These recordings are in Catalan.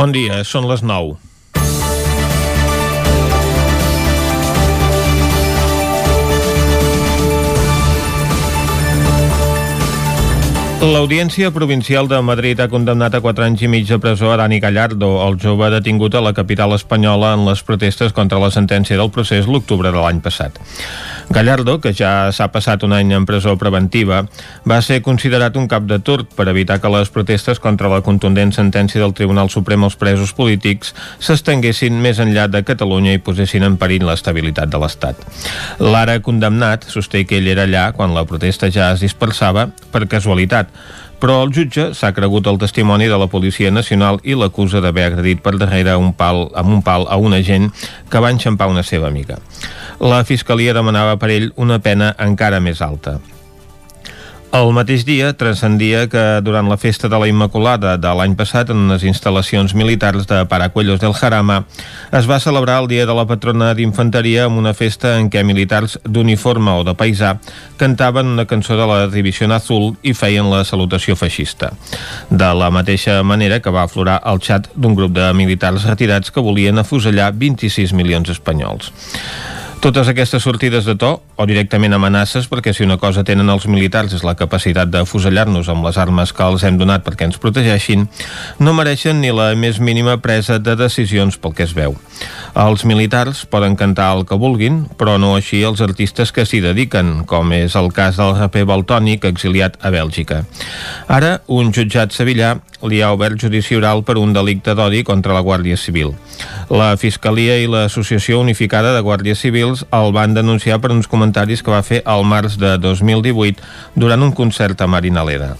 Bon dia, són les 9. L'Audiència Provincial de Madrid ha condemnat a 4 anys i mig de presó a Dani Gallardo, el jove detingut a la capital espanyola en les protestes contra la sentència del procés l'octubre de l'any passat. Gallardo, que ja s'ha passat un any en presó preventiva, va ser considerat un cap de turc per evitar que les protestes contra la contundent sentència del Tribunal Suprem als presos polítics s'estenguessin més enllà de Catalunya i posessin en perill l'estabilitat de l'Estat. L'ara condemnat sosté que ell era allà quan la protesta ja es dispersava per casualitat però el jutge s'ha cregut el testimoni de la Policia Nacional i l'acusa d'haver agredit per darrere un pal, amb un pal a un agent que va enxampar una seva amiga. La Fiscalia demanava per ell una pena encara més alta. El mateix dia transcendia que durant la festa de la Immaculada de l'any passat en unes instal·lacions militars de Paracuellos del Jarama es va celebrar el Dia de la Patrona d'Infanteria amb una festa en què militars d'uniforme o de paisà cantaven una cançó de la Divisió Azul i feien la salutació feixista. De la mateixa manera que va aflorar el xat d'un grup de militars retirats que volien afusellar 26 milions espanyols. Totes aquestes sortides de to, o directament amenaces, perquè si una cosa tenen els militars és la capacitat de fusellar-nos amb les armes que els hem donat perquè ens protegeixin, no mereixen ni la més mínima presa de decisions pel que es veu. Els militars poden cantar el que vulguin, però no així els artistes que s'hi dediquen, com és el cas del raper Baltònic exiliat a Bèlgica. Ara, un jutjat sevillà li ha obert judici oral per un delicte d'odi contra la Guàrdia Civil. La Fiscalia i l'Associació Unificada de Guàrdies Civils el van denunciar per uns comentaris que va fer al març de 2018 durant un concert a Marinaleda.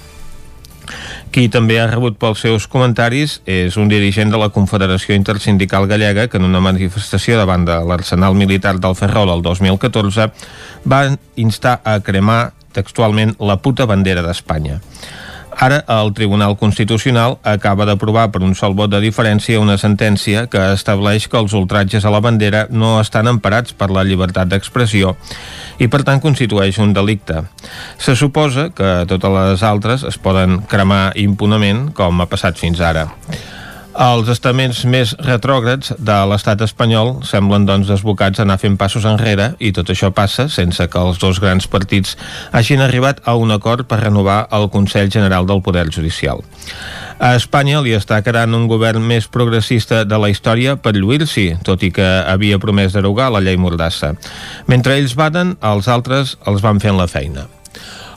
Qui també ha rebut pels seus comentaris és un dirigent de la Confederació Intersindical Gallega que en una manifestació davant de l'arsenal militar del Ferrol el 2014 va instar a cremar textualment la puta bandera d'Espanya. Ara el Tribunal Constitucional acaba d'aprovar per un sol vot de diferència una sentència que estableix que els ultratges a la bandera no estan emparats per la llibertat d'expressió i per tant constitueix un delicte. Se suposa que totes les altres es poden cremar impunament com ha passat fins ara. Els estaments més retrògrads de l'estat espanyol semblen doncs desbocats a anar fent passos enrere i tot això passa sense que els dos grans partits hagin arribat a un acord per renovar el Consell General del Poder Judicial. A Espanya li està quedant un govern més progressista de la història per lluir-s'hi, tot i que havia promès derogar la llei Mordassa. Mentre ells baden, els altres els van fent la feina.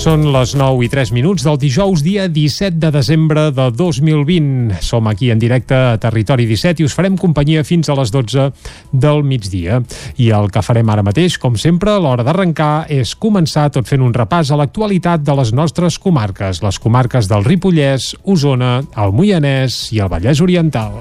Són les 9 i 3 minuts del dijous, dia 17 de desembre de 2020. Som aquí en directe a Territori 17 i us farem companyia fins a les 12 del migdia. I el que farem ara mateix, com sempre, a l'hora d'arrencar, és començar tot fent un repàs a l'actualitat de les nostres comarques, les comarques del Ripollès, Osona, el Moianès i el Vallès Oriental.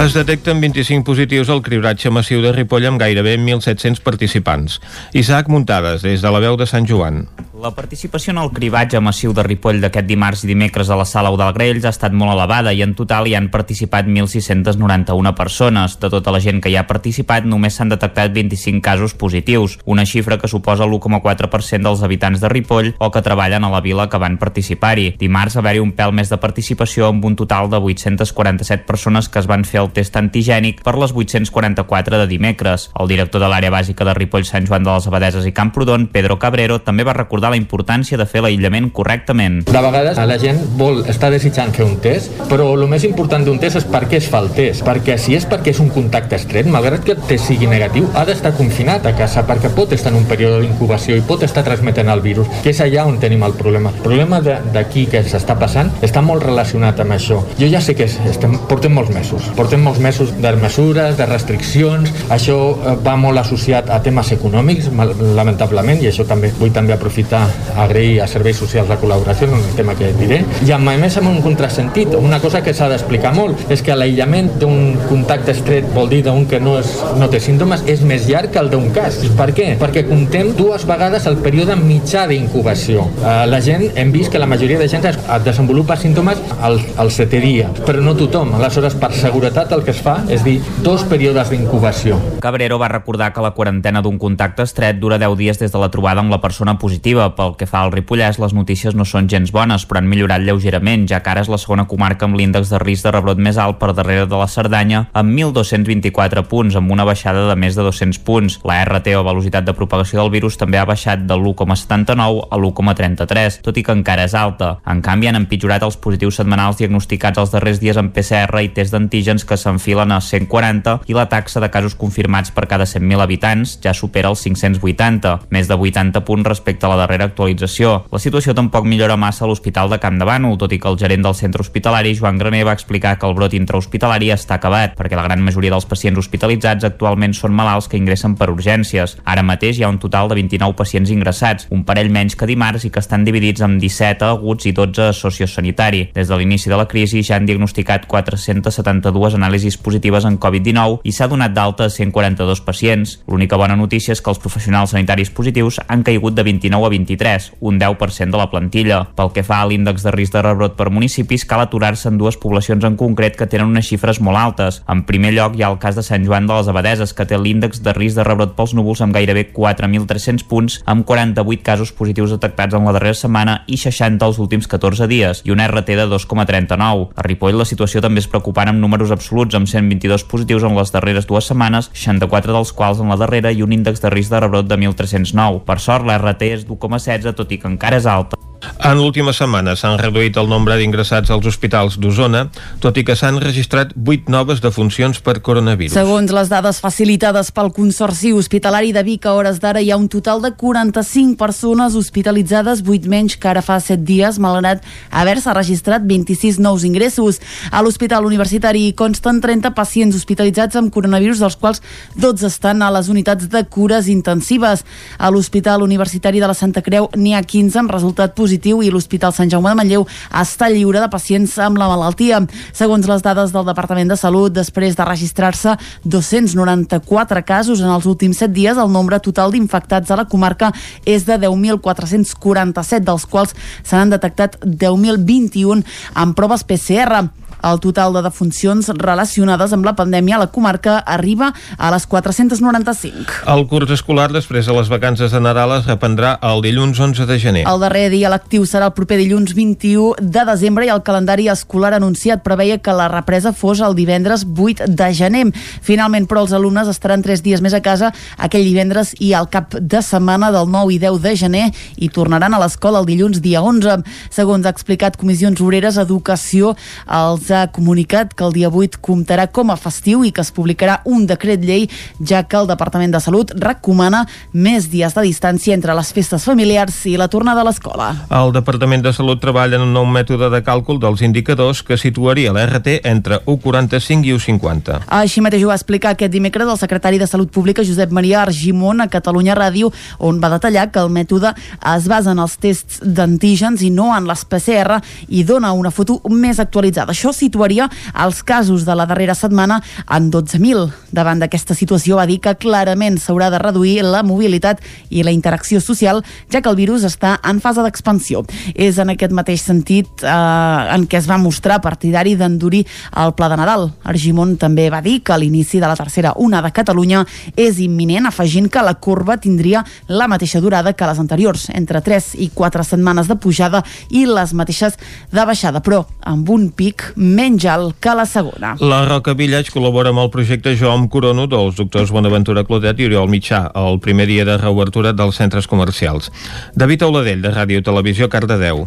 Es detecten 25 positius al cribratge massiu de Ripoll amb gairebé 1.700 participants. Isaac Muntades, des de la veu de Sant Joan. La participació en el cribatge massiu de Ripoll d'aquest dimarts i dimecres a la sala Udalgrells ha estat molt elevada i en total hi han participat 1.691 persones. De tota la gent que hi ha participat, només s'han detectat 25 casos positius, una xifra que suposa l'1,4% dels habitants de Ripoll o que treballen a la vila que van participar-hi. Dimarts va haver-hi un pèl més de participació amb un total de 847 persones que es van fer el test antigènic per les 844 de dimecres. El director de l'àrea bàsica de Ripoll, Sant Joan de les Abadeses i Camprodon, Pedro Cabrero, també va recordar la importància de fer l'aïllament correctament. De vegades la gent vol estar desitjant fer un test, però el més important d'un test és per què es fa el test. Perquè si és perquè és un contacte estret, malgrat que el test sigui negatiu, ha d'estar confinat a casa perquè pot estar en un període d'incubació i pot estar transmetent el virus, que és allà on tenim el problema. El problema d'aquí que s'està passant està molt relacionat amb això. Jo ja sé que estem, portem molts mesos, portem portem molts mesos de mesures, de restriccions, això eh, va molt associat a temes econòmics, lamentablement, i això també vull també aprofitar a agrair a serveis socials la col·laboració, un tema que diré, i a més amb un contrasentit, una cosa que s'ha d'explicar molt, és que l'aïllament d'un contacte estret vol dir d'un que no, és, no té símptomes és més llarg que el d'un cas. Per què? Perquè comptem dues vegades el període mitjà d'incubació. Eh, la gent, hem vist que la majoria de gent es desenvolupa símptomes al, al setè dia, però no tothom. Aleshores, per seguretat, el que es fa és dir dos períodes d'incubació. Cabrero va recordar que la quarantena d'un contacte estret dura 10 dies des de la trobada amb la persona positiva. Pel que fa al Ripollès, les notícies no són gens bones, però han millorat lleugerament, ja que ara és la segona comarca amb l'índex de risc de rebrot més alt per darrere de la Cerdanya, amb 1.224 punts, amb una baixada de més de 200 punts. La RT o velocitat de propagació del virus també ha baixat de l'1,79 a l'1,33, tot i que encara és alta. En canvi, han empitjorat els positius setmanals diagnosticats els darrers dies amb PCR i test d'antígens que s'enfilen a 140 i la taxa de casos confirmats per cada 100.000 habitants ja supera els 580, més de 80 punts respecte a la darrera actualització. La situació tampoc millora massa a l'Hospital de Camp de Bànol, tot i que el gerent del centre hospitalari, Joan Graner, va explicar que el brot intrahospitalari està acabat, perquè la gran majoria dels pacients hospitalitzats actualment són malalts que ingressen per urgències. Ara mateix hi ha un total de 29 pacients ingressats, un parell menys que dimarts i que estan dividits en 17 aguts i 12 a sociosanitari. Des de l'inici de la crisi ja han diagnosticat 472 anàlisis positives en Covid-19 i s'ha donat d'alta a 142 pacients. L'única bona notícia és que els professionals sanitaris positius han caigut de 29 a 23, un 10% de la plantilla. Pel que fa a l'índex de risc de rebrot per municipis, cal aturar-se en dues poblacions en concret que tenen unes xifres molt altes. En primer lloc hi ha el cas de Sant Joan de les Abadeses, que té l'índex de risc de rebrot pels núvols amb gairebé 4.300 punts, amb 48 casos positius detectats en la darrera setmana i 60 els últims 14 dies, i una RT de 2,39. A Ripoll la situació també és preocupant amb números absoluts, amb 122 positius en les darreres dues setmanes, 64 dels quals en la darrera i un índex de risc de rebrot de 1.309. Per sort, la RT és d'1,16, tot i que encara és alta. En l'última setmana s'han reduït el nombre d'ingressats als hospitals d'Osona, tot i que s'han registrat 8 noves defuncions per coronavirus. Segons les dades facilitades pel Consorci Hospitalari de Vic, a hores d'ara hi ha un total de 45 persones hospitalitzades, 8 menys que ara fa 7 dies, malgrat haver-se registrat 26 nous ingressos. A l'Hospital Universitari consten 30 pacients hospitalitzats amb coronavirus, dels quals 12 estan a les unitats de cures intensives. A l'Hospital Universitari de la Santa Creu n'hi ha 15 amb resultat positiu positiu i l'Hospital Sant Jaume de Manlleu està lliure de pacients amb la malaltia. Segons les dades del Departament de Salut, després de registrar-se 294 casos en els últims 7 dies, el nombre total d'infectats a la comarca és de 10.447, dels quals se n'han detectat 10.021 amb proves PCR. El total de defuncions relacionades amb la pandèmia a la comarca arriba a les 495. El curs escolar després de les vacances de Nadal es reprendrà el dilluns 11 de gener. El darrer dia lectiu serà el proper dilluns 21 de desembre i el calendari escolar anunciat preveia que la represa fos el divendres 8 de gener. Finalment, però, els alumnes estaran 3 dies més a casa aquell divendres i al cap de setmana del 9 i 10 de gener i tornaran a l'escola el dilluns dia 11. Segons ha explicat Comissions Obreres, Educació, els ha comunicat que el dia 8 comptarà com a festiu i que es publicarà un decret llei, ja que el Departament de Salut recomana més dies de distància entre les festes familiars i la tornada a l'escola. El Departament de Salut treballa en un nou mètode de càlcul dels indicadors que situaria l'RT entre 1,45 i 1,50. Així mateix ho va explicar aquest dimecres el secretari de Salut Pública Josep Maria Argimon a Catalunya Ràdio, on va detallar que el mètode es basa en els tests d'antígens i no en les PCR i dona una foto més actualitzada. Això situaria els casos de la darrera setmana en 12.000. Davant d'aquesta situació va dir que clarament s'haurà de reduir la mobilitat i la interacció social, ja que el virus està en fase d'expansió. És en aquest mateix sentit eh, en què es va mostrar partidari d'endurir el Pla de Nadal. Argimon també va dir que l'inici de la tercera una de Catalunya és imminent, afegint que la corba tindria la mateixa durada que les anteriors, entre 3 i 4 setmanes de pujada i les mateixes de baixada, però amb un pic menys alt que la segona. La Roca Village col·labora amb el projecte Jo amb Corono dels doctors Bonaventura Clotet i Oriol Mitjà el primer dia de reobertura dels centres comercials. David Auladell, de Ràdio Televisió, Cardedeu.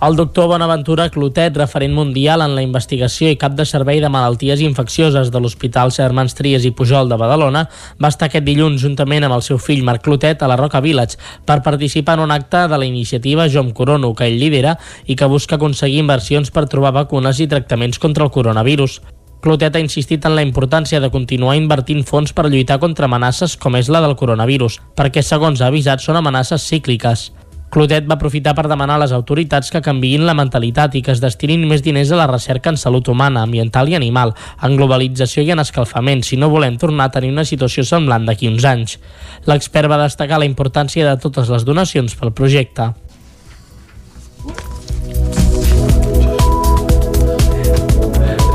El doctor Bonaventura Clotet, referent mundial en la investigació i cap de servei de malalties infeccioses de l'Hospital Germans Tries i Pujol de Badalona, va estar aquest dilluns juntament amb el seu fill Marc Clotet a la Roca Village per participar en un acte de la iniciativa Jo em Corono, que ell lidera i que busca aconseguir inversions per trobar vacunes i tractaments contra el coronavirus. Clotet ha insistit en la importància de continuar invertint fons per lluitar contra amenaces com és la del coronavirus, perquè, segons ha avisat, són amenaces cícliques. Clotet va aprofitar per demanar a les autoritats que canviïn la mentalitat i que es destinin més diners a la recerca en salut humana, ambiental i animal, en globalització i en escalfament, si no volem tornar a tenir una situació semblant d'aquí uns anys. L'expert va destacar la importància de totes les donacions pel projecte.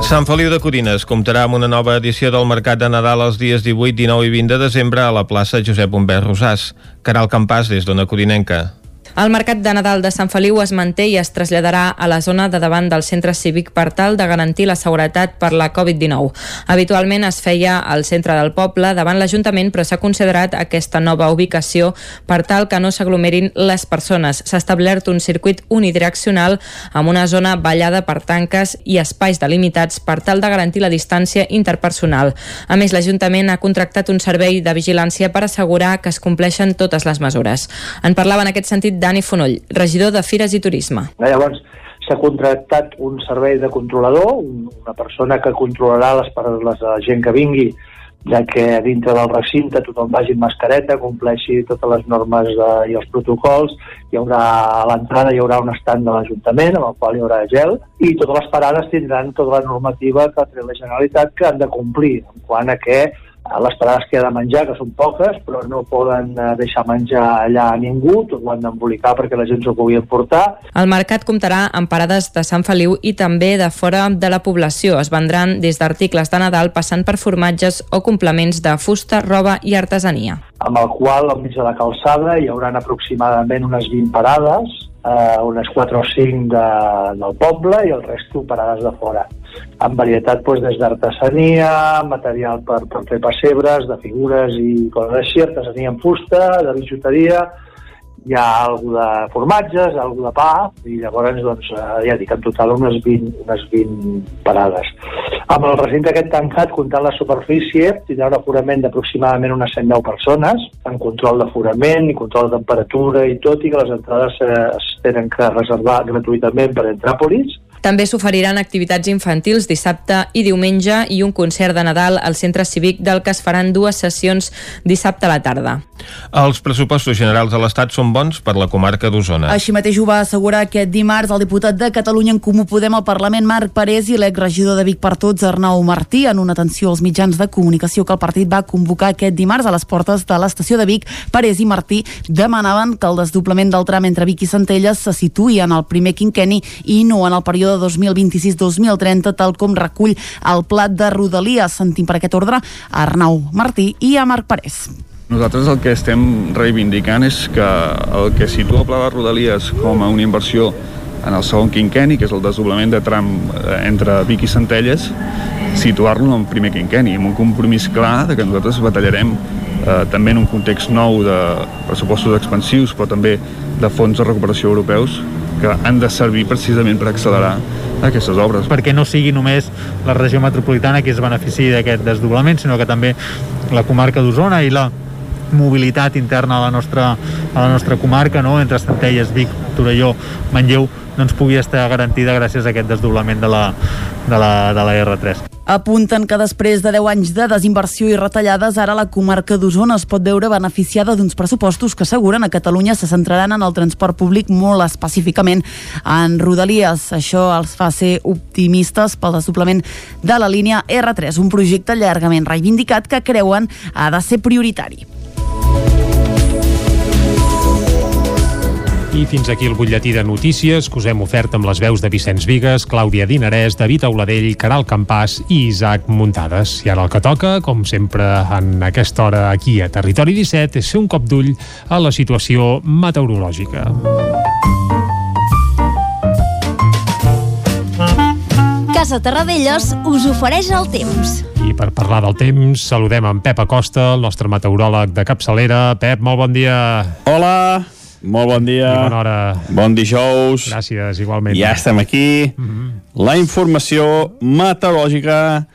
Sant Feliu de Codines comptarà amb una nova edició del Mercat de Nadal els dies 18, 19 i 20 de desembre a la plaça Josep Humbert Rosàs. Caral Campàs, des d'Ona Codinenca. El Mercat de Nadal de Sant Feliu es manté i es traslladarà a la zona de davant del centre cívic per tal de garantir la seguretat per la Covid-19. Habitualment es feia al centre del poble davant l'Ajuntament, però s'ha considerat aquesta nova ubicació per tal que no s'aglomerin les persones. S'ha establert un circuit unidireccional amb una zona ballada per tanques i espais delimitats per tal de garantir la distància interpersonal. A més, l'Ajuntament ha contractat un servei de vigilància per assegurar que es compleixen totes les mesures. En parlava en aquest sentit Dani Fonoll, regidor de Fires i Turisme. Llavors, s'ha contractat un servei de controlador, una persona que controlarà les, les, gent que vingui ja que dintre del recinte tothom vagi amb mascareta, compleixi totes les normes de, i els protocols, hi haurà a l'entrada hi haurà un estand de l'Ajuntament amb el qual hi haurà gel i totes les parades tindran tota la normativa que ha la Generalitat que han de complir en quant a què les parades que ha de menjar, que són poques, però no poden eh, deixar menjar allà a ningú, tot ho han d'embolicar perquè la gent s'ho pugui emportar. El mercat comptarà amb parades de Sant Feliu i també de fora de la població. Es vendran des d'articles de Nadal passant per formatges o complements de fusta, roba i artesania. Amb el qual, al mig de la calçada, hi haurà aproximadament unes 20 parades, eh, unes 4 o 5 de, del poble i el resto parades de fora amb varietat doncs, des d'artesania, material per, per fer pessebres, de figures i coses així, artesania en fusta, de bijuteria, hi ha alguna de formatges, alguna de pa, i llavors, doncs, eh, ja dic, en total unes 20, unes 20 parades. Amb el recinte aquest tancat, comptant la superfície, tindrà un aforament d'aproximadament unes 110 persones, en control d'aforament i control de temperatura i tot, i que les entrades eh, es tenen que reservar gratuïtament per Entràpolis, també s'oferiran activitats infantils dissabte i diumenge i un concert de Nadal al centre cívic del que es faran dues sessions dissabte a la tarda. Els pressupostos generals de l'Estat són bons per la comarca d'Osona. Així mateix ho va assegurar aquest dimarts el diputat de Catalunya en Comú Podem al Parlament Marc Parés i l'exregidor de Vic per Tots Arnau Martí en una atenció als mitjans de comunicació que el partit va convocar aquest dimarts a les portes de l'estació de Vic. Parés i Martí demanaven que el desdoblament del tram entre Vic i Centelles se situï en el primer quinqueni i no en el període període 2026-2030, tal com recull el plat de Rodalies. Sentim per aquest ordre a Arnau Martí i a Marc Parés. Nosaltres el que estem reivindicant és que el que situa el pla de Rodalies com a una inversió en el segon quinqueni, que és el desdoblament de tram eh, entre Vic i Centelles, situar-lo en primer quinqueni, amb un compromís clar de que nosaltres batallarem eh, també en un context nou de pressupostos expansius, però també de fons de recuperació europeus, que han de servir precisament per accelerar aquestes obres. Perquè no sigui només la regió metropolitana qui es benefici d'aquest desdoblament, sinó que també la comarca d'Osona i la mobilitat interna a la nostra, a la nostra comarca, no? entre Centelles, Vic, Torelló, Manlleu, doncs pugui estar garantida gràcies a aquest desdoblament de la, de la, de la R3. Apunten que després de 10 anys de desinversió i retallades, ara la comarca d'Osona es pot veure beneficiada d'uns pressupostos que asseguren a Catalunya se centraran en el transport públic molt específicament en Rodalies. Això els fa ser optimistes pel desdoblament de la línia R3, un projecte llargament reivindicat que creuen ha de ser prioritari. I fins aquí el butlletí de notícies que us hem ofert amb les veus de Vicenç Vigues, Clàudia Dinarès, David Auladell, Caral Campàs i Isaac Muntades. I ara el que toca, com sempre en aquesta hora aquí a Territori 17, és fer un cop d'ull a la situació meteorològica. Casa Terradellos us ofereix el temps. I per parlar del temps, saludem en Pep Acosta, el nostre meteoròleg de capçalera. Pep, molt bon dia. Hola, molt bon dia. I bona hora. Bon dijous. Gràcies, igualment. Ja estem aquí. Mm -hmm. La informació meteorològica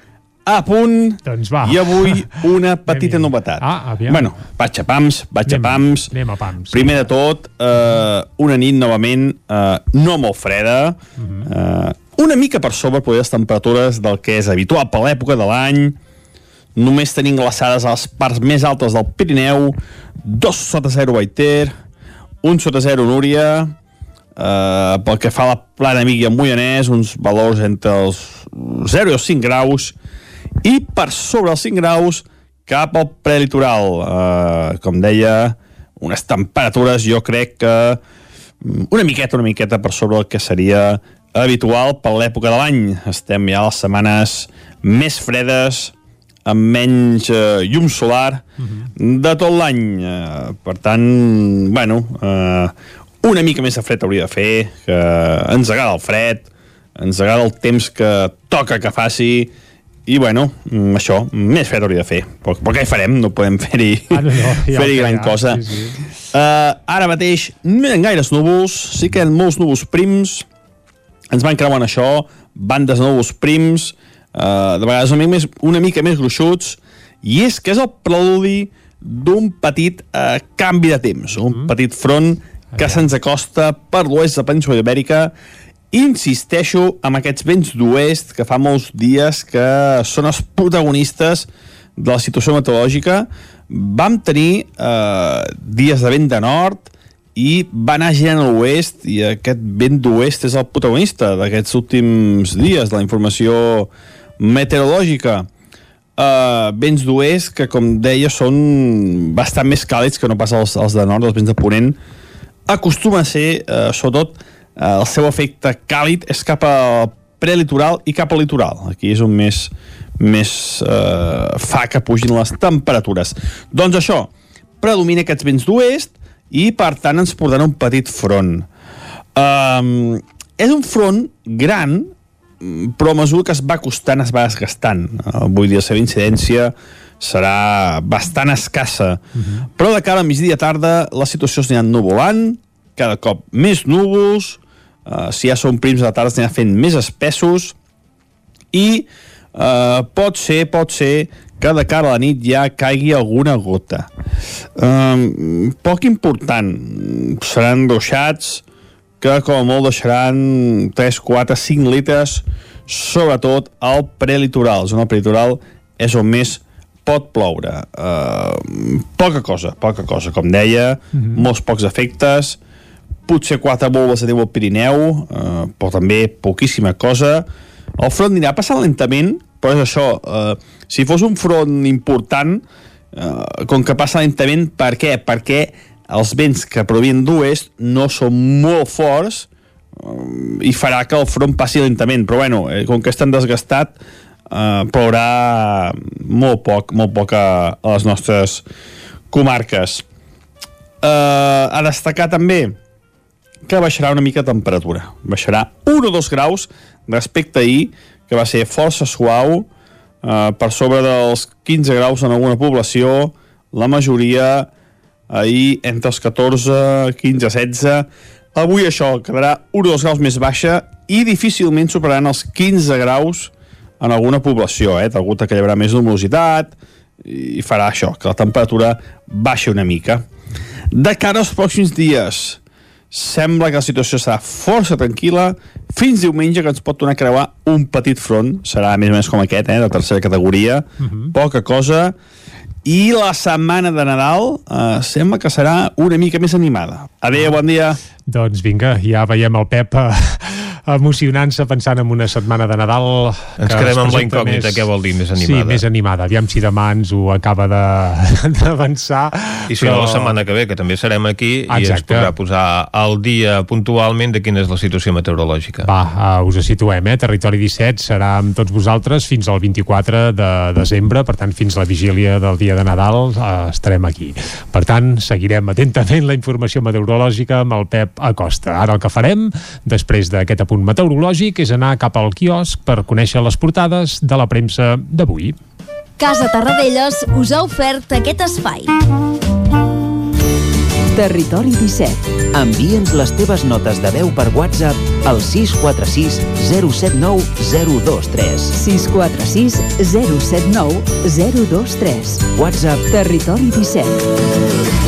a punt. Doncs va. I avui una petita novetat. Ah, aviam. Bueno, vaig a pams, vaig anem, a pams. Anem a pams. Primer de tot, eh, una nit novament eh, no molt freda, mm -hmm. eh, una mica per sobre per les temperatures del que és habitual per l'època de l'any. Només tenim glaçades a les parts més altes del Pirineu, 2 sota 0 Baiter, 1 sota 0 Núria, eh, pel que fa a la plana el Moianès, uns valors entre els 0 i els 5 graus, i per sobre els 5 graus cap al prelitoral. Eh, com deia, unes temperatures jo crec que mm, una miqueta, una miqueta per sobre el que seria habitual per l'època de l'any. Estem ja a les setmanes més fredes, amb menys eh, llum solar uh -huh. de tot l'any. Eh, per tant, bueno, eh, una mica més de fred hauria de fer, que ens agrada el fred, ens agrada el temps que toca que faci, i bueno, mm, això, més fred hauria de fer. Però, però què hi farem? No podem fer-hi ah, no, no, ja fer gran cosa. Sí, sí. Uh, ara mateix no hi ha gaires núvols, sí que hi ha molts núvols prims, ens van creuant això, bandes de núvols prims, uh, de vegades una mica, més, una mica més gruixuts, i és que és el preludi d'un petit uh, canvi de temps, un mm. petit front que se'ns acosta per l'oest de Península Ibèrica. Insisteixo amb aquests vents d'oest que fa molts dies que són els protagonistes de la situació meteorològica. Vam tenir eh, dies de vent de nord i va anar girant a l'oest i aquest vent d'oest és el protagonista d'aquests últims dies de la informació meteorològica uh, vents d'oest que com deia són bastant més càlids que no pas els, els de nord, els vents de ponent. Acostuma a ser, uh, sobretot uh, el seu efecte càlid és cap al prelitoral i cap al litoral. Aquí és on més més uh, fa que pugin les temperatures. Doncs això, predomina aquests vents d'oest i per tant ens portarà un petit front. Um, és un front gran però a mesura que es va costant es va desgastant uh, vull dir, la seva incidència serà bastant escassa uh mhm. -huh. però de cara a migdia tarda la situació s'anirà nuvolant cada cop més núvols uh, si ja són prims de tarda s'anirà fent més espessos i uh, pot ser, pot ser que de cara a la nit ja caigui alguna gota. Um, poc important. Seran ruixats que com a molt deixaran 3, 4, 5 litres sobretot al prelitoral. Zona prelitoral és on més pot ploure. Uh, poca cosa, poca cosa. Com deia, mm -hmm. molts pocs efectes, potser quatre boles de neu al Pirineu, uh, però també poquíssima cosa. El front anirà passant lentament, però és això, eh, si fos un front important, eh, com que passa lentament, per què? Perquè els vents que provien d'oest no són molt forts eh, i farà que el front passi lentament, però bueno, eh, com que estan desgastat, eh, plourà molt poc, molt poc a, a les nostres comarques. Eh, a destacar també que baixarà una mica temperatura. Baixarà 1 o 2 graus respecte a ahir, que va ser força suau, eh, per sobre dels 15 graus en alguna població, la majoria ahir entre els 14, 15, 16. Avui això quedarà 1 o 2 graus més baixa i difícilment superaran els 15 graus en alguna població, eh? Degut que hi haurà més lumositat i farà això, que la temperatura baixa una mica. De cara als pròxims dies, sembla que la situació serà força tranquil·la fins diumenge que ens pot tornar a creuar un petit front, serà més o menys com aquest, eh, de tercera categoria, uh mhm. -huh. poca cosa, i la setmana de Nadal eh, sembla que serà una mica més animada. Adéu, ah. bon dia. Doncs vinga, ja veiem el Pep eh, emocionant-se pensant en una setmana de Nadal ens quedem amb la incògnita, més... què vol dir més animada? Sí, més animada, aviam si demà ens ho acaba d'avançar i si però... no la setmana que ve, que també serem aquí Exacte. i ens podrà posar al dia puntualment de quina és la situació meteorològica Va, uh, us situem, eh? Territori 17 serà amb tots vosaltres fins al 24 de desembre, per tant fins la vigília del dia de Nadal uh, estarem aquí per tant, seguirem atentament la informació meteorològica amb el Pep Acosta. Ara el que farem, després d'aquest apunt meteorològic, és anar cap al quiosc per conèixer les portades de la premsa d'avui. Casa Tarradellas us ha ofert aquest espai. Territori 17. Envia'ns les teves notes de veu per WhatsApp al 646 079 023. 646 079 023. WhatsApp Territori 17.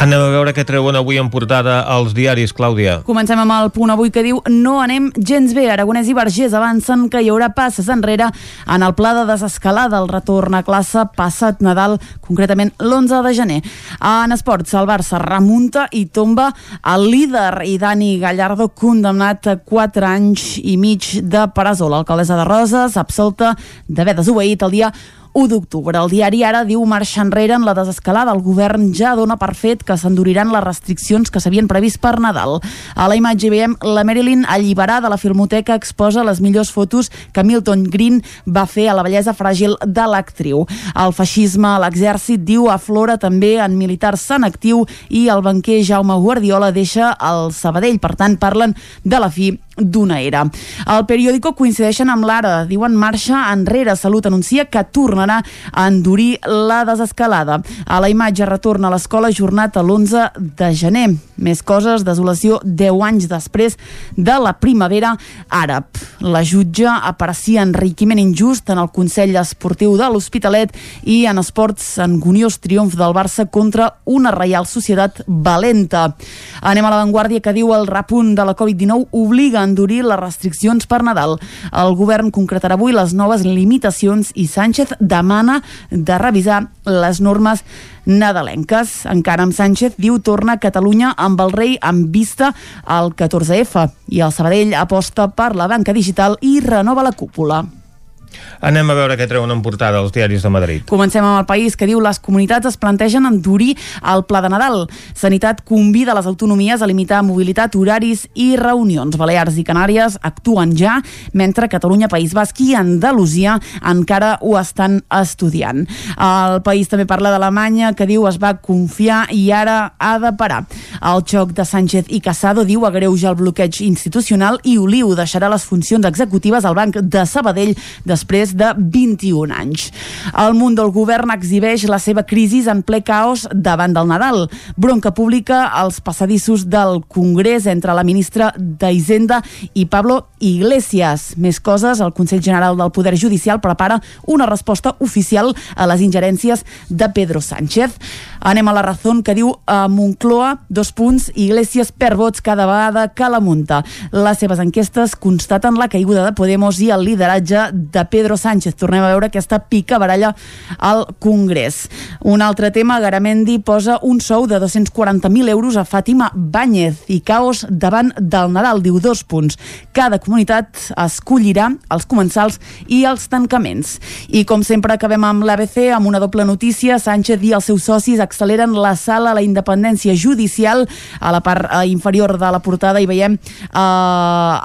Anem a veure què treuen avui en portada als diaris, Clàudia. Comencem amb el punt avui que diu no anem gens bé. Aragonès i Vergés avancen que hi haurà passes enrere en el pla de desescalada. El retorn a classe passat Nadal, concretament l'11 de gener. En esports, el Barça remunta i tomba el líder i Dani Gallardo condemnat a 4 anys i mig de presó. L'alcaldessa de Roses, absolta d'haver desobeït el dia 1 d'octubre. El diari Ara diu marxa enrere en la desescalada. El govern ja dona per fet que s'enduriran les restriccions que s'havien previst per Nadal. A la imatge veiem la Marilyn alliberada de la Filmoteca exposa les millors fotos que Milton Green va fer a la bellesa fràgil de l'actriu. El feixisme a l'exèrcit diu aflora també en militars en actiu i el banquer Jaume Guardiola deixa el Sabadell. Per tant, parlen de la fi d'una era. El periòdico coincideixen amb l'ara, diuen marxa enrere. Salut anuncia que tornarà a endurir la desescalada. A la imatge retorna a l'escola jornat a l'11 de gener. Més coses, desolació 10 anys després de la primavera àrab. La jutge aprecia enriquiment injust en el Consell Esportiu de l'Hospitalet i en esports anguniós triomf del Barça contra una Reial Societat valenta. Anem a l'avantguàrdia que diu el repunt de la Covid-19 obliga a endurir les restriccions per Nadal. El govern concretarà avui les noves limitacions i Sánchez demana de revisar les normes nadalenques. Encara amb Sánchez diu torna a Catalunya amb el rei amb vista al 14F i el Sabadell aposta per la banca digital i renova la cúpula. Anem a veure què treuen en portada els diaris de Madrid. Comencem amb el país que diu les comunitats es plantegen endurir el pla de Nadal. Sanitat convida les autonomies a limitar mobilitat, horaris i reunions. Balears i Canàries actuen ja, mentre Catalunya, País Basc i Andalusia encara ho estan estudiant. El país també parla d'Alemanya, que diu es va confiar i ara ha de parar. El xoc de Sánchez i Casado diu agreuja el bloqueig institucional i Oliu deixarà les funcions executives al Banc de Sabadell després de 21 anys. El món del govern exhibeix la seva crisi en ple caos davant del Nadal. Bronca pública als passadissos del Congrés entre la ministra d'Hisenda i Pablo Iglesias. Més coses, el Consell General del Poder Judicial prepara una resposta oficial a les ingerències de Pedro Sánchez. Anem a la raó que diu a Moncloa, dos punts, Iglesias per vots cada vegada que la munta. Les seves enquestes constaten la caiguda de Podemos i el lideratge de Pedro Sánchez. Tornem a veure aquesta pica baralla al Congrés. Un altre tema, Garamendi posa un sou de 240.000 euros a Fàtima Báñez i caos davant del Nadal, diu dos punts. Cada comunitat escollirà els comensals i els tancaments. I com sempre acabem amb l'ABC amb una doble notícia. Sánchez i els seus socis acceleren la sala a la independència judicial. A la part eh, inferior de la portada hi veiem eh,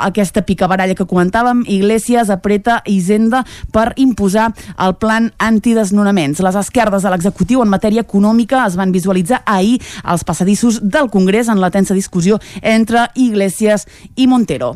aquesta picabaralla que comentàvem. Iglesias apreta Hisenda per imposar el plan antidesnonaments. Les esquerdes de l'executiu en matèria econòmica es van visualitzar ahir als passadissos del Congrés en la tensa discussió entre Iglesias i Montero.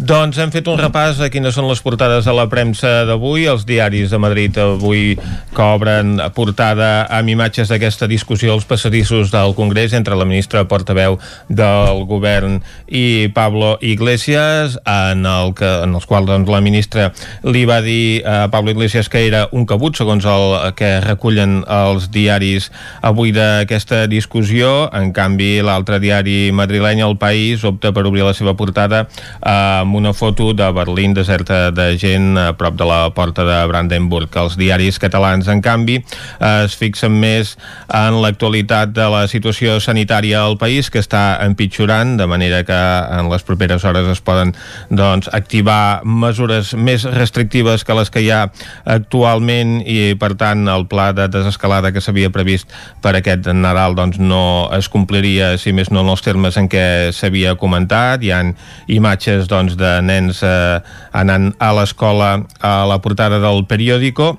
Doncs hem fet un repàs a quines són les portades de la premsa d'avui. Els diaris de Madrid avui que obren portada amb imatges d'aquesta discussió als passadissos del Congrés entre la ministra portaveu del govern i Pablo Iglesias, en, el que, en els quals doncs, la ministra li va dir a Pablo Iglesias que era un cabut, segons el que recullen els diaris avui d'aquesta discussió. En canvi, l'altre diari madrileny, El País, opta per obrir la seva portada amb amb una foto de Berlín deserta de gent a prop de la porta de Brandenburg. Els diaris catalans, en canvi, es fixen més en l'actualitat de la situació sanitària al país, que està empitjorant, de manera que en les properes hores es poden doncs, activar mesures més restrictives que les que hi ha actualment i, per tant, el pla de desescalada que s'havia previst per aquest Nadal doncs, no es compliria, si més no, en els termes en què s'havia comentat. Hi han imatges doncs, de nens eh, anant a l'escola a la portada del periòdico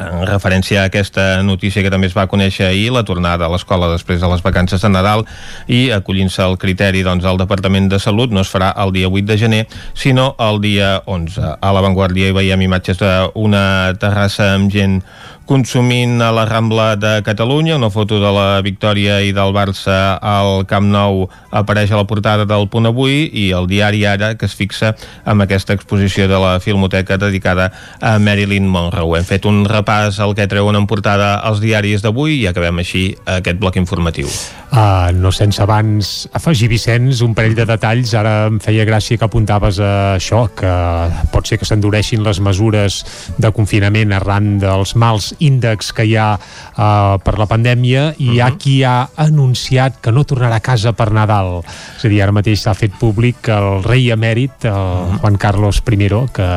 en referència a aquesta notícia que també es va conèixer ahir, la tornada a l'escola després de les vacances de Nadal i acollint-se al criteri doncs, del Departament de Salut no es farà el dia 8 de gener sinó el dia 11. A l'avantguàrdia hi veiem imatges d'una terrassa amb gent consumint a la Rambla de Catalunya. Una foto de la victòria i del Barça al Camp Nou apareix a la portada del Punt Avui i el diari Ara, que es fixa amb aquesta exposició de la Filmoteca dedicada a Marilyn Monroe. Hem fet un repàs al que treuen en portada els diaris d'avui i acabem així aquest bloc informatiu. Uh, no sense abans afegir, Vicenç, un parell de detalls. Ara em feia gràcia que apuntaves a això, que pot ser que s'endureixin les mesures de confinament arran dels mals índexs que hi ha uh, per la pandèmia i uh -huh. hi ha mhm. qui ha anunciat que no tornarà a casa per Nadal. És a dir, ara mateix s'ha fet públic que el rei emèrit, el uh -huh. Juan Carlos I, que,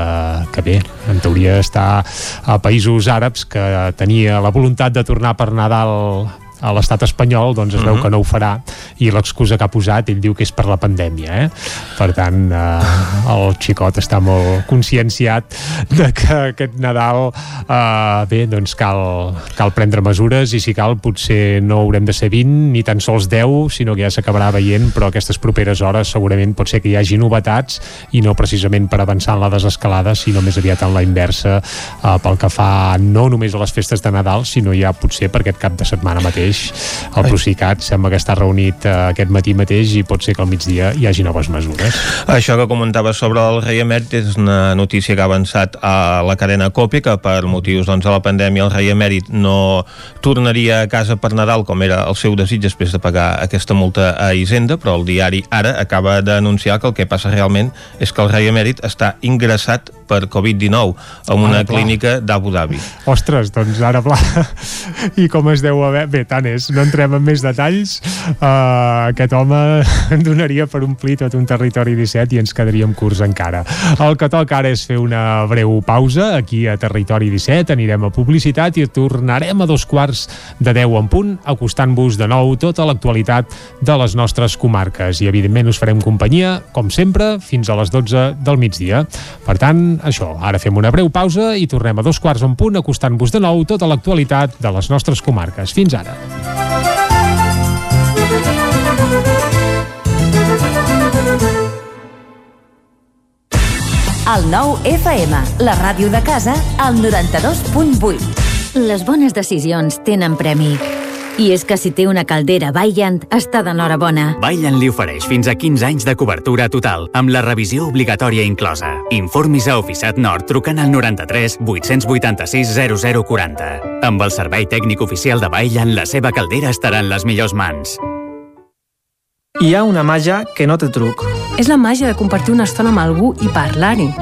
que bé, en teoria està a països àrabs, que tenia la voluntat de tornar per Nadal a l'estat espanyol doncs es veu uh mhm. -huh. que no ho farà i l'excusa que ha posat ell diu que és per la pandèmia eh? per tant eh, el xicot està molt conscienciat de que aquest Nadal eh, bé, doncs cal, cal prendre mesures i si cal potser no haurem de ser 20 ni tan sols 10 sinó que ja s'acabarà veient però aquestes properes hores segurament pot ser que hi hagi novetats i no precisament per avançar en la desescalada sinó més aviat en la inversa eh, pel que fa no només a les festes de Nadal sinó ja potser per aquest cap de setmana mateix mateix el Procicat sembla que està reunit uh, aquest matí mateix i pot ser que al migdia hi hagi noves mesures. Això que comentava sobre el rei emèrit és una notícia que ha avançat a la cadena COPE que per motius doncs, de la pandèmia el rei emèrit no tornaria a casa per Nadal com era el seu desig després de pagar aquesta multa a Hisenda, però el diari Ara acaba d'anunciar que el que passa realment és que el rei emèrit està ingressat per Covid-19 en una ah, clínica d'Abu Dhabi. Ostres, doncs ara pla. I com es deu haver... Bé, tant és, no entrem en més detalls. Uh, aquest home en donaria per omplir tot un territori 17 i ens quedaríem curts encara. El que toca ara és fer una breu pausa aquí a Territori 17, anirem a publicitat i tornarem a dos quarts de 10 en punt, acostant-vos de nou tota l'actualitat de les nostres comarques i evidentment us farem companyia, com sempre, fins a les 12 del migdia. Per tant, això, ara fem una breu pausa i tornem a dos quarts en punt acostant-vos de nou tota l'actualitat de les nostres comarques. Fins ara. El nou FM, la ràdio de casa, al 92.8. Les bones decisions tenen premi. I és que si té una caldera Vaillant, està d'enhorabona. Vaillant li ofereix fins a 15 anys de cobertura total, amb la revisió obligatòria inclosa. Informis a Oficiat Nord trucant al 93 886 0040. Amb el servei tècnic oficial de Vaillant, la seva caldera estarà en les millors mans. Hi ha una màgia que no té truc. És la màgia de compartir una estona amb algú i parlar-hi.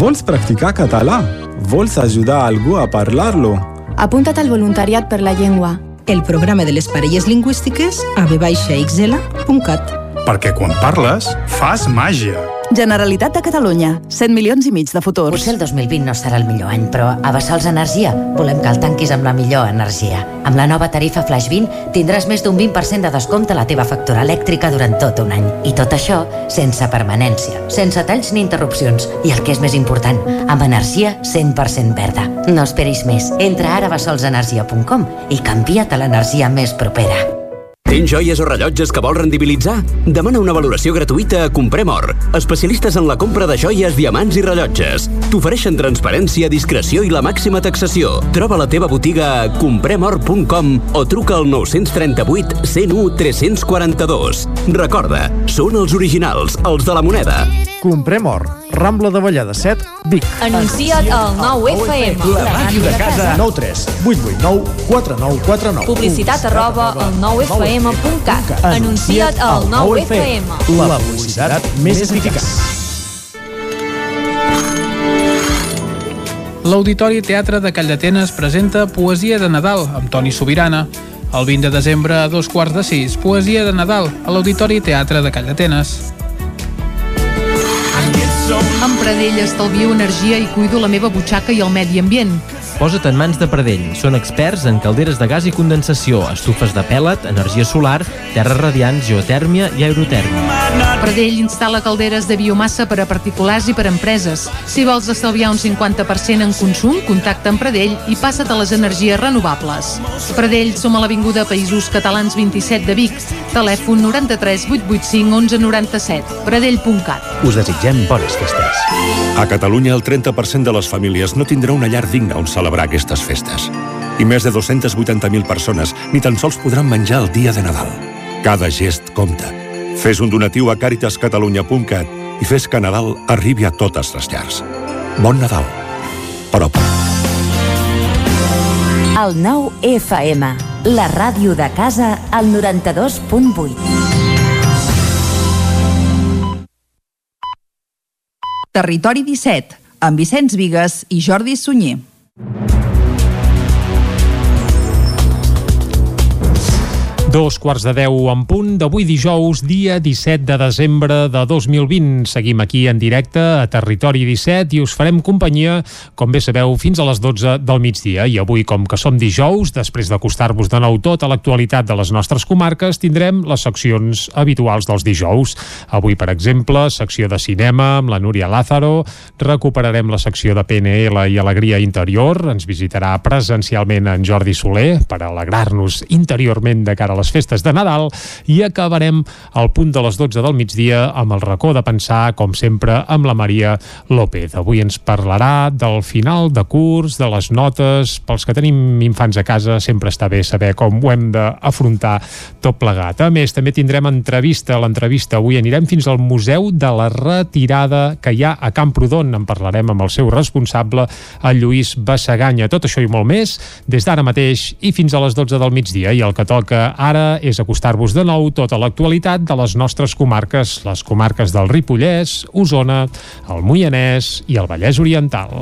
Vols practicar català? Vols ajudar algú a parlar-lo? Apunta't al voluntariat per la llengua el programa de les parelles lingüístiques a vxl.cat. Perquè quan parles, fas màgia. Generalitat de Catalunya, 100 milions i mig de futurs. Potser el 2020 no serà el millor any, però a Bassals Energia volem que el tanquis amb la millor energia. Amb la nova tarifa Flash 20 tindràs més d'un 20% de descompte a la teva factura elèctrica durant tot un any. I tot això sense permanència, sense talls ni interrupcions. I el que és més important, amb energia 100% verda. No esperis més. Entra ara a bassolsenergia.com i canvia't a l'energia més propera. Tens joies o rellotges que vols rendibilitzar? Demana una valoració gratuïta a Comprem Or, especialistes en la compra de joies, diamants i rellotges. T'ofereixen transparència, discreció i la màxima taxació. Troba la teva botiga a compremor.com o truca al 938 101 342. Recorda, són els originals, els de la moneda. Comprem Or, Rambla de Vallada 7, Vic. Anuncia't al 9FM. La màquina de casa. 9 3 8 8 9 4 9 4 9. Publicitat arroba al 9FM9FM.cat. Anuncia't al 9FM. La publicitat més eficaç. L'Auditori Teatre de Calldetenes presenta Poesia de Nadal amb Toni Sobirana. El 20 de desembre a dos quarts de sis, Poesia de Nadal a l'Auditori Teatre de Calldetenes. Amb Pradell estalvio energia i cuido la meva butxaca i el medi ambient. Posa't en mans de Pradell. Són experts en calderes de gas i condensació, estufes de pèl·let, energia solar, terres radiants, geotèrmia i aerotèrmia. Pradell instal·la calderes de biomassa per a particulars i per a empreses. Si vols estalviar un 50% en consum, contacta amb Pradell i passa't a les energies renovables. Pradell som a l'Avinguda Països Catalans 27 de Vic. Telèfon 93 885 11 97. Pradell.cat. Us desitgem bones festes. A Catalunya, el 30% de les famílies no tindrà una llar digna on celebrar aquestes festes. I més de 280.000 persones ni tan sols podran menjar el dia de Nadal. Cada gest compta. Fes un donatiu a caritascatalunya.cat i fes que Nadal arribi a totes les llars. Bon Nadal. Prop. El 9 FM, la ràdio de casa, al 92.8. Territori 17, amb Vicenç Vigues i Jordi Sunyer. Thank you Dos quarts de deu en punt d'avui dijous, dia 17 de desembre de 2020. Seguim aquí en directe a Territori 17 i us farem companyia, com bé sabeu, fins a les 12 del migdia. I avui, com que som dijous, després d'acostar-vos de nou tot a l'actualitat de les nostres comarques, tindrem les seccions habituals dels dijous. Avui, per exemple, secció de cinema amb la Núria Lázaro, recuperarem la secció de PNL i Alegria Interior, ens visitarà presencialment en Jordi Soler per alegrar-nos interiorment de cara a festes de Nadal i acabarem al punt de les 12 del migdia amb el racó de pensar, com sempre, amb la Maria López. Avui ens parlarà del final de curs, de les notes. Pels que tenim infants a casa sempre està bé saber com ho hem d'afrontar tot plegat. A més, també tindrem entrevista. L'entrevista avui anirem fins al Museu de la Retirada que hi ha a Camprodon. En parlarem amb el seu responsable, el Lluís Bassaganya. Tot això i molt més des d'ara mateix i fins a les 12 del migdia. I el que toca ara és acostar-vos de nou tota l'actualitat de les nostres comarques, les comarques del Ripollès, Osona, el Moianès i el Vallès Oriental.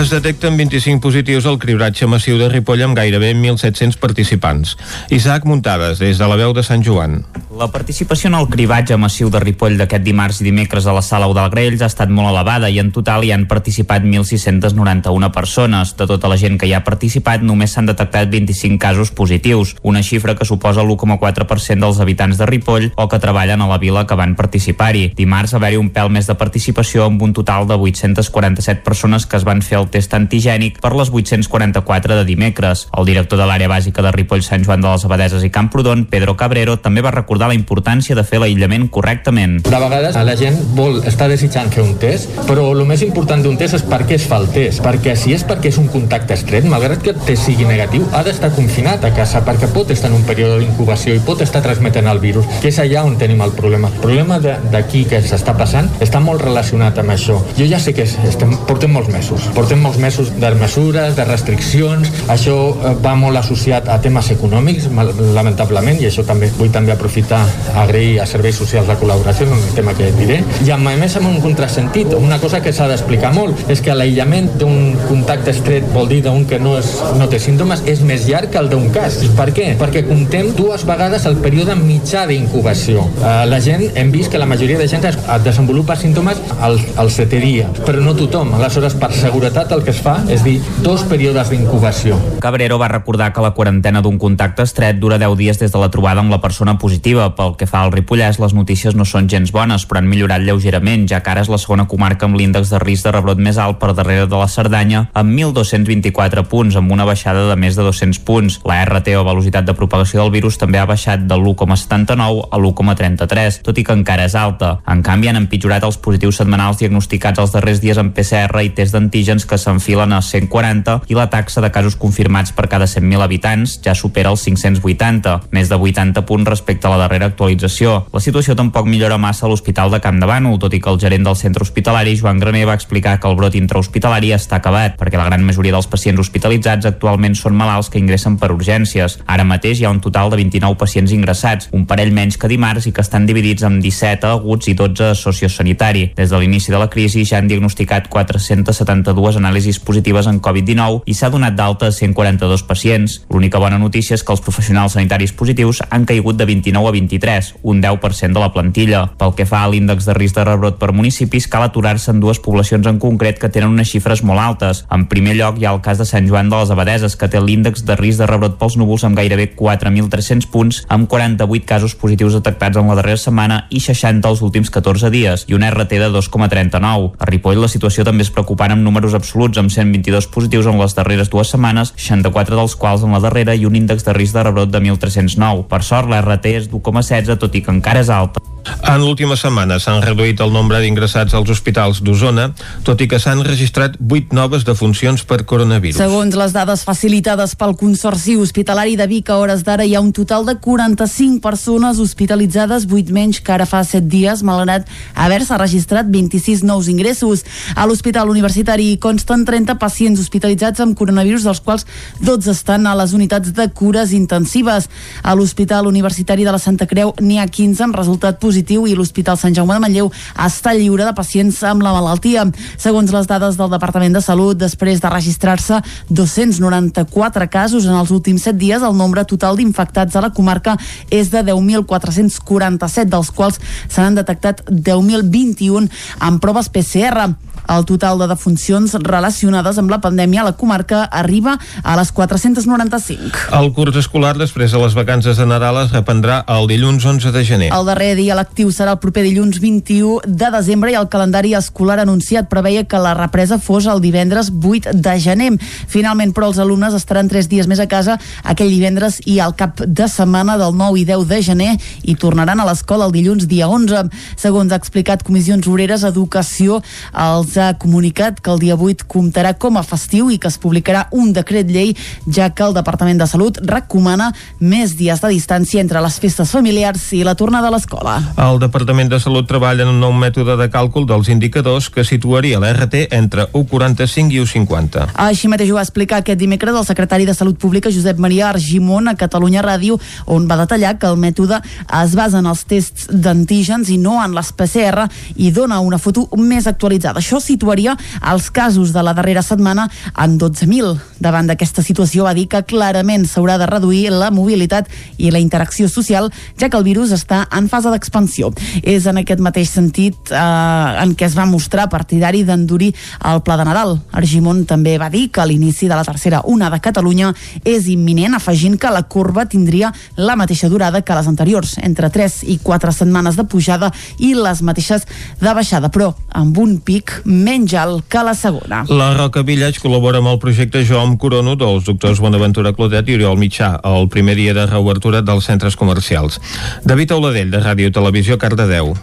Es detecten 25 positius al cribratge massiu de Ripoll amb gairebé 1.700 participants. Isaac Muntades, des de la veu de Sant Joan. La participació en el cribatge massiu de Ripoll d'aquest dimarts i dimecres a la sala Udalgrells ha estat molt elevada i en total hi han participat 1.691 persones. De tota la gent que hi ha participat, només s'han detectat 25 casos positius, una xifra que suposa l'1,4% dels habitants de Ripoll o que treballen a la vila que van participar-hi. Dimarts haver-hi un pèl més de participació amb un total de 847 persones que es van fer el test antigènic per les 844 de dimecres. El director de l'àrea bàsica de Ripoll, Sant Joan de les Abadeses i Camprodon, Pedro Cabrero, també va recordar la importància de fer l'aïllament correctament. De vegades la gent vol estar desitjant fer un test, però el més important d'un test és per què es fa el test. Perquè si és perquè és un contacte estret, malgrat que el test sigui negatiu, ha d'estar confinat a casa perquè pot estar en un període d'incubació i pot estar transmetent el virus, que és allà on tenim el problema. El problema d'aquí que s'està passant està molt relacionat amb això. Jo ja sé que estem, portem molts mesos, portem molts mesos de mesures, de restriccions, això eh, va molt associat a temes econòmics, lamentablement, i això també vull també aprofitar agrair a serveis socials la col·laboració, en un tema que diré, i a més amb un contrasentit, una cosa que s'ha d'explicar molt, és que l'aïllament d'un contacte estret vol dir d'un que no, és, no té símptomes és més llarg que el d'un cas. Per què? Perquè comptem dues vegades el període mitjà d'incubació. Uh, la gent, hem vist que la majoria de gent es, desenvolupa símptomes al, al setè dia, però no tothom. Aleshores, per seguretat, el que es fa és dir dos períodes d'incubació. Cabrero va recordar que la quarantena d'un contacte estret dura 10 dies des de la trobada amb la persona positiva. Pel que fa al Ripollès, les notícies no són gens bones, però han millorat lleugerament, ja que ara és la segona comarca amb l'índex de risc de rebrot més alt per darrere de la Cerdanya, amb 1.224 punts, amb una baixada de més de 200 punts. La RT o velocitat de propagació del virus també ha baixat de l'1,79 a l'1,33, tot i que encara és alta. En canvi, han empitjorat els positius setmanals diagnosticats els darrers dies amb PCR i test d'antígens que s'enfilen a 140 i la taxa de casos confirmats per cada 100.000 habitants ja supera els 580, més de 80 punts respecte a la darrera actualització. La situació tampoc millora massa a l'Hospital de Camp de Bànol, tot i que el gerent del centre hospitalari, Joan Graner, va explicar que el brot intrahospitalari està acabat, perquè la gran majoria dels pacients hospitalitzats actualment són malalts que ingressen per urgències. Ara mateix hi ha un total de 29 pacients ingressats, un parell menys que dimarts i que estan dividits en 17 aguts i 12 a sociosanitari. Des de l'inici de la crisi ja han diagnosticat 472 anàlisis positives en Covid-19 i s'ha donat d'alta a 142 pacients. L'única bona notícia és que els professionals sanitaris positius han caigut de 29 a 23, un 10% de la plantilla. Pel que fa a l'índex de risc de rebrot per municipis, cal aturar-se en dues poblacions en concret que tenen unes xifres molt altes. En primer lloc hi ha el cas de Sant Joan de les Abadeses, que té l'índex de risc de rebrot pels núvols amb gairebé 4.300 punts, amb 48 casos positius detectats en la darrera setmana i 60 els últims 14 dies, i un RT de 2,39. A Ripoll la situació també és preocupant amb números absoluts, amb 122 positius en les darreres dues setmanes, 64 dels quals en la darrera i un índex de risc de rebrot de 1.309. Per sort, l'RT és d'1,8 0,16, tot i que encara és alta. En l'última setmana s'han reduït el nombre d'ingressats als hospitals d'Osona, tot i que s'han registrat 8 noves defuncions per coronavirus. Segons les dades facilitades pel Consorci Hospitalari de Vic, a hores d'ara hi ha un total de 45 persones hospitalitzades, 8 menys que ara fa 7 dies, malgrat haver-se registrat 26 nous ingressos. A l'Hospital Universitari consten 30 pacients hospitalitzats amb coronavirus, dels quals 12 estan a les unitats de cures intensives. A l'Hospital Universitari de la Santa Creu n'hi ha 15 amb resultat positiu positiu i l'Hospital Sant Jaume de Manlleu està lliure de pacients amb la malaltia. Segons les dades del Departament de Salut, després de registrar-se 294 casos en els últims 7 dies, el nombre total d'infectats a la comarca és de 10.447, dels quals se n'han detectat 10.021 amb proves PCR. El total de defuncions relacionades amb la pandèmia a la comarca arriba a les 495. El curs escolar després de les vacances de Nadal es reprendrà el dilluns 11 de gener. El darrer dia lectiu serà el proper dilluns 21 de desembre i el calendari escolar anunciat preveia que la represa fos el divendres 8 de gener. Finalment, però, els alumnes estaran 3 dies més a casa aquell divendres i al cap de setmana del 9 i 10 de gener i tornaran a l'escola el dilluns dia 11. Segons ha explicat Comissions Obreres, Educació els ha comunicat que el dia 8 comptarà com a festiu i que es publicarà un decret llei, ja que el Departament de Salut recomana més dies de distància entre les festes familiars i la tornada a l'escola. El Departament de Salut treballa en un nou mètode de càlcul dels indicadors que situaria l'RT entre 1,45 i 1,50. Així mateix ho va explicar aquest dimecres el secretari de Salut Pública Josep Maria Argimon a Catalunya Ràdio, on va detallar que el mètode es basa en els tests d'antígens i no en les PCR i dona una foto més actualitzada. Això situaria els casos de la darrera setmana en 12.000. Davant d'aquesta situació va dir que clarament s'haurà de reduir la mobilitat i la interacció social, ja que el virus està en fase d'expansió. És en aquest mateix sentit eh, en què es va mostrar partidari d'endurir el Pla de Nadal. Argimon també va dir que l'inici de la tercera una de Catalunya és imminent, afegint que la corba tindria la mateixa durada que les anteriors, entre 3 i 4 setmanes de pujada i les mateixes de baixada, però amb un pic menys alt que la segona. La Roca Village col·labora amb el projecte Jo amb Corono dels doctors Bonaventura Clotet i Oriol Mitjà, el primer dia de reobertura dels centres comercials. David Auladell, de Ràdio Televisió, Cardedeu.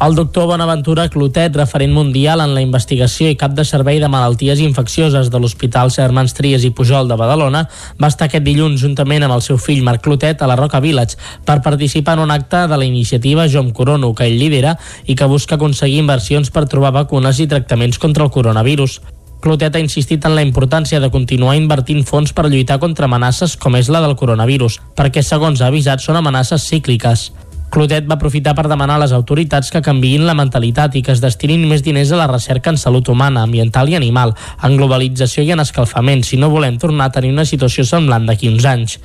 El doctor Bonaventura Clotet, referent mundial en la investigació i cap de servei de malalties infeccioses de l'Hospital Germans Tries i Pujol de Badalona, va estar aquest dilluns juntament amb el seu fill Marc Clotet a la Roca Village per participar en un acte de la iniciativa Jo em corono, que ell lidera i que busca aconseguir inversions per trobar vacunes i tractaments contra el coronavirus. Clotet ha insistit en la importància de continuar invertint fons per lluitar contra amenaces com és la del coronavirus, perquè, segons ha avisat, són amenaces cícliques. Clotet va aprofitar per demanar a les autoritats que canviïn la mentalitat i que es destinin més diners a la recerca en salut humana, ambiental i animal, en globalització i en escalfament, si no volem tornar a tenir una situació semblant d'aquí uns anys.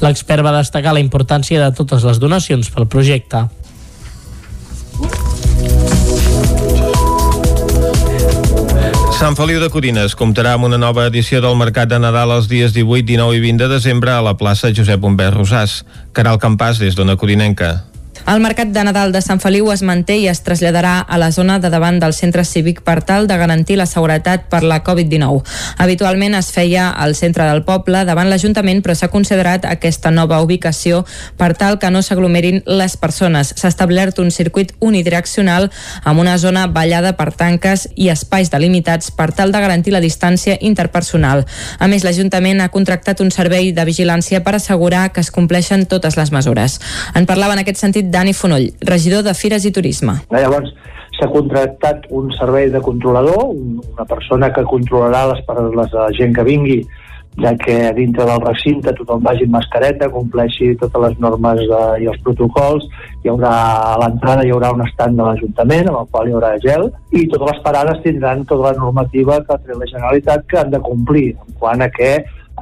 L'expert va destacar la importància de totes les donacions pel projecte. Sant Feliu de Codines comptarà amb una nova edició del Mercat de Nadal els dies 18, 19 i 20 de desembre a la plaça Josep Humbert Rosàs. Caral Campàs, des d'Ona Codinenca. El Mercat de Nadal de Sant Feliu es manté i es traslladarà a la zona de davant del centre cívic per tal de garantir la seguretat per la Covid-19. Habitualment es feia al centre del poble davant l'Ajuntament, però s'ha considerat aquesta nova ubicació per tal que no s'aglomerin les persones. S'ha establert un circuit unidireccional amb una zona ballada per tanques i espais delimitats per tal de garantir la distància interpersonal. A més, l'Ajuntament ha contractat un servei de vigilància per assegurar que es compleixen totes les mesures. En parlava en aquest sentit Dani Fonoll, regidor de Fires i Turisme. Llavors, s'ha contractat un servei de controlador, una persona que controlarà les, les, la gent que vingui ja que dintre del recinte tothom vagi amb mascareta, compleixi totes les normes de, i els protocols, hi haurà a l'entrada hi haurà un estand de l'Ajuntament amb el qual hi haurà gel i totes les parades tindran tota la normativa que tret la Generalitat que han de complir en quant a què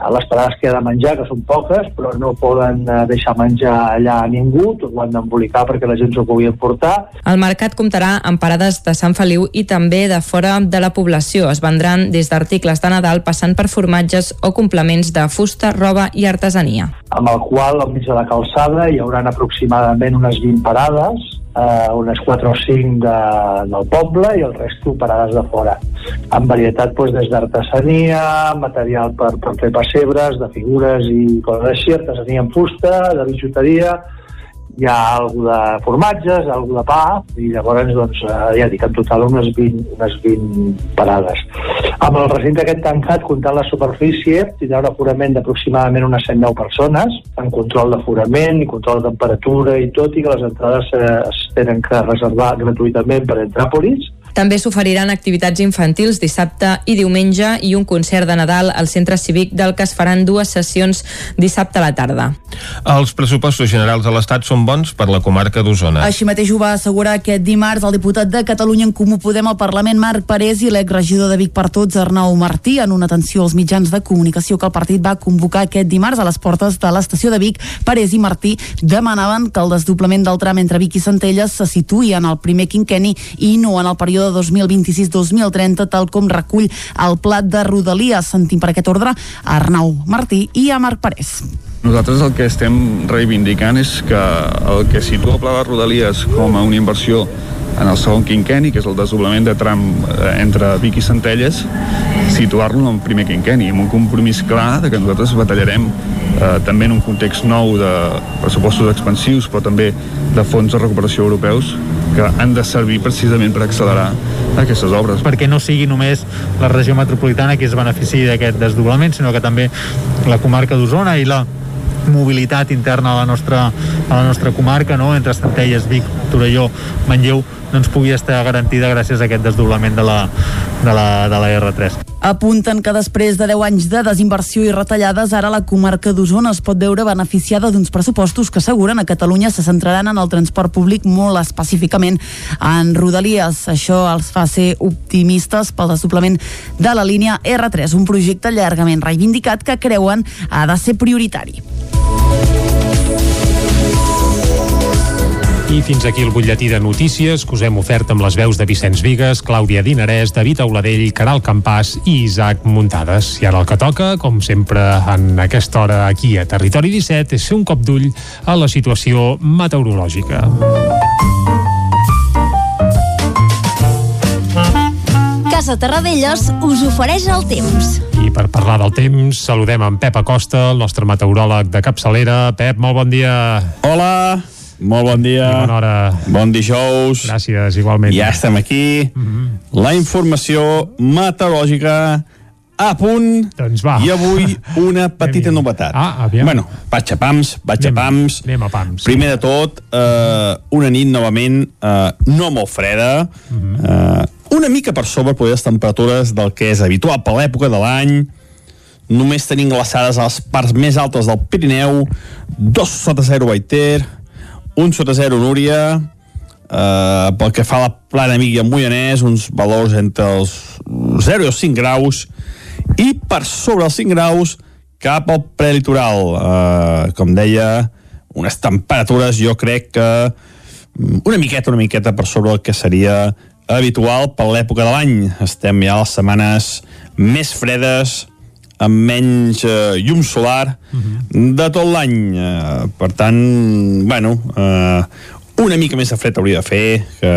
les parades que ha de menjar, que són poques, però no poden eh, deixar menjar allà a ningú, tot ho han d'embolicar perquè la gent s'ho pugui emportar. El mercat comptarà amb parades de Sant Feliu i també de fora de la població. Es vendran des d'articles de Nadal passant per formatges o complements de fusta, roba i artesania. Amb el qual, al mig de la calçada, hi haurà aproximadament unes 20 parades, eh, unes 4 o 5 de, del poble i el resto parades de fora amb varietat doncs, des d'artesania material per, per fer pessebres de figures i coses així, artesania en fusta de bijuteria hi ha alguna de formatges, alguna de pa, i llavors, doncs, eh, ja dic, en total unes 20, unes 20 parades. Amb el recinte aquest tancat, comptant la superfície, tindrà un aforament d'aproximadament unes 109 persones, en control d'aforament i control de temperatura i tot, i que les entrades eh, es tenen que reservar gratuïtament per Entràpolis, també s'oferiran activitats infantils dissabte i diumenge i un concert de Nadal al centre cívic del que es faran dues sessions dissabte a la tarda. Els pressupostos generals de l'Estat són bons per la comarca d'Osona. Així mateix ho va assegurar aquest dimarts el diputat de Catalunya en Comú Podem al Parlament Marc Parés i l'exregidor de Vic per Tots Arnau Martí en una atenció als mitjans de comunicació que el partit va convocar aquest dimarts a les portes de l'estació de Vic. Parés i Martí demanaven que el desdoblament del tram entre Vic i Centelles se situï en el primer quinqueni i no en el període període 2026-2030, tal com recull el plat de Rodalies. Sentim per aquest ordre a Arnau Martí i a Marc Parés. Nosaltres el que estem reivindicant és que el que situa el pla de Rodalies com a una inversió en el segon quinqueni, que és el desdoblament de tram eh, entre Vic i Centelles, situar-lo en el primer quinqueni, amb un compromís clar de que nosaltres batallarem eh, també en un context nou de pressupostos expansius, però també de fons de recuperació europeus que han de servir precisament per accelerar aquestes obres. Perquè no sigui només la regió metropolitana que es benefici d'aquest desdoblament, sinó que també la comarca d'Osona i la mobilitat interna a la nostra, a la nostra comarca, no? entre Centelles, Vic, Torelló, Manlleu, doncs pugui estar garantida gràcies a aquest desdoblament de la, de la, de la R3. Apunten que després de 10 anys de desinversió i retallades, ara la comarca d'Osona es pot veure beneficiada d'uns pressupostos que asseguren a Catalunya se centraran en el transport públic molt específicament en Rodalies. Això els fa ser optimistes pel desdoblament de la línia R3, un projecte llargament reivindicat que creuen ha de ser prioritari. I fins aquí el butlletí de notícies que us hem ofert amb les veus de Vicenç Vigues, Clàudia Dinarès, David Auladell, Caral Campàs i Isaac Muntades. I ara el que toca, com sempre en aquesta hora aquí a Territori 17, és fer un cop d'ull a la situació meteorològica. Casa Terradellos us ofereix el temps. I per parlar del temps, saludem en Pep Acosta, el nostre meteoròleg de capçalera. Pep, molt bon dia. Hola, molt bon dia. I bona hora. Bon dijous. Gràcies, igualment. Ja estem aquí. Mm -hmm. La informació meteorològica a punt. Doncs va. I avui una petita novetat. Ah, aviam. Bueno, vaig a pams, vaig Anem, a pams. Anem a pams. Primer de tot, eh, una nit novament eh, no molt freda, Mm -hmm. eh, una mica per sobre poder les temperatures del que és habitual per l'època de l'any, només tenim glaçades a les parts més altes del Pirineu, dos sota zero Baiter, un sota zero Núria, eh, pel que fa a la plana el Moianès, uns valors entre els 0 i els 5 graus, i per sobre els 5 graus cap al prelitoral. Eh, com deia, unes temperatures jo crec que mm, una miqueta, una miqueta per sobre el que seria habitual per l'època de l'any. Estem ja a les setmanes més fredes, amb menys eh, llum solar de tot l'any. Eh, per tant, bueno, eh, una mica més de fred hauria de fer, que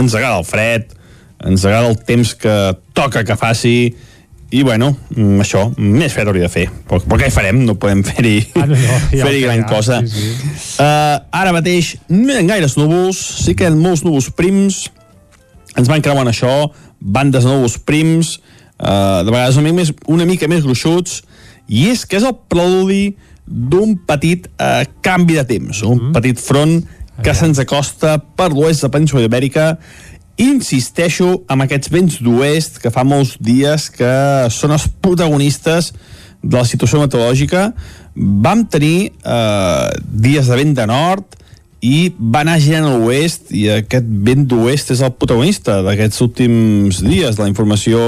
ens agrada el fred, ens agrada el temps que toca que faci, i bueno, mm, això, més fred hauria de fer. Però, però què hi farem? No podem fer-hi Ah, no, no, ja fer gran farà, cosa. sí, sí. Uh, ara mateix no hi ha gaires núvols, sí que hi ha molts núvols prims, ens van creuant això, bandes de núvols prims, uh, de vegades una mica, més, una mica més gruixuts, i és que és el preludi d'un petit uh, canvi de temps, un Mm-hmm. petit front que se'ns acosta per l'oest de Península Ibèrica. Insisteixo amb aquests vents d'oest que fa molts dies que són els protagonistes de la situació meteorològica. Vam tenir eh, dies de vent de nord i va anar girant a l'oest i aquest vent d'oest és el protagonista d'aquests últims dies de la informació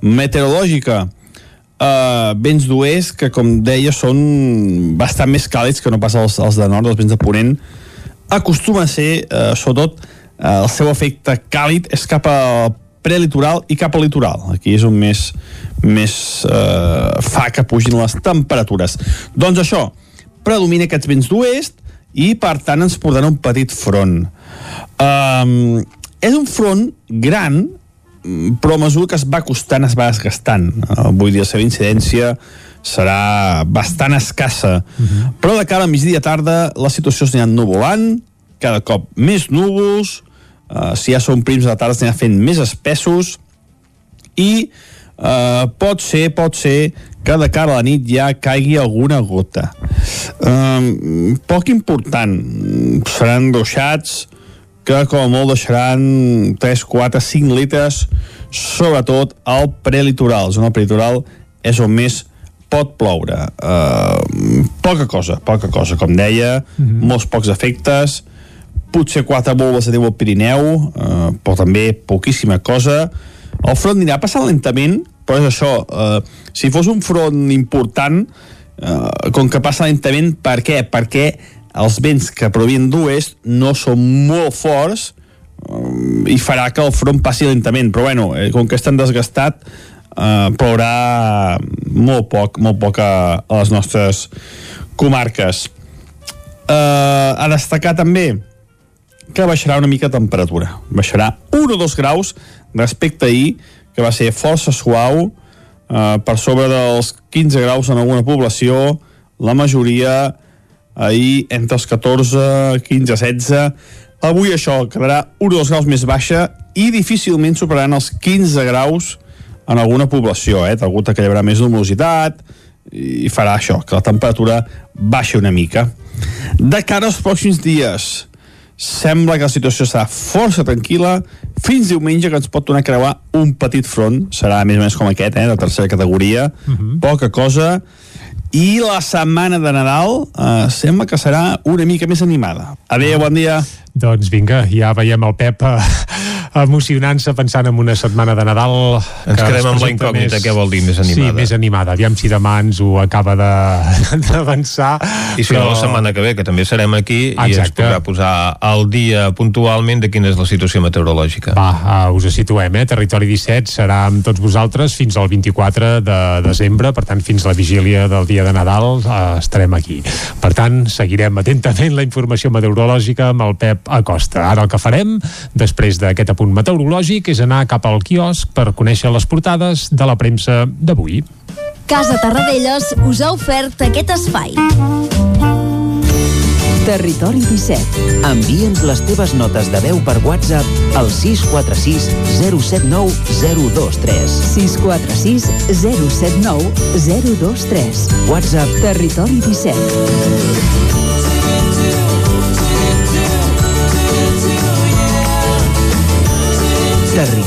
meteorològica. Uh, vents d'oest que com deia són bastant més càlids que no pas els, els de nord, els vents de ponent. Acostuma a ser uh, sobretot uh, el seu efecte càlid és cap al prelitoral i cap al litoral. Aquí és on més, més uh, fa que pugin les temperatures. Doncs això, predomina aquests vents d'oest i per tant ens portarà un petit front um, és un front gran però a mesura que es va costant es va desgastant. Eh, vull dir, la seva incidència serà bastant escassa. Uh -huh. Però de cara a migdia tarda la situació s'anirà nuvolant, cada cop més núvols, uh, si ja són prims de la tarda s'anirà fent més espessos i uh, pot ser, pot ser que de cara a la nit ja caigui alguna gota. Uh, poc important, seran ruixats que com a molt deixaran 3, 4, 5 litres sobretot al prelitoral. Zona prelitoral és on més pot ploure. Uh, poca cosa, poca cosa, com deia, mm -hmm. molts pocs efectes, potser quatre volves de neu al Pirineu, uh, però també poquíssima cosa. El front anirà passant lentament, però és això, uh, si fos un front important, uh, com que passa lentament, per què? Perquè els vents que provien d'oest no són molt forts, um, i farà que el front passi lentament. Però bueno, eh, com que és tan desgastat eh, plourà molt poc, molt poc a, a les nostres comarques. Eh, a destacar també que baixarà una mica temperatura. Baixarà 1 o 2 graus respecte a ahir que va ser força suau eh, per sobre dels 15 graus en alguna població la majoria ahir entre els 14, 15, 16 Avui això quedarà 1 o 2 graus més baixa i difícilment superaran els 15 graus en alguna població, eh? Degut que hi haurà més humositat i farà això, que la temperatura baixa una mica. De cara als pròxims dies, sembla que la situació serà força tranquil·la fins diumenge que ens pot tornar a creuar un petit front, serà més o menys com aquest, eh, de tercera categoria, uh mhm. -huh. poca cosa, i la setmana de Nadal eh, sembla que serà una mica més animada. Adéu, bon dia. Doncs vinga, ja veiem el Pep eh, emocionant-se pensant en una setmana de Nadal ens quedem amb la incògnita, més... què vol dir més animada? Sí, més animada, aviam si demà ens ho acaba d'avançar i si però... no la setmana que ve, que també serem aquí Exacte. i ens podrà posar al dia puntualment de quina és la situació meteorològica Va, uh, us situem, eh? Territori 17 serà amb tots vosaltres fins al 24 de desembre, per tant fins la vigília del dia de Nadal uh, estarem aquí per tant, seguirem atentament la informació meteorològica amb el Pep a Costa. Ara el que farem, després d'aquest apunt meteorològic, és anar cap al quiosc per conèixer les portades de la premsa d'avui. Casa Tarradellas us ha ofert aquest espai. Territori 17. Envia'ns les teves notes de veu per WhatsApp al 646 079 023. 646 079 023. WhatsApp Territori 17.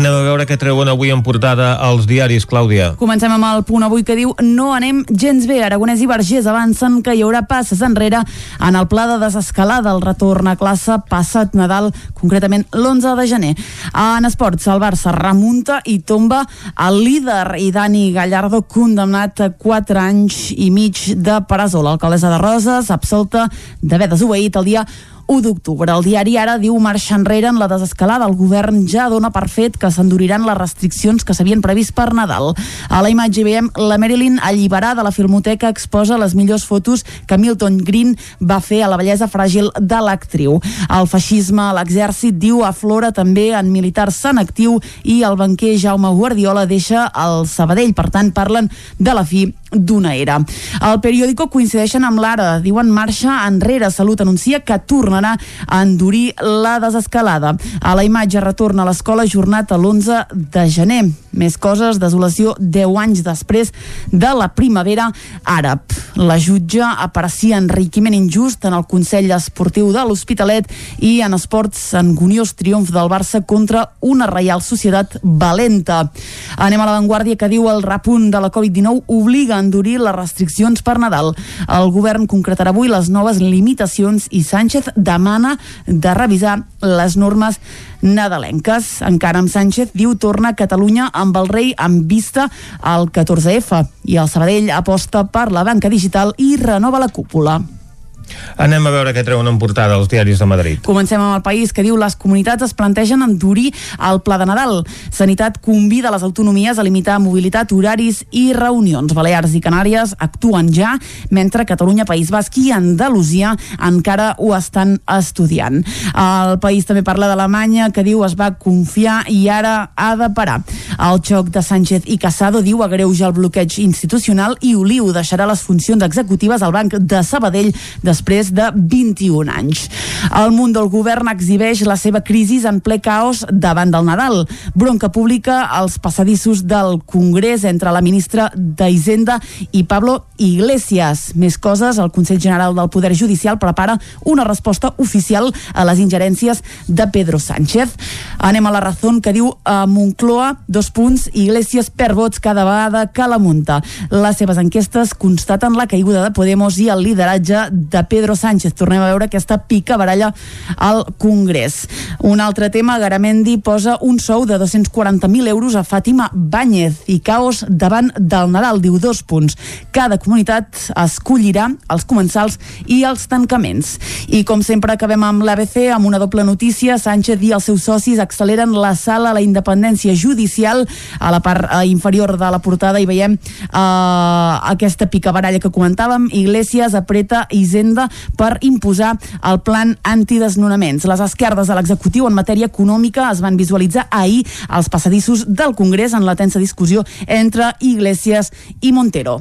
Anem a veure què treuen avui en portada als diaris, Clàudia. Comencem amb el punt avui que diu no anem gens bé. Aragonès i Vergés avancen que hi haurà passes enrere en el pla de desescalada. El retorn a classe passat Nadal, concretament l'11 de gener. En esports, el Barça remunta i tomba el líder i Dani Gallardo condemnat a 4 anys i mig de presó. L'alcaldessa de Roses absolta d'haver desobeït el dia 1 d'octubre. El diari ara diu marxa enrere en la desescalada. El govern ja dona per fet que s'enduriran les restriccions que s'havien previst per Nadal. A la imatge veiem la Marilyn alliberada. La Filmoteca exposa les millors fotos que Milton Green va fer a la bellesa fràgil de l'actriu. El feixisme a l'exèrcit diu aflora també en militars en actiu i el banquer Jaume Guardiola deixa el Sabadell. Per tant, parlen de la fi d'una era. El periòdico coincideixen amb l'ara, diuen marxa enrere. Salut anuncia que tornarà a endurir la desescalada. A la imatge retorna a l'escola jornat a l'11 de gener. Més coses, desolació 10 anys després de la primavera àrab. La jutge aparecia enriquiment injust en el Consell Esportiu de l'Hospitalet i en esports angoniós triomf del Barça contra una Reial Societat valenta. Anem a l'avantguàrdia que diu el repunt de la Covid-19 obliga endurir les restriccions per Nadal. El govern concretarà avui les noves limitacions i Sánchez demana de revisar les normes nadalenques. Encara amb Sánchez diu torna a Catalunya amb el rei amb vista al 14F i el Sabadell aposta per la banca digital i renova la cúpula. Anem a veure què treuen en portada els diaris de Madrid. Comencem amb el país que diu les comunitats es plantegen endurir el pla de Nadal. Sanitat convida les autonomies a limitar mobilitat, horaris i reunions. Balears i Canàries actuen ja, mentre Catalunya, País Basc i Andalusia encara ho estan estudiant. El país també parla d'Alemanya, que diu es va confiar i ara ha de parar. El xoc de Sánchez i Casado diu agreuja el bloqueig institucional i Oliu deixarà les funcions executives al Banc de Sabadell després de 21 anys. El món del govern exhibeix la seva crisi en ple caos davant del Nadal. Bronca pública als passadissos del Congrés entre la ministra d'Hisenda i Pablo Iglesias. Més coses, el Consell General del Poder Judicial prepara una resposta oficial a les ingerències de Pedro Sánchez. Anem a la raó que diu a Moncloa, dos punts, Iglesias per vots cada vegada que la munta. Les seves enquestes constaten la caiguda de Podemos i el lideratge de Pedro Sánchez. Tornem a veure aquesta pica baralla al Congrés. Un altre tema, Garamendi posa un sou de 240.000 euros a Fàtima Báñez i caos davant del Nadal, diu dos punts. Cada comunitat escollirà els comensals i els tancaments. I com sempre acabem amb l'ABC amb una doble notícia. Sánchez i els seus socis acceleren la sala a la independència judicial. A la part eh, inferior de la portada hi veiem eh, aquesta picabaralla que comentàvem. Iglesias apreta Hisenda per imposar el plan antidesnonaments. Les esquerdes de l'executiu en matèria econòmica es van visualitzar ahir als passadissos del Congrés en la tensa discussió entre Iglesias i Montero.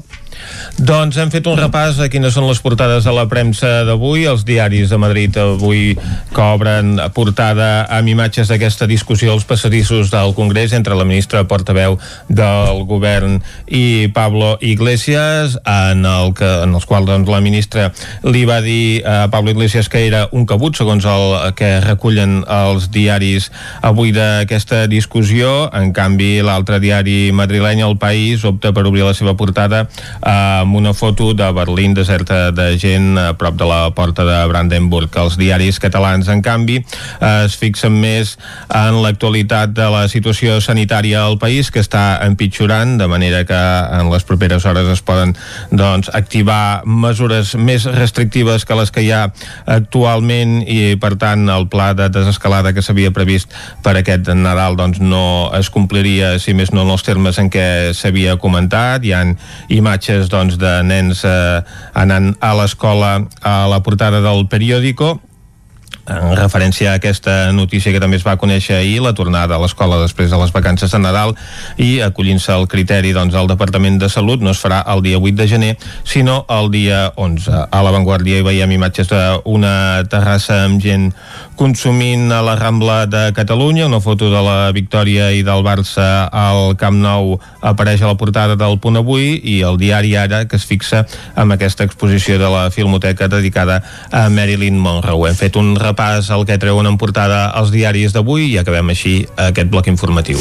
Doncs hem fet un repàs a quines són les portades de la premsa d'avui. Els diaris de Madrid avui cobren portada amb imatges d'aquesta discussió als passadissos del Congrés entre la ministra portaveu del govern i Pablo Iglesias, en, el que, en els quals doncs, la ministra li va dir a Pablo Iglesias que era un cabut, segons el que recullen els diaris avui d'aquesta discussió. En canvi, l'altre diari madrileny, El País, opta per obrir la seva portada amb una foto de Berlín deserta de gent a prop de la porta de Brandenburg. Els diaris catalans, en canvi, es fixen més en l'actualitat de la situació sanitària al país, que està empitjorant, de manera que en les properes hores es poden doncs, activar mesures més restrictives que les que hi ha actualment i, per tant, el pla de desescalada que s'havia previst per aquest Nadal doncs, no es compliria, si més no, en els termes en què s'havia comentat. Hi han imatges doncs, de nens eh, anant a l'escola a la portada del periòdico en referència a aquesta notícia que també es va conèixer ahir, la tornada a l'escola després de les vacances de Nadal i acollint-se al criteri doncs, del Departament de Salut no es farà el dia 8 de gener sinó el dia 11. A l'avantguàrdia hi veiem imatges d'una terrassa amb gent consumint a la Rambla de Catalunya, una foto de la Victòria i del Barça al Camp Nou apareix a la portada del Punt Avui i el diari Ara que es fixa amb aquesta exposició de la Filmoteca dedicada a Marilyn Monroe. Hem fet un repàs al que treuen en portada els diaris d'avui i acabem així aquest bloc informatiu.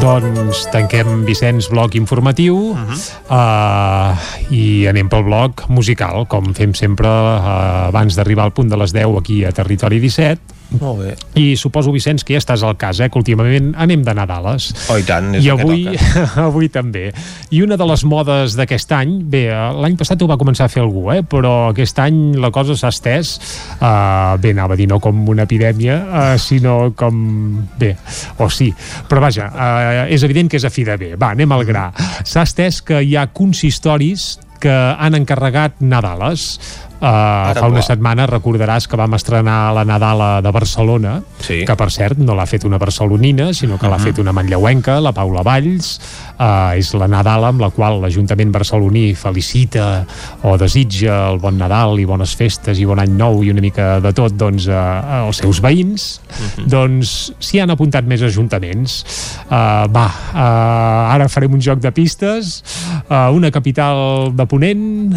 Doncs tanquem Vicenç bloc informatiu uh -huh. uh, i anem pel bloc musical, com fem sempre uh, abans d'arribar al punt de les 10 aquí a Territori 17 molt bé. I suposo, Vicenç, que ja estàs al cas, eh? que últimament anem de Nadales. Oh, i tant, és I avui, avui també. I una de les modes d'aquest any, bé, l'any passat ho va començar a fer algú, eh? però aquest any la cosa s'ha estès, uh, bé, anava a dir no com una epidèmia, uh, sinó com... bé, o sí, però vaja, uh, és evident que és a fi de bé. Va, anem al gra. S'ha estès que hi ha consistoris que han encarregat Nadales Uh, fa una setmana recordaràs que vam estrenar la Nadala de Barcelona sí. que per cert no l'ha fet una barcelonina sinó que uh -huh. l'ha fet una manlleuenca, la Paula Valls uh, és la Nadala amb la qual l'Ajuntament barceloní felicita o desitja el bon Nadal i bones festes i bon any nou i una mica de tot doncs, uh, als seus veïns uh -huh. doncs s'hi han apuntat més ajuntaments uh, va, uh, ara farem un joc de pistes uh, una capital de Ponent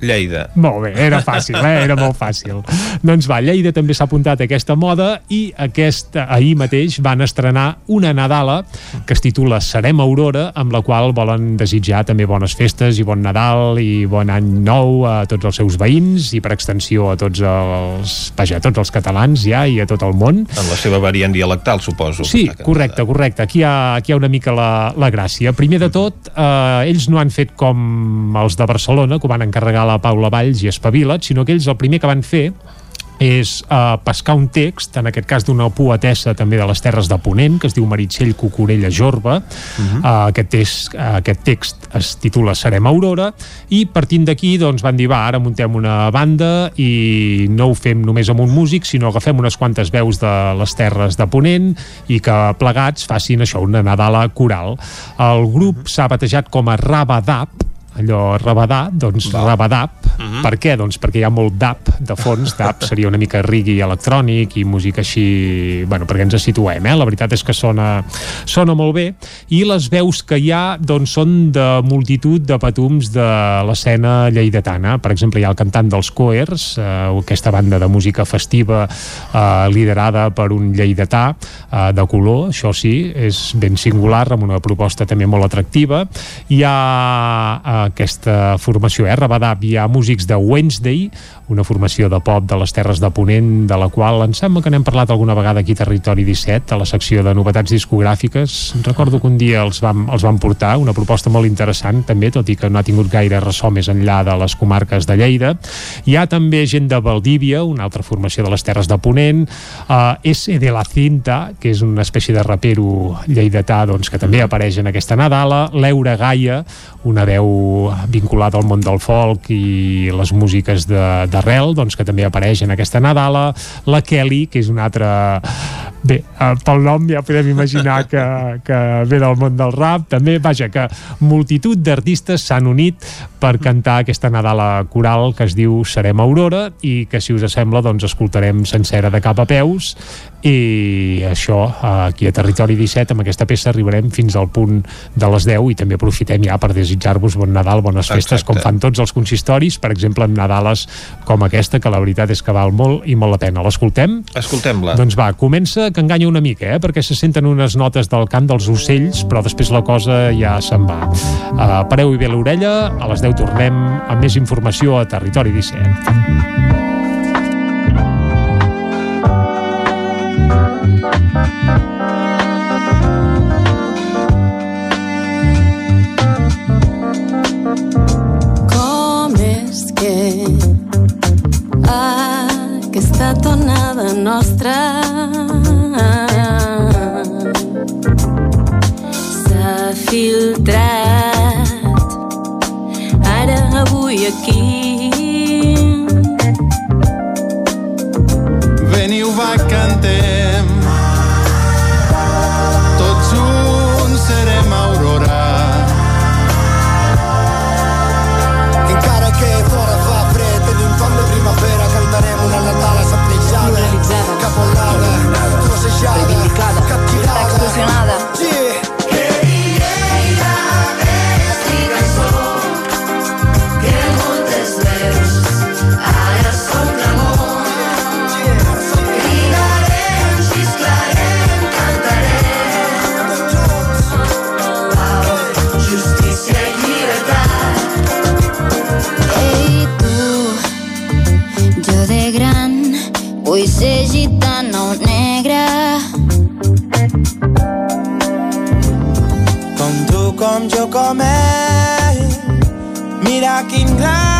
Lleida. Molt bé, era fàcil, eh? era molt fàcil. doncs va, Lleida també s'ha apuntat a aquesta moda i aquest, ahir mateix van estrenar una Nadala que es titula Serem Aurora, amb la qual volen desitjar també bones festes i bon Nadal i bon any nou a tots els seus veïns i per extensió a tots els, vaja, a tots els catalans ja i a tot el món. En la seva variant dialectal, suposo. Sí, correcte, correcte. Aquí hi ha, aquí hi ha una mica la, la gràcia. Primer de tot, eh, ells no han fet com els de Barcelona, que van encarregar la Paula Valls i Espavila't, sinó que ells el primer que van fer és uh, pescar un text, en aquest cas d'una poetessa també de les Terres de Ponent, que es diu Meritxell Cucurella Jorba. Uh -huh. uh, aquest, text, uh, aquest text es titula Serem Aurora, i partint d'aquí doncs, van dir, va, ara muntem una banda i no ho fem només amb un músic, sinó agafem unes quantes veus de les Terres de Ponent i que plegats facin això, una Nadala coral. El grup s'ha batejat com a Rabadap, allò rabadà, doncs Va. rabadap. Uh -huh. Per què? Doncs perquè hi ha molt dap de fons, dap seria una mica rigui electrònic i música així, bueno, perquè ens situem, eh? La veritat és que sona, sona molt bé i les veus que hi ha doncs són de multitud de patums de l'escena lleidatana. Per exemple, hi ha el cantant dels Coers, eh, aquesta banda de música festiva eh, liderada per un lleidatà eh, de color, això sí, és ben singular, amb una proposta també molt atractiva. Hi ha eh, aquesta formació, eh? Rabadab, hi ha músics de Wednesday, una formació de pop de les Terres de Ponent, de la qual em sembla que n'hem parlat alguna vegada aquí a Territori 17, a la secció de novetats discogràfiques. Recordo que un dia els vam, els vam portar, una proposta molt interessant també, tot i que no ha tingut gaire ressò més enllà de les comarques de Lleida. Hi ha també gent de Valdívia, una altra formació de les Terres de Ponent, uh, S de la Cinta, que és una espècie de rapero lleidatà doncs, que també apareix en aquesta Nadala, l'Eura Gaia, una veu vinculada al món del folk i les músiques de, de d'arrel, doncs, que també apareix en aquesta Nadala, la Kelly, que és una altra... Bé, eh, pel nom ja podem imaginar que, que ve del món del rap, també, vaja, que multitud d'artistes s'han unit per cantar aquesta Nadala coral que es diu Serem Aurora i que, si us sembla, doncs escoltarem sencera de cap a peus i això, aquí a Territori 17 amb aquesta peça arribarem fins al punt de les 10 i també aprofitem ja per desitjar-vos bon Nadal, bones festes, Exacte. com fan tots els consistoris, per exemple en Nadales com aquesta, que la veritat és que val molt i molt la pena. L'escoltem? Escoltem-la. Doncs va, comença que enganya una mica, eh? perquè se senten unes notes del cant dels ocells, però després la cosa ja se'n va. Uh, pareu-hi bé l'orella, a les 10 tornem amb més informació a Territori 17. Aquesta tonada nostra. S'ha filtrat. Ara avui aquí. Veniu va Mira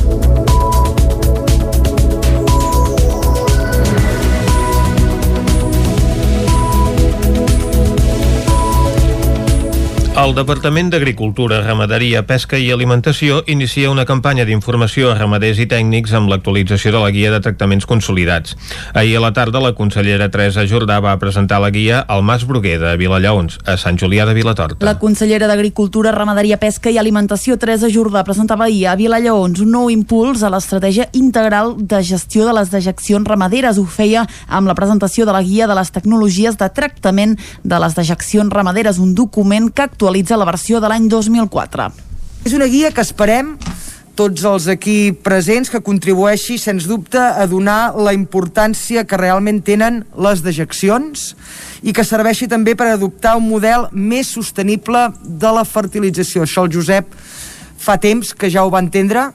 El Departament d'Agricultura, Ramaderia, Pesca i Alimentació inicia una campanya d'informació a ramaders i tècnics amb l'actualització de la guia de tractaments consolidats. Ahir a la tarda la consellera Teresa Jordà va presentar la guia al Mas Bruguer de Vilallaons, a Sant Julià de Vilatorta. La consellera d'Agricultura, Ramaderia, Pesca i Alimentació, Teresa Jordà, presentava ahir a Vilallaons un nou impuls a l'estratègia integral de gestió de les dejeccions ramaderes. Ho feia amb la presentació de la guia de les tecnologies de tractament de les dejeccions ramaderes, un document que actualitza la versió de l'any 2004. És una guia que esperem tots els aquí presents que contribueixi, sens dubte, a donar la importància que realment tenen les dejeccions i que serveixi també per adoptar un model més sostenible de la fertilització. Això el Josep fa temps que ja ho va entendre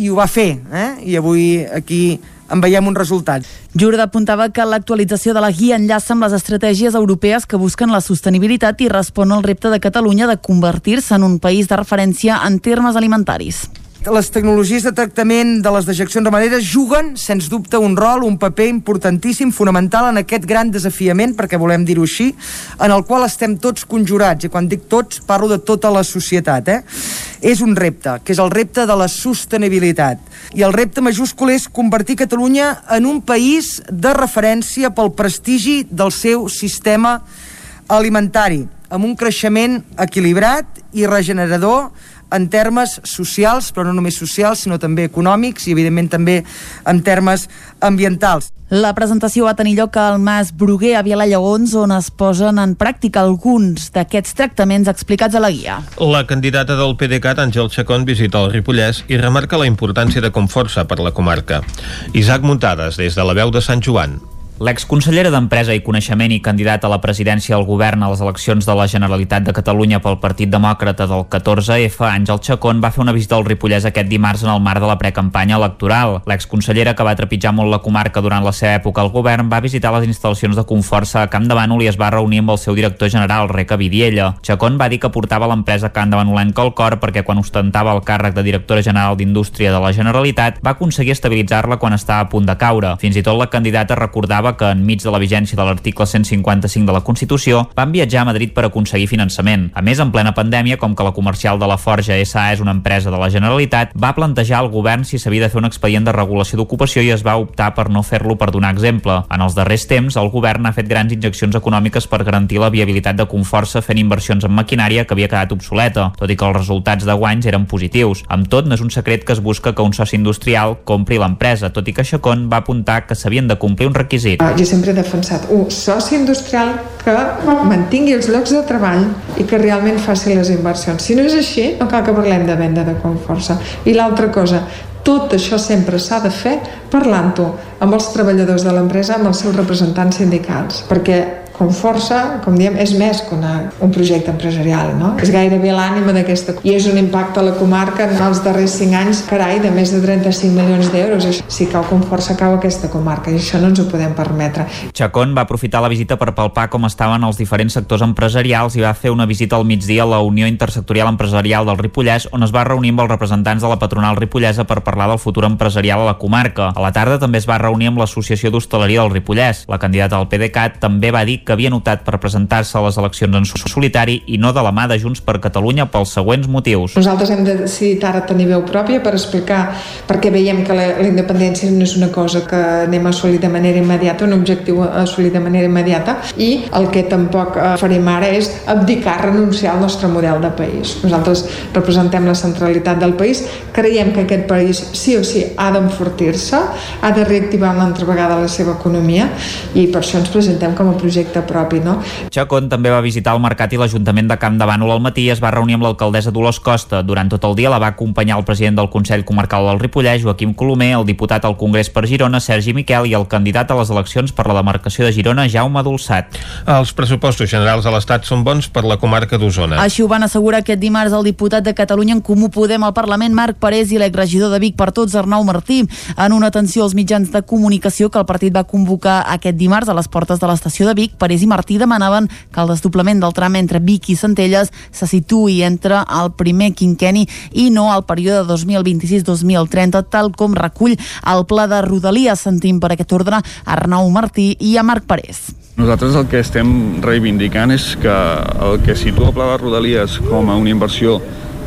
i ho va fer, eh? i avui aquí en veiem un resultat. Jurda apuntava que l'actualització de la guia enllaça amb les estratègies europees que busquen la sostenibilitat i respon al repte de Catalunya de convertir-se en un país de referència en termes alimentaris. Les tecnologies de tractament de les dejeccions ramaderes juguen, sens dubte, un rol, un paper importantíssim, fonamental en aquest gran desafiament, perquè volem dir-ho així, en el qual estem tots conjurats, i quan dic tots parlo de tota la societat. Eh? És un repte, que és el repte de la sostenibilitat. I el repte majúscul és convertir Catalunya en un país de referència pel prestigi del seu sistema alimentari, amb un creixement equilibrat i regenerador en termes socials, però no només socials, sinó també econòmics i, evidentment, també en termes ambientals. La presentació va tenir lloc al Mas Bruguer a Vilallaons, on es posen en pràctica alguns d'aquests tractaments explicats a la guia. La candidata del PDeCAT, Àngel Chacón, visita el Ripollès i remarca la importància de Comforça per la comarca. Isaac Muntades, des de la veu de Sant Joan. L'exconsellera d'Empresa i Coneixement i candidat a la presidència del govern a les eleccions de la Generalitat de Catalunya pel Partit Demòcrata del 14F, Àngel Chacón, va fer una visita al Ripollès aquest dimarts en el marc de la precampanya electoral. L'exconsellera, que va trepitjar molt la comarca durant la seva època al govern, va visitar les instal·lacions de Conforça a Camp de Bànol i es va reunir amb el seu director general, Reca Vidiella. Chacón va dir que portava l'empresa Camp de Banolenca al cor perquè quan ostentava el càrrec de directora general d'Indústria de la Generalitat va aconseguir estabilitzar-la quan estava a punt de caure. Fins i tot la candidata recordava que enmig de la vigència de l'article 155 de la Constitució van viatjar a Madrid per aconseguir finançament. A més, en plena pandèmia, com que la comercial de la Forja SA és una empresa de la Generalitat, va plantejar al govern si s'havia de fer un expedient de regulació d'ocupació i es va optar per no fer-lo per donar exemple. En els darrers temps, el govern ha fet grans injeccions econòmiques per garantir la viabilitat de Conforça fent inversions en maquinària que havia quedat obsoleta, tot i que els resultats de guanys eren positius. Amb tot, no és un secret que es busca que un soci industrial compri l'empresa, tot i que Chacón va apuntar que s'havien de complir un requisit. Jo sempre he defensat un soci industrial que mantingui els llocs de treball i que realment faci les inversions. Si no és així, no cal que parlem de venda de Conforça. I l'altra cosa, tot això sempre s'ha de fer parlant-ho amb els treballadors de l'empresa, amb els seus representants sindicals, perquè com força, com diem, és més que una, un projecte empresarial, no? És gairebé l'ànima d'aquesta... I és un impacte a la comarca en els darrers 5 anys, carai, de més de 35 milions d'euros. Si cau com força, cau aquesta comarca, i això no ens ho podem permetre. Chacón va aprofitar la visita per palpar com estaven els diferents sectors empresarials i va fer una visita al migdia a la Unió Intersectorial Empresarial del Ripollès, on es va reunir amb els representants de la patronal ripollesa per parlar del futur empresarial a la comarca. A la tarda també es va reunir amb l'Associació d'Hostaleria del Ripollès. La candidata al PDeCAT també va dir havia notat per presentar-se a les eleccions en solitari i no de la mà de Junts per Catalunya pels següents motius. Nosaltres hem decidit ara tenir veu pròpia per explicar perquè veiem que la, la independència no és una cosa que anem a assolir de manera immediata, un objectiu a assolir de manera immediata i el que tampoc eh, farem ara és abdicar, renunciar al nostre model de país. Nosaltres representem la centralitat del país, creiem que aquest país sí o sí ha d'enfortir-se, ha de reactivar una altra vegada la seva economia i per això ens presentem com a projecte propi. No? Chacón també va visitar el mercat i l'Ajuntament de Camp de Bànol al matí i es va reunir amb l'alcaldessa Dolors Costa. Durant tot el dia la va acompanyar el president del Consell Comarcal del Ripollès, Joaquim Colomer, el diputat al Congrés per Girona, Sergi Miquel, i el candidat a les eleccions per la demarcació de Girona, Jaume Dolçat. Els pressupostos generals de l'Estat són bons per la comarca d'Osona. Així ho van assegurar aquest dimarts el diputat de Catalunya en Comú Podem al Parlament, Marc Parés, i l'exregidor de Vic per Tots, Arnau Martí, en una atenció als mitjans de comunicació que el partit va convocar aquest dimarts a les portes de l'estació de Vic Parés i Martí demanaven que el desdoblament del tram entre Vic i Centelles se situï entre el primer quinqueni i no al període 2026-2030, tal com recull el pla de Rodalies. Sentim per aquest ordre Arnau Martí i a Marc Parés. Nosaltres el que estem reivindicant és que el que situa el Pla de Rodalies com a una inversió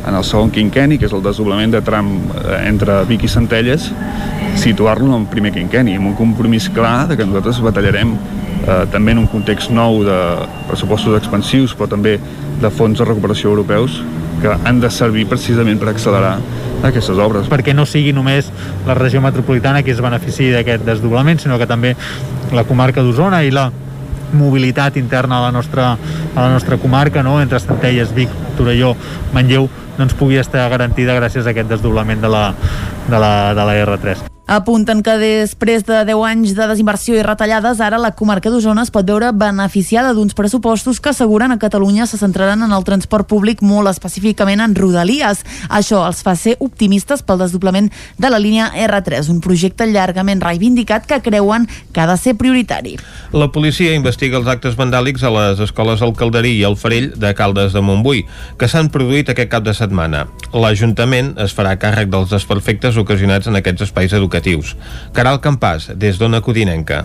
en el segon quinqueni, que és el desdoblament de tram eh, entre Vic i Centelles, situar-lo en el primer quinqueni, amb un compromís clar de que nosaltres batallarem eh, també en un context nou de pressupostos expansius, però també de fons de recuperació europeus, que han de servir precisament per accelerar aquestes obres. Perquè no sigui només la regió metropolitana que es benefici d'aquest desdoblament, sinó que també la comarca d'Osona i la mobilitat interna a la nostra, a la nostra comarca, no? entre Centelles, Vic, Torelló, Manlleu, doncs pugui estar garantida gràcies a aquest desdoblament de la, de la, de la R3. Apunten que després de 10 anys de desinversió i retallades, ara la comarca d'Osona es pot veure beneficiada d'uns pressupostos que asseguren a Catalunya se centraran en el transport públic molt específicament en Rodalies. Això els fa ser optimistes pel desdoblament de la línia R3, un projecte llargament reivindicat que creuen que ha de ser prioritari. La policia investiga els actes vandàlics a les escoles El Calderí i El Farell de Caldes de Montbui, que s'han produït aquest cap de setmana. L'Ajuntament es farà càrrec dels desperfectes ocasionats en aquests espais educatius. Caral Campàs, des d'Ona Codinenca.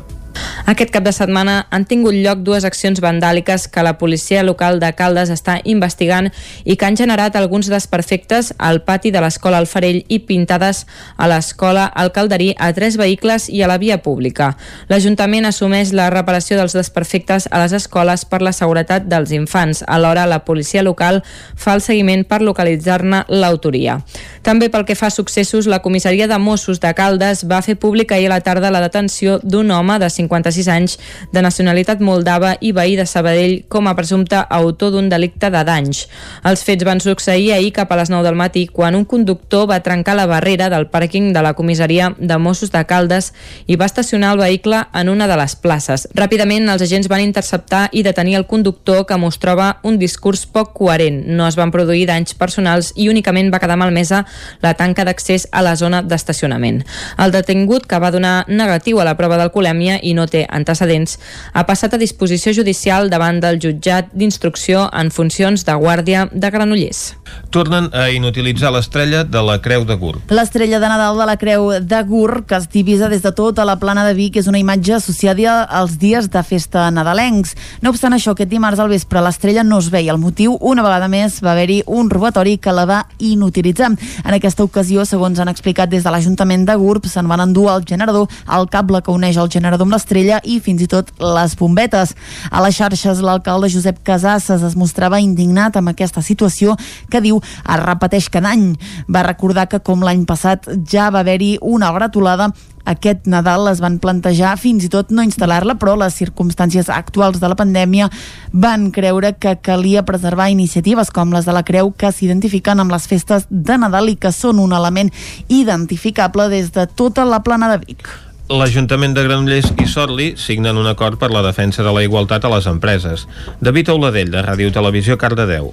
Aquest cap de setmana han tingut lloc dues accions vandàliques que la policia local de Caldes està investigant i que han generat alguns desperfectes al pati de l'escola Alfarell i pintades a l'escola al Calderí a tres vehicles i a la via pública. L'Ajuntament assumeix la reparació dels desperfectes a les escoles per la seguretat dels infants. Alhora, la policia local fa el seguiment per localitzar-ne l'autoria. També pel que fa a successos, la comissaria de Mossos de Caldes va fer pública ahir a la tarda la detenció d'un home de 56 anys de nacionalitat moldava i veí de Sabadell com a presumpte autor d'un delicte de danys. Els fets van succeir ahir cap a les 9 del matí quan un conductor va trencar la barrera del pàrquing de la comissaria de Mossos de Caldes i va estacionar el vehicle en una de les places. Ràpidament els agents van interceptar i detenir el conductor que mostrava un discurs poc coherent. No es van produir danys personals i únicament va quedar malmesa la tanca d'accés a la zona d'estacionament. El detingut, que va donar negatiu a la prova d'alcoholèmia i no té antecedents, ha passat a disposició judicial davant del jutjat d'instrucció en funcions de guàrdia de Granollers. Tornen a inutilitzar l'estrella de la Creu de Gurb. L'estrella de Nadal de la Creu de Gur, que es divisa des de tota la plana de Vic, és una imatge associada als dies de festa nadalencs. No obstant això, aquest dimarts al vespre l'estrella no es veia. El motiu, una vegada més, va haver-hi un robatori que la va inutilitzar. En aquesta ocasió, segons han explicat des de l'Ajuntament de Gurb, se'n van endur el generador, el cable que uneix el generador amb l'estrella i fins i tot les bombetes. A les xarxes, l'alcalde Josep Casasses es mostrava indignat amb aquesta situació que diu es repeteix cada any. Va recordar que com l'any passat ja va haver-hi una gratolada aquest Nadal es van plantejar fins i tot no instal·lar-la, però les circumstàncies actuals de la pandèmia van creure que calia preservar iniciatives com les de la Creu que s'identifiquen amb les festes de Nadal i que són un element identificable des de tota la plana de Vic. L'Ajuntament de Granollers i Sorli signen un acord per la defensa de la igualtat a les empreses. David Auladell, de Ràdio Televisió, Cardedeu.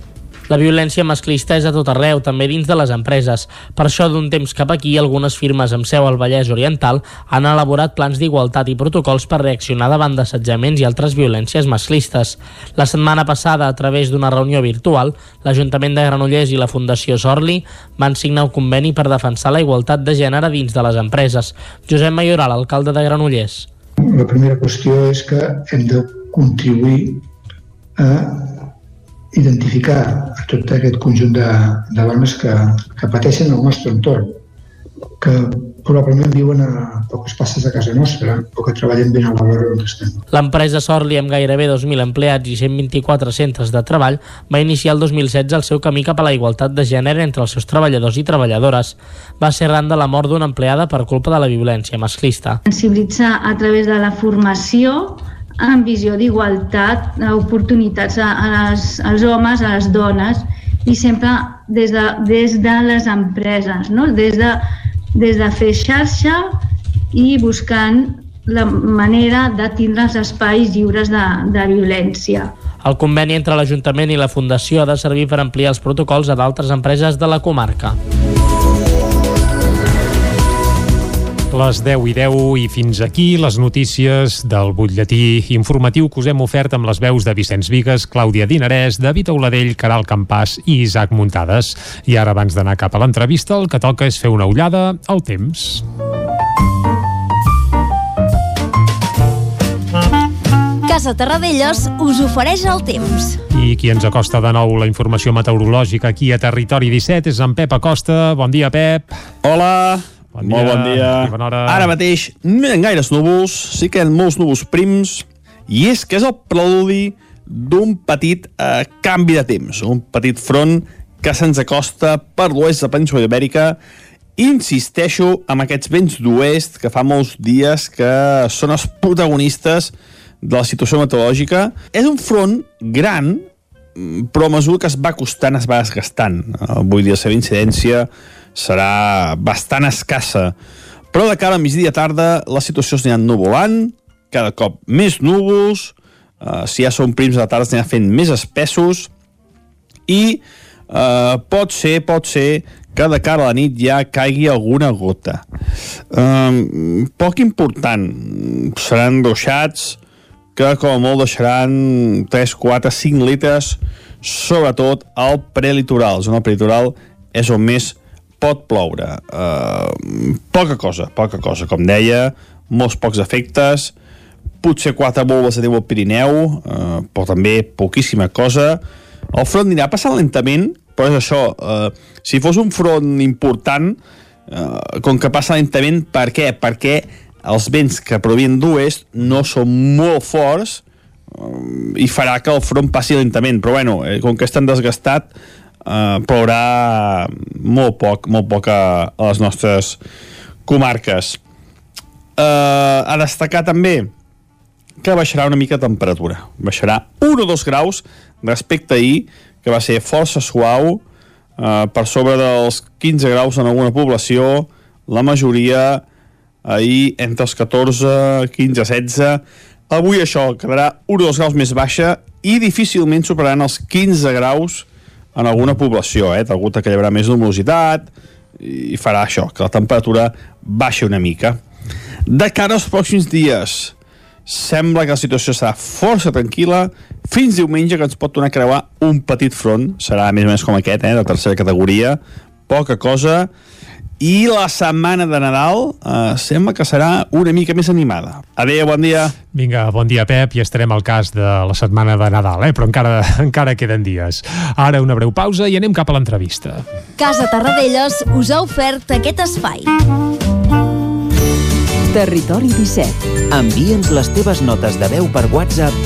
La violència masclista és a tot arreu, també dins de les empreses. Per això, d'un temps cap aquí, algunes firmes amb seu al Vallès Oriental han elaborat plans d'igualtat i protocols per reaccionar davant d'assetjaments i altres violències masclistes. La setmana passada, a través d'una reunió virtual, l'Ajuntament de Granollers i la Fundació Sorli van signar un conveni per defensar la igualtat de gènere dins de les empreses. Josep Mayoral, alcalde de Granollers. La primera qüestió és que hem de contribuir a identificar a tot aquest conjunt de, de dones que, que pateixen el nostre entorn, que probablement viuen a poques passes de casa nostra o que treballen ben a la vora on estem. L'empresa Sorli, amb gairebé 2.000 empleats i 124 centres de treball, va iniciar el 2016 el seu camí cap a la igualtat de gènere entre els seus treballadors i treballadores. Va ser arran de la mort d'una empleada per culpa de la violència masclista. Sensibilitzar a través de la formació amb visió d'igualtat, oportunitats a, als homes, a les dones, i sempre des de, des de les empreses, no? des, de, des de fer xarxa i buscant la manera de tindre els espais lliures de, de violència. El conveni entre l'Ajuntament i la Fundació ha de servir per ampliar els protocols a d'altres empreses de la comarca. Les 10 i 10 i fins aquí les notícies del butlletí informatiu que us hem ofert amb les veus de Vicenç Vigues, Clàudia Dinarès, David Auladell, Caral Campàs i Isaac Muntades. I ara, abans d'anar cap a l'entrevista, el que toca és fer una ullada al temps. Casa Terradellos us ofereix el temps. I qui ens acosta de nou la informació meteorològica aquí a Territori 17 és en Pep Acosta. Bon dia, Pep. Hola. Bon Molt bon dia. Bona hora. Ara mateix no hi ha gaires núvols, sí que hi ha molts núvols prims, i és que és el preludi d'un petit eh, canvi de temps, un petit front que se'ns acosta per l'oest de la península Ibèrica insisteixo amb aquests vents d'oest que fa molts dies que són els protagonistes de la situació meteorològica. És un front gran, però a mesura que es va costant es va desgastant. Avui dia la seva incidència serà bastant escassa. Però de cara a migdia tarda la situació s'anirà nuvolant, cada cop més núvols, eh, si ja són prims de tarda s'anirà fent més espessos i eh, pot ser, pot ser que de cara a la nit ja caigui alguna gota. Um, poc important, seran ruixats que com a molt deixaran 3, 4, 5 litres, sobretot al prelitoral. Zona prelitoral és on més pot ploure. Uh, poca cosa, poca cosa. Com deia, molts pocs efectes, potser quatre boles de neu al Pirineu, uh, però també poquíssima cosa. El front anirà passant lentament, però és això, uh, si fos un front important, uh, com que passa lentament, per què? Perquè els vents que provien d'oest no són molt forts i farà que el front passi lentament, però bueno, com que és tan desgastat, eh, plourà molt poc, molt poc a, a les nostres comarques. Eh, a destacar també que baixarà una mica temperatura. Baixarà 1 o 2 graus respecte a ahir, que va ser força suau, eh, per sobre dels 15 graus en alguna població, la majoria ahir entre els 14, 15, 16. Avui això quedarà 1 o 2 graus més baixa i difícilment superaran els 15 graus en alguna població, eh? Degut a que hi haurà més lumositat i farà això, que la temperatura baixa una mica. De cara als pròxims dies, sembla que la situació serà força tranquil·la fins diumenge que ens pot tornar a creuar un petit front, serà més o menys com aquest, eh? de tercera categoria, poca cosa, i la setmana de Nadal eh, sembla que serà una mica més animada. Adéu, bon dia. Vinga, bon dia, Pep, i estarem al cas de la setmana de Nadal, eh? però encara, encara queden dies. Ara una breu pausa i anem cap a l'entrevista. Casa Tarradellas us ha ofert aquest espai. Territori 17. Envia'ns les teves notes de veu per WhatsApp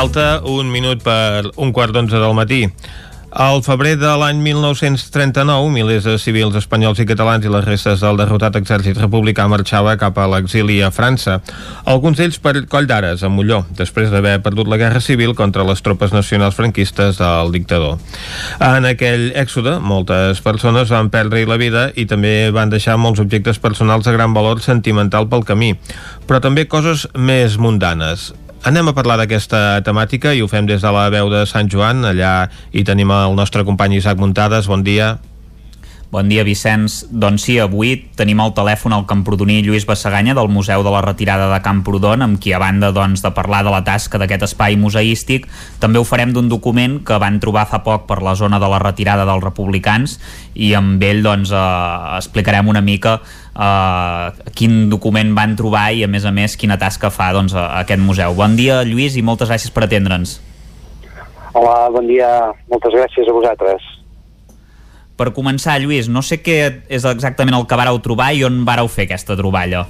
Falta un minut per un quart d'onze del matí. Al febrer de l'any 1939, milers de civils espanyols i catalans i les restes del derrotat exèrcit republicà marxava cap a l'exili a França. Alguns d'ells per Coll d'Ares, a Molló, després d'haver perdut la guerra civil contra les tropes nacionals franquistes del dictador. En aquell èxode, moltes persones van perdre la vida i també van deixar molts objectes personals de gran valor sentimental pel camí, però també coses més mundanes. Anem a parlar d'aquesta temàtica i ho fem des de la veu de Sant Joan. Allà hi tenim el nostre company Isaac Muntades. Bon dia. Bon dia, Vicenç. Doncs sí, avui tenim al telèfon el camprodoní Lluís Bassaganya del Museu de la Retirada de Camprodon, amb qui, a banda doncs, de parlar de la tasca d'aquest espai museístic, també ho farem d'un document que van trobar fa poc per la zona de la retirada dels republicans i amb ell doncs, eh, explicarem una mica eh, quin document van trobar i, a més a més, quina tasca fa doncs, a aquest museu. Bon dia, Lluís, i moltes gràcies per atendre'ns. Hola, bon dia. Moltes gràcies a vosaltres. Per començar, Lluís, no sé què és exactament el que vareu trobar i on vareu fer aquesta troballa.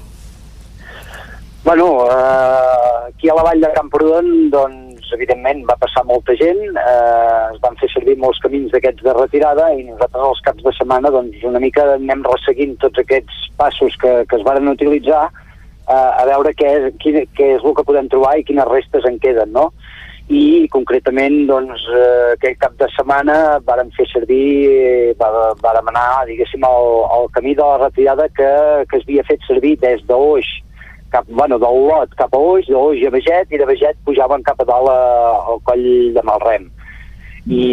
Bueno, eh, aquí a la vall de Camprodon, doncs, evidentment, va passar molta gent, eh, es van fer servir molts camins d'aquests de retirada i nosaltres els caps de setmana doncs, una mica anem resseguint tots aquests passos que, que es varen utilitzar eh, a veure què és, quin, què és el que podem trobar i quines restes en queden, no? I concretament doncs, eh, aquest cap de setmana vàrem fer servir, vàrem anar, diguéssim, al, al camí de la retirada que, que es havia fet servir des d'Oix, cap, bueno, d'Olot cap a Oix, d'Oix a Veget, i de Veget pujaven cap a dalt a, al coll de Malrem. I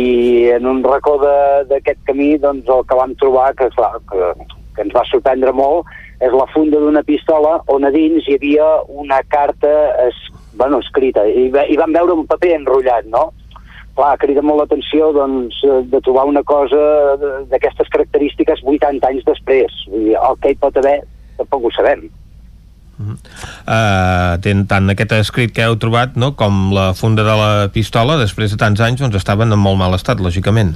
en un racó d'aquest camí, doncs, el que vam trobar, que, clar, que, que ens va sorprendre molt, és la funda d'una pistola on a dins hi havia una carta es, bueno, escrita, i, i vam veure un paper enrotllat, no? Clar, crida molt l'atenció doncs, de trobar una cosa d'aquestes característiques 80 anys després. Vull dir, el que hi pot haver tampoc ho sabem. Uh, tant aquest escrit que heu trobat no, com la funda de la pistola després de tants anys doncs estaven en molt mal estat, lògicament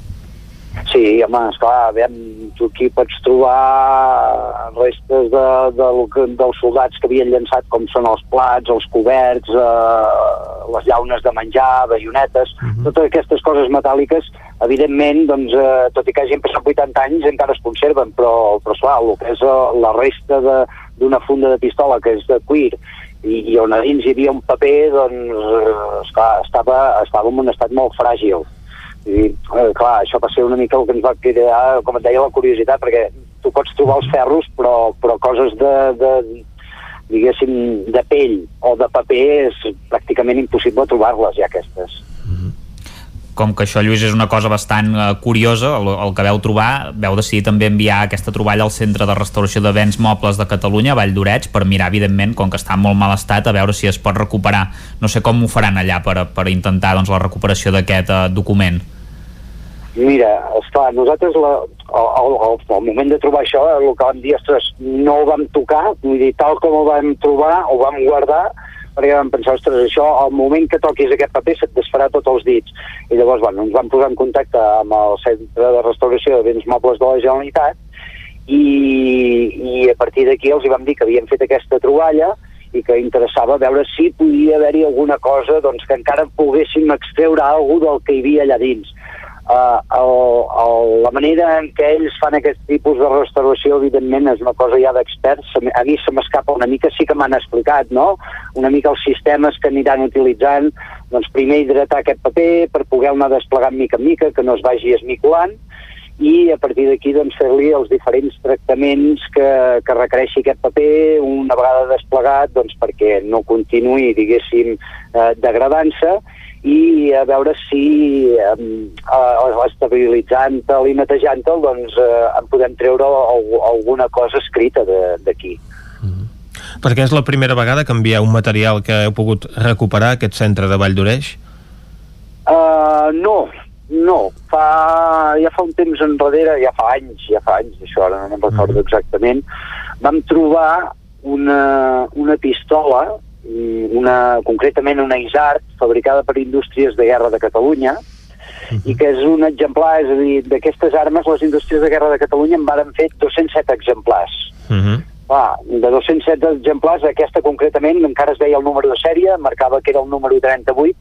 Sí, home, esclar, aviam, tu aquí pots trobar restes de, de, de, dels soldats que havien llançat, com són els plats, els coberts, eh, les llaunes de menjar, baionetes, uh -huh. totes aquestes coses metàl·liques, evidentment, doncs, eh, tot i que hagin passat 80 anys, encara es conserven, però, però esclar, el que és eh, la resta d'una funda de pistola, que és de cuir, i, i on a dins hi havia un paper, doncs, eh, esclar, estava, estava en un estat molt fràgil i, eh, clar, això va ser una mica el que ens va cridar, com et deia, la curiositat, perquè tu pots trobar els ferros, però, però coses de, de, diguéssim, de pell o de paper és pràcticament impossible trobar-les ja aquestes. Com que això, Lluís, és una cosa bastant uh, curiosa, el, el que veu trobar, veu decidir també enviar aquesta troballa al Centre de Restauració de Béns Mobles de Catalunya, a Vall d'Oreig, per mirar, evidentment, com que està en molt mal estat, a veure si es pot recuperar. No sé com ho faran allà per, per intentar doncs, la recuperació d'aquest uh, document. Mira, esclar, nosaltres la, al, al, al moment de trobar això, el que vam dir, ostres, no ho vam tocar, vull dir, tal com ho vam trobar, ho vam guardar, perquè vam pensar, ostres, això, al moment que toquis aquest paper se't desfarà tots els dits. I llavors, bueno, ens vam posar en contacte amb el Centre de Restauració de Béns Mobles de la Generalitat i, i a partir d'aquí els hi vam dir que havíem fet aquesta troballa i que interessava veure si podia haver-hi alguna cosa doncs, que encara poguéssim extreure alguna del que hi havia allà dins Uh, el, el, la manera en què ells fan aquest tipus de restauració, evidentment, és una cosa ja d'experts. A mi se m'escapa una mica, sí que m'han explicat, no? Una mica els sistemes que aniran utilitzant, doncs primer hidratar aquest paper per poder-ne desplegar mica en mica, que no es vagi esmiculant, i a partir d'aquí doncs, fer-li els diferents tractaments que, que requereixi aquest paper una vegada desplegat doncs, perquè no continuï, diguéssim, eh, degradant-se i a veure si eh, estabilitzant-te'l i netejant-te'l doncs eh, en podem treure alguna cosa escrita d'aquí. Mm -hmm. Perquè és la primera vegada que envieu un material que heu pogut recuperar aquest centre de Vall d'Oreix? Uh, no, no. Fa, ja fa un temps enrere, ja fa anys, ja fa anys, això ara no me'n recordo mm. exactament, vam trobar una, una pistola una, concretament una Isart fabricada per Indústries de Guerra de Catalunya uh -huh. i que és un exemplar, és a dir, d'aquestes armes les Indústries de Guerra de Catalunya en varen fer 207 exemplars. Uh -huh. Clar, de 207 exemplars, aquesta concretament encara es veia el número de sèrie, marcava que era el número 38,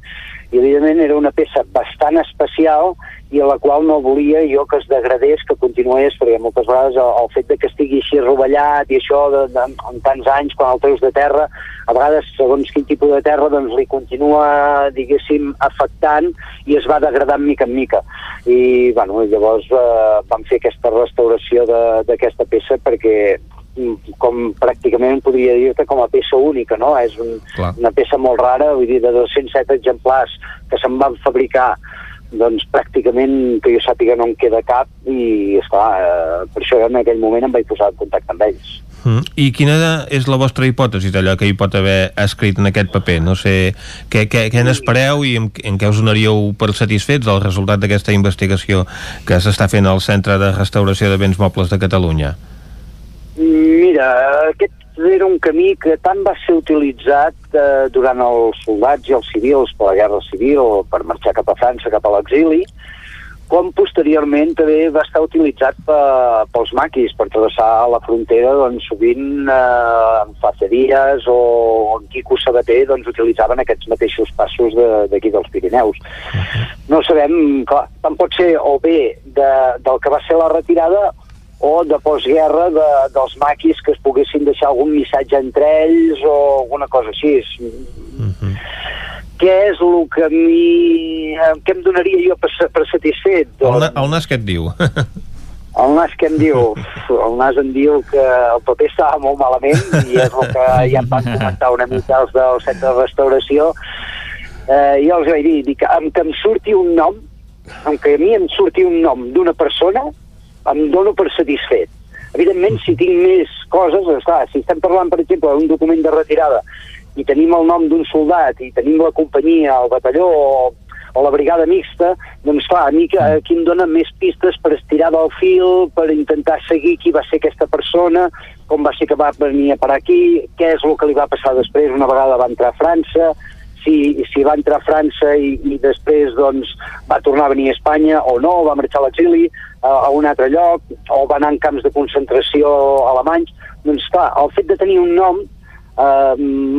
i evidentment era una peça bastant especial i a la qual no volia jo que es degradés, que continués, perquè moltes vegades el, el fet de que estigui així rovellat i això de, de, en tants anys, quan el treus de terra, a vegades, segons quin tipus de terra, doncs li continua, diguéssim, afectant i es va degradant mica en mica. I, bueno, llavors eh, vam fer aquesta restauració d'aquesta peça perquè com pràcticament podria dir-te com a peça única, no? És un, una peça molt rara, vull dir, de 207 exemplars que se'n van fabricar doncs pràcticament que jo sàpiga no en queda cap i esclar, eh, per això en aquell moment em vaig posar en contacte amb ells. Mm. I quina és la vostra hipòtesi d'allò que hi pot haver escrit en aquest paper? No sé, què, què, què n'espereu i en, en què us donaríeu per satisfets del resultat d'aquesta investigació que s'està fent al Centre de Restauració de Béns Mobles de Catalunya? Mira, aquest era un camí que tant va ser utilitzat eh, durant els soldats i els civils per la Guerra Civil, per marxar cap a França, cap a l'exili, com posteriorment també va estar utilitzat pe, pels maquis per travessar la frontera doncs, sovint eh, en faceries o en Quico Sabater doncs, utilitzaven aquests mateixos passos de- d'aquí dels Pirineus. No sabem, clar, tant pot ser o bé de, del que va ser la retirada o de postguerra de, dels maquis que es poguessin deixar algun missatge entre ells o alguna cosa així. Què és el que mi... què em donaria jo per, per satisfet? El, na, el nas què et diu? El nas què em diu? El nas em diu que el paper estava molt malament i és el que ja em van comentar una mica els del centre de restauració. Eh, jo els vaig dir, dic, amb que em surti un nom, amb que a mi em surti un nom d'una persona, em dono per satisfet. Evidentment, si tinc més coses, esclar, si estem parlant, per exemple, d'un document de retirada i tenim el nom d'un soldat i tenim la companyia, el batalló o, o la brigada mixta, doncs clar, a mi que, aquí em dona més pistes per estirar del fil, per intentar seguir qui va ser aquesta persona, com va ser que va venir a parar aquí, què és el que li va passar després una vegada va entrar a França, si, si va entrar a França i, i després doncs, va tornar a venir a Espanya o no, va marxar a l'exili a, a un altre lloc, o va anar en camps de concentració alemanys, doncs clar, el fet de tenir un nom eh,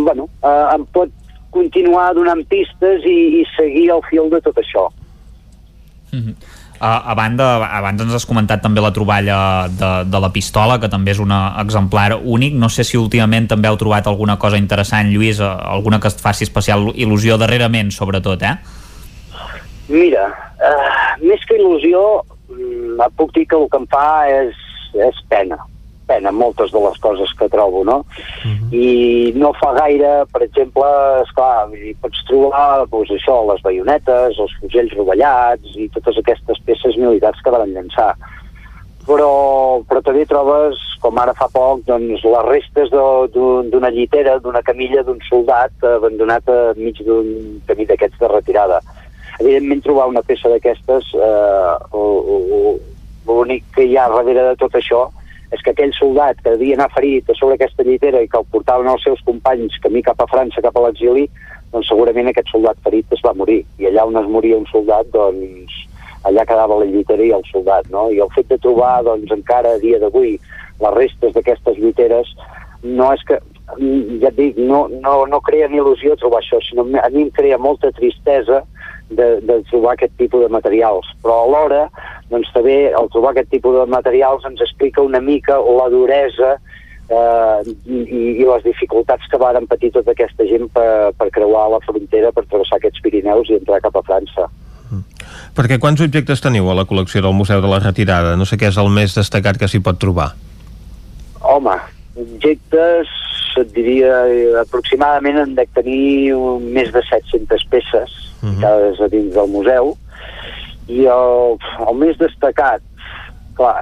bueno, eh, em pot continuar donant pistes i, i seguir el fil de tot això. Uh, a banda, abans ens has comentat també la troballa de, de la pistola, que també és una exemplar únic. No sé si últimament també heu trobat alguna cosa interessant, Lluís, eh, alguna que et faci especial il·lusió darrerament, sobretot, eh? Mira, eh, més que il·lusió, mm, et puc dir que el que em fa és, és pena. Pena, moltes de les coses que trobo, no? I no fa gaire, per exemple, esclar, dir, pots trobar doncs, això, les baionetes, els fusells rovellats i totes aquestes peces militars que van llançar. Però, però també trobes, com ara fa poc, doncs, les restes d'una llitera, d'una camilla d'un soldat abandonat enmig d'un camí d'aquests de retirada evidentment trobar una peça d'aquestes eh, l'únic que hi ha darrere de tot això és que aquell soldat que havia anar ferit a sobre aquesta llitera i que el portaven els seus companys camí cap a França, cap a l'exili, doncs segurament aquest soldat ferit es va morir. I allà on es moria un soldat, doncs allà quedava la llitera i el soldat, no? I el fet de trobar, doncs, encara a dia d'avui, les restes d'aquestes lliteres, no és que, ja et dic, no, no, no crea ni il·lusió trobar això, sinó a mi em crea molta tristesa de, de trobar aquest tipus de materials. Però alhora, doncs també, al trobar aquest tipus de materials ens explica una mica la duresa eh, i, i les dificultats que varen patir tota aquesta gent per, per creuar la frontera, per travessar aquests Pirineus i entrar cap a França. Perquè quants objectes teniu a la col·lecció del Museu de la Retirada? No sé què és el més destacat que s'hi pot trobar. Home, objectes, et diria, aproximadament en de tenir més de 700 peces, uh -huh. a dins del museu, i el, el més destacat, clar,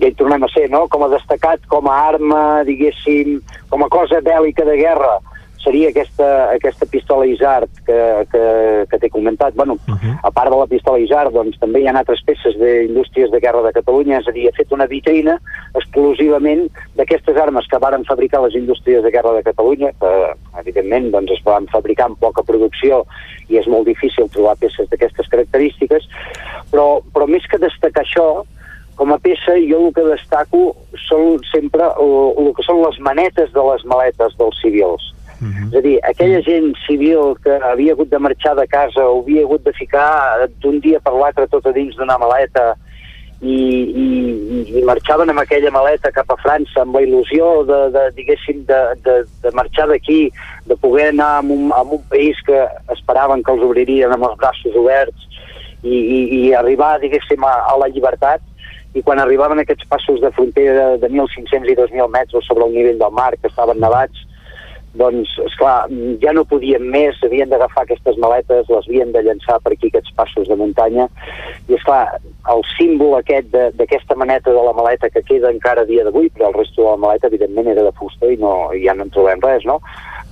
ja hi tornem a ser, no?, com a destacat, com a arma, diguéssim, com a cosa bèl·lica de guerra, seria aquesta, aquesta pistola Isart que, que, que t'he comentat. Bueno, uh -huh. a part de la pistola Isart, doncs també hi ha altres peces d'indústries de guerra de Catalunya, és a dir, he fet una vitrina exclusivament d'aquestes armes que varen fabricar les indústries de guerra de Catalunya, que evidentment doncs, es van fabricar amb poca producció i és molt difícil trobar peces d'aquestes característiques, però, però més que destacar això, com a peça jo el que destaco són sempre el, el que són les manetes de les maletes dels civils. Uh -huh. És a dir, aquella gent civil que havia hagut de marxar de casa o havia hagut de ficar d'un dia per l'altre tot a dins d'una maleta i, i, i marxaven amb aquella maleta cap a França amb la il·lusió de, de diguéssim, de, de, de marxar d'aquí, de poder anar a un, a un país que esperaven que els obririen amb els braços oberts i, i, i arribar, diguéssim, a, a la llibertat, i quan arribaven aquests passos de frontera de 1.500 i 2.000 metres sobre el nivell del mar, que estaven nevats, doncs, esclar, ja no podien més, havien d'agafar aquestes maletes, les havien de llançar per aquí, aquests passos de muntanya, i esclar, el símbol aquest d'aquesta maneta de la maleta que queda encara a dia d'avui, però el resto de la maleta, evidentment, era de fusta i no, ja no en trobem res, no?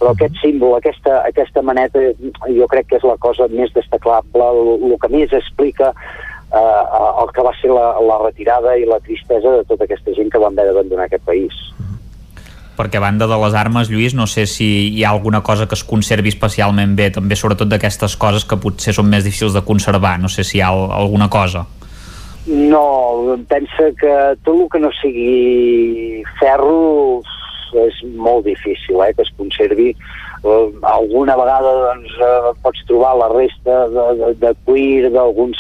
Però aquest símbol, aquesta, aquesta maneta, jo crec que és la cosa més destacable, el, el que més explica eh, el que va ser la, la retirada i la tristesa de tota aquesta gent que van haver d'abandonar aquest país. Perquè a banda de les armes, Lluís, no sé si hi ha alguna cosa que es conservi especialment bé, també sobretot d'aquestes coses que potser són més difícils de conservar, no sé si hi ha alguna cosa. No, pensa que tot el que no sigui ferro és molt difícil eh, que es conservi. Uh, alguna vegada doncs, uh, pots trobar la resta de, de, de cuir d'algun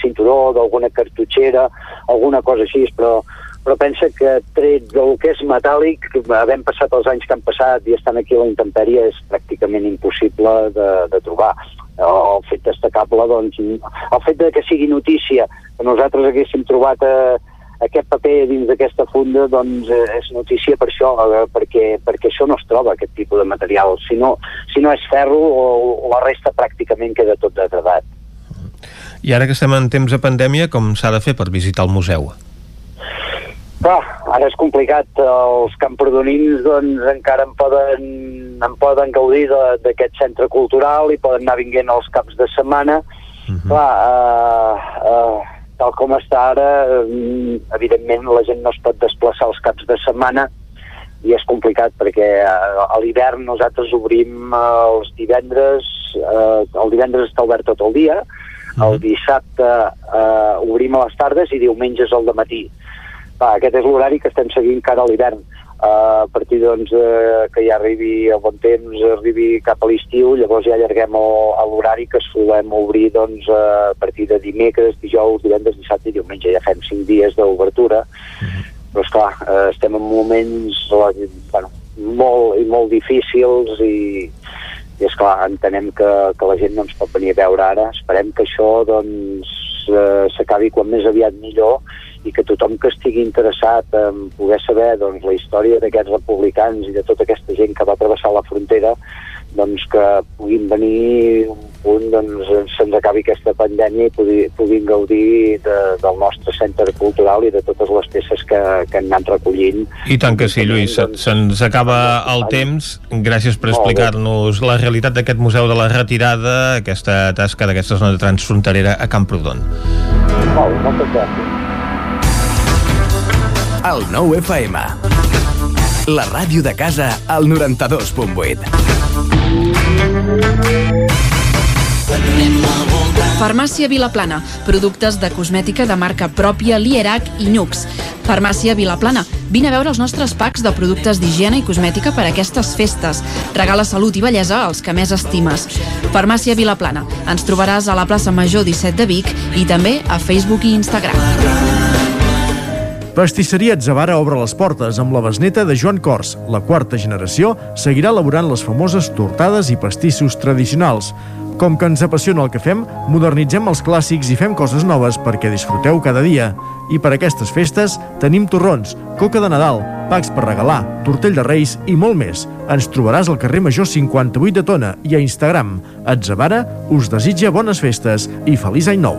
cinturó, d'alguna cartutxera, alguna cosa així, però però pensa que tret del que és metàl·lic, havent passat els anys que han passat i estan aquí a la intempèrie, és pràcticament impossible de, de trobar. El fet destacable, doncs, el fet de que sigui notícia, que nosaltres haguéssim trobat eh, aquest paper dins d'aquesta funda doncs eh, és notícia per això, eh, perquè, perquè això no es troba, aquest tipus de material. Si no, si no és ferro, o, o la resta pràcticament queda tot degradat. I ara que estem en temps de pandèmia, com s'ha de fer per visitar el museu? Clar, ara és complicat. Els camprodonins doncs, encara en poden, en poden gaudir d'aquest centre cultural i poden anar vinguent els caps de setmana. Uh -huh. Clar, uh, uh, tal com està ara, uh, evidentment la gent no es pot desplaçar els caps de setmana i és complicat perquè a l'hivern nosaltres obrim els divendres, uh, el divendres està obert tot el dia, uh -huh. el dissabte uh, obrim a les tardes i diumenges al matí va, aquest és l'horari que estem seguint cara a l'hivern. Uh, a partir doncs, uh, que ja arribi el bon temps, arribi cap a l'estiu, llavors ja allarguem l'horari que solem obrir doncs, uh, a partir de dimecres, dijous, divendres, dissabte i diumenge. Ja fem cinc dies d'obertura, però esclar, uh, estem en moments bueno, molt i molt difícils i, i és clar, entenem que, que la gent no ens pot venir a veure ara. Esperem que això doncs, s'acabi quan més aviat millor i que tothom que estigui interessat en poder saber doncs, la història d'aquests republicans i de tota aquesta gent que va travessar la frontera doncs que puguin venir un punt doncs, se'ns acabi aquesta pandèmia i pugui, puguin gaudir de, del nostre centre cultural i de totes les peces que, que han anat recollint. I tant que sí, Lluís, doncs, se'ns acaba el temps. Gràcies per explicar-nos la realitat d'aquest Museu de la Retirada, aquesta tasca d'aquesta zona transfronterera a Camprodon. Molt, moltes gràcies al 9 FM. La ràdio de casa al 92.8. Farmàcia Vilaplana. Productes de cosmètica de marca pròpia Lierac i Nux. Farmàcia Vilaplana. Vine a veure els nostres packs de productes d'higiene i cosmètica per a aquestes festes. Regala salut i bellesa als que més estimes. Farmàcia Vilaplana. Ens trobaràs a la plaça Major 17 de Vic i també a Facebook i Instagram. Pastisseria Atzavara obre les portes amb la besneta de Joan Cors. La quarta generació seguirà elaborant les famoses tortades i pastissos tradicionals. Com que ens apassiona el que fem, modernitzem els clàssics i fem coses noves perquè disfruteu cada dia. I per aquestes festes tenim torrons, coca de Nadal, packs per regalar, tortell de Reis i molt més. Ens trobaràs al carrer Major 58 de Tona i a Instagram. Atzavara us desitja bones festes i feliç any nou.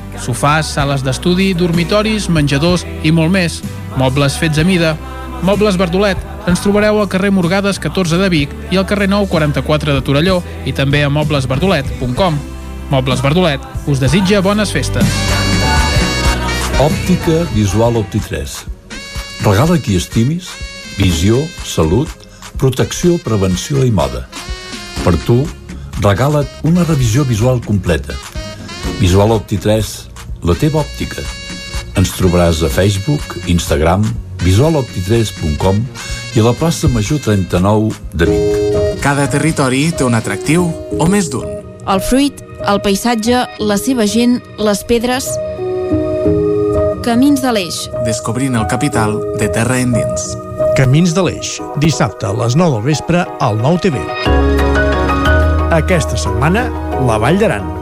Sofàs, sales d'estudi, dormitoris, menjadors i molt més. Mobles fets a mida. Mobles Verdolet. Ens trobareu al carrer Morgades 14 de Vic i al carrer 9 44 de Torelló i també a moblesverdolet.com. Mobles Verdolet us desitja bones festes. Òptica Visual Opti3. Regala qui estimis, visió, salut, protecció, prevenció i moda. Per tu, regala't una revisió visual completa. Visual Opti 3, la teva òptica. Ens trobaràs a Facebook, Instagram, visualopti3.com i a la plaça Major 39 de Vic. Cada territori té un atractiu o més d'un. El fruit, el paisatge, la seva gent, les pedres... Camins de l'Eix. Descobrint el capital de terra endins. Camins de l'Eix, dissabte a les 9 del vespre al 9 TV. Aquesta setmana, la Vall d'Aran,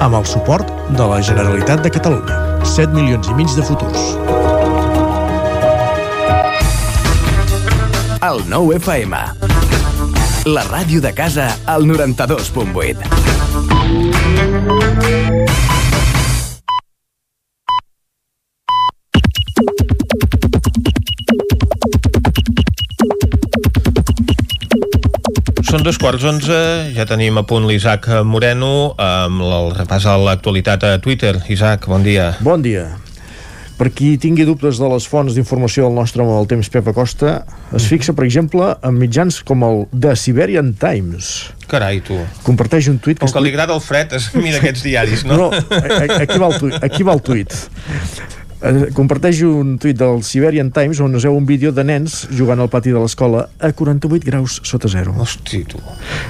amb el suport de la Generalitat de Catalunya. 7 milions i mig de futurs. El 9 FM. La ràdio de casa al 92.8. Són dos quarts onze, ja tenim a punt l'Isaac Moreno amb el repàs a l'actualitat a Twitter. Isaac, bon dia. Bon dia. Per qui tingui dubtes de les fonts d'informació del nostre home del temps, Pep Acosta, es fixa, per exemple, en mitjans com el The Siberian Times. Carai, tu. Comparteix un tuit... Com que li agrada el fred, es mira aquests diaris, no? No, aquí va el tuit. Aquí va el tuit. Eh, comparteix un tuit del Siberian Times on es veu un vídeo de nens jugant al pati de l'escola a 48 graus sota zero. Hosti, tu.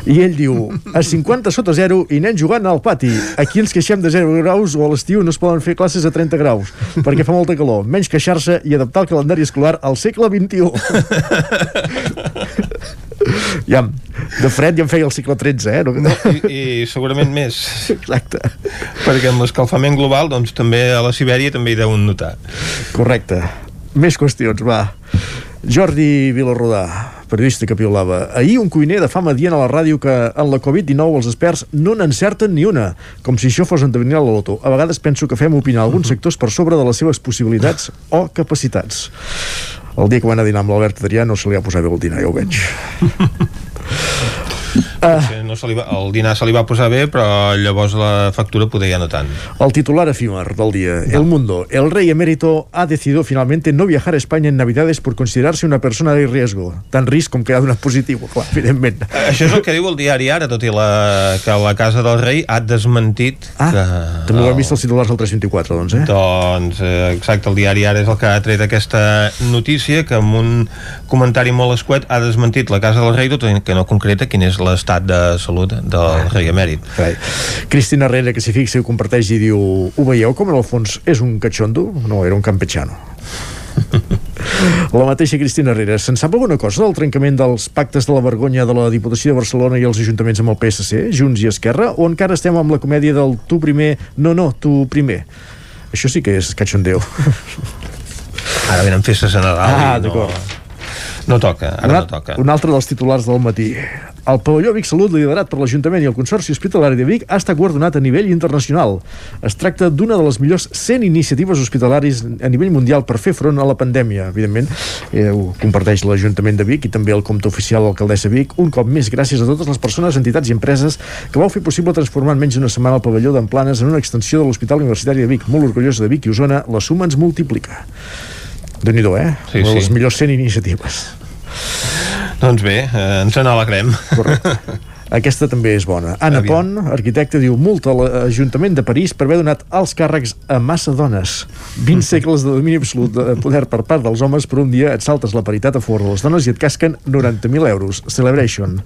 I ell diu, a 50 sota zero i nens jugant al pati. Aquí ens queixem de 0 graus o a l'estiu no es poden fer classes a 30 graus perquè fa molta calor. Menys queixar-se i adaptar el calendari escolar al segle XXI. ja, de fred ja em feia el segle XIII, eh? No, no. I, I segurament més. Exacte. Perquè amb l'escalfament global, doncs també a la Sibèria també hi deuen notar. Correcte. Més qüestions, va. Jordi Vilarrodà, periodista que piolava. Ahir un cuiner de fama dient a la ràdio que en la Covid-19 els experts no n'encerten ni una, com si això fos endevenir a la loto. A vegades penso que fem opinar alguns sectors per sobre de les seves possibilitats o capacitats. El dia que van a dinar amb l'Albert Adrià no se li ha posat bé el dinar, ja ho veig. Potser no se li va, el dinar se li va posar bé, però llavors la factura poder ja no tant. El titular efímer del día. El Mundo. El rey emérito ha decidido finalmente no viajar a España en Navidades por considerarse una persona de riesgo. Tan risc com que ha donat positiu, clar, evidentment. Això és el que diu el diari ara, tot i la, que la Casa del Rei ha desmentit ah, que... També ho hem vist els titulars del 324, doncs, eh? Doncs, eh, exacte, el diari ara és el que ha tret aquesta notícia, que amb un comentari molt escuet ha desmentit la Casa del Rei, tot i que no concreta quin és l'estat de salut del rei emèrit. Carai. Cristina Herrera, que s'hi fixa i ho comparteix i diu ho veieu com en el fons és un catxondo? No, era un campechano. La mateixa Cristina Herrera, se'n sap alguna cosa del trencament dels pactes de la vergonya de la Diputació de Barcelona i els ajuntaments amb el PSC, Junts i Esquerra, o encara estem amb la comèdia del tu primer, no, no, tu primer? Això sí que és cachondeo. Ara venen festes a Nadal Ah, no, d'acord. no toca, ara un, no toca. un altre dels titulars del matí. El pavelló Vic Salut, liderat per l'Ajuntament i el Consorci Hospitalari de Vic, ha estat guardonat a nivell internacional. Es tracta d'una de les millors 100 iniciatives hospitalaris a nivell mundial per fer front a la pandèmia. Evidentment, eh, ho comparteix l'Ajuntament de Vic i també el compte oficial de l'alcaldessa Vic. Un cop més, gràcies a totes les persones, entitats i empreses que vau fer possible transformar en menys d'una setmana el pavelló d'Emplanes en una extensió de l'Hospital Universitari de Vic. Molt orgullosa de Vic i Osona, la suma ens multiplica. déu nhi eh? Sí, Una de les sí. millors 100 iniciatives. Doncs bé, eh, ens n'alegrem. Correcte. Aquesta també és bona. Anna Aviam. Pont, arquitecta, diu multa a l'Ajuntament de París per haver donat alts càrrecs a massa dones. 20 segles de domini absolut de poder per part dels homes per un dia et saltes la paritat a favor de les dones i et casquen 90.000 euros. Celebration.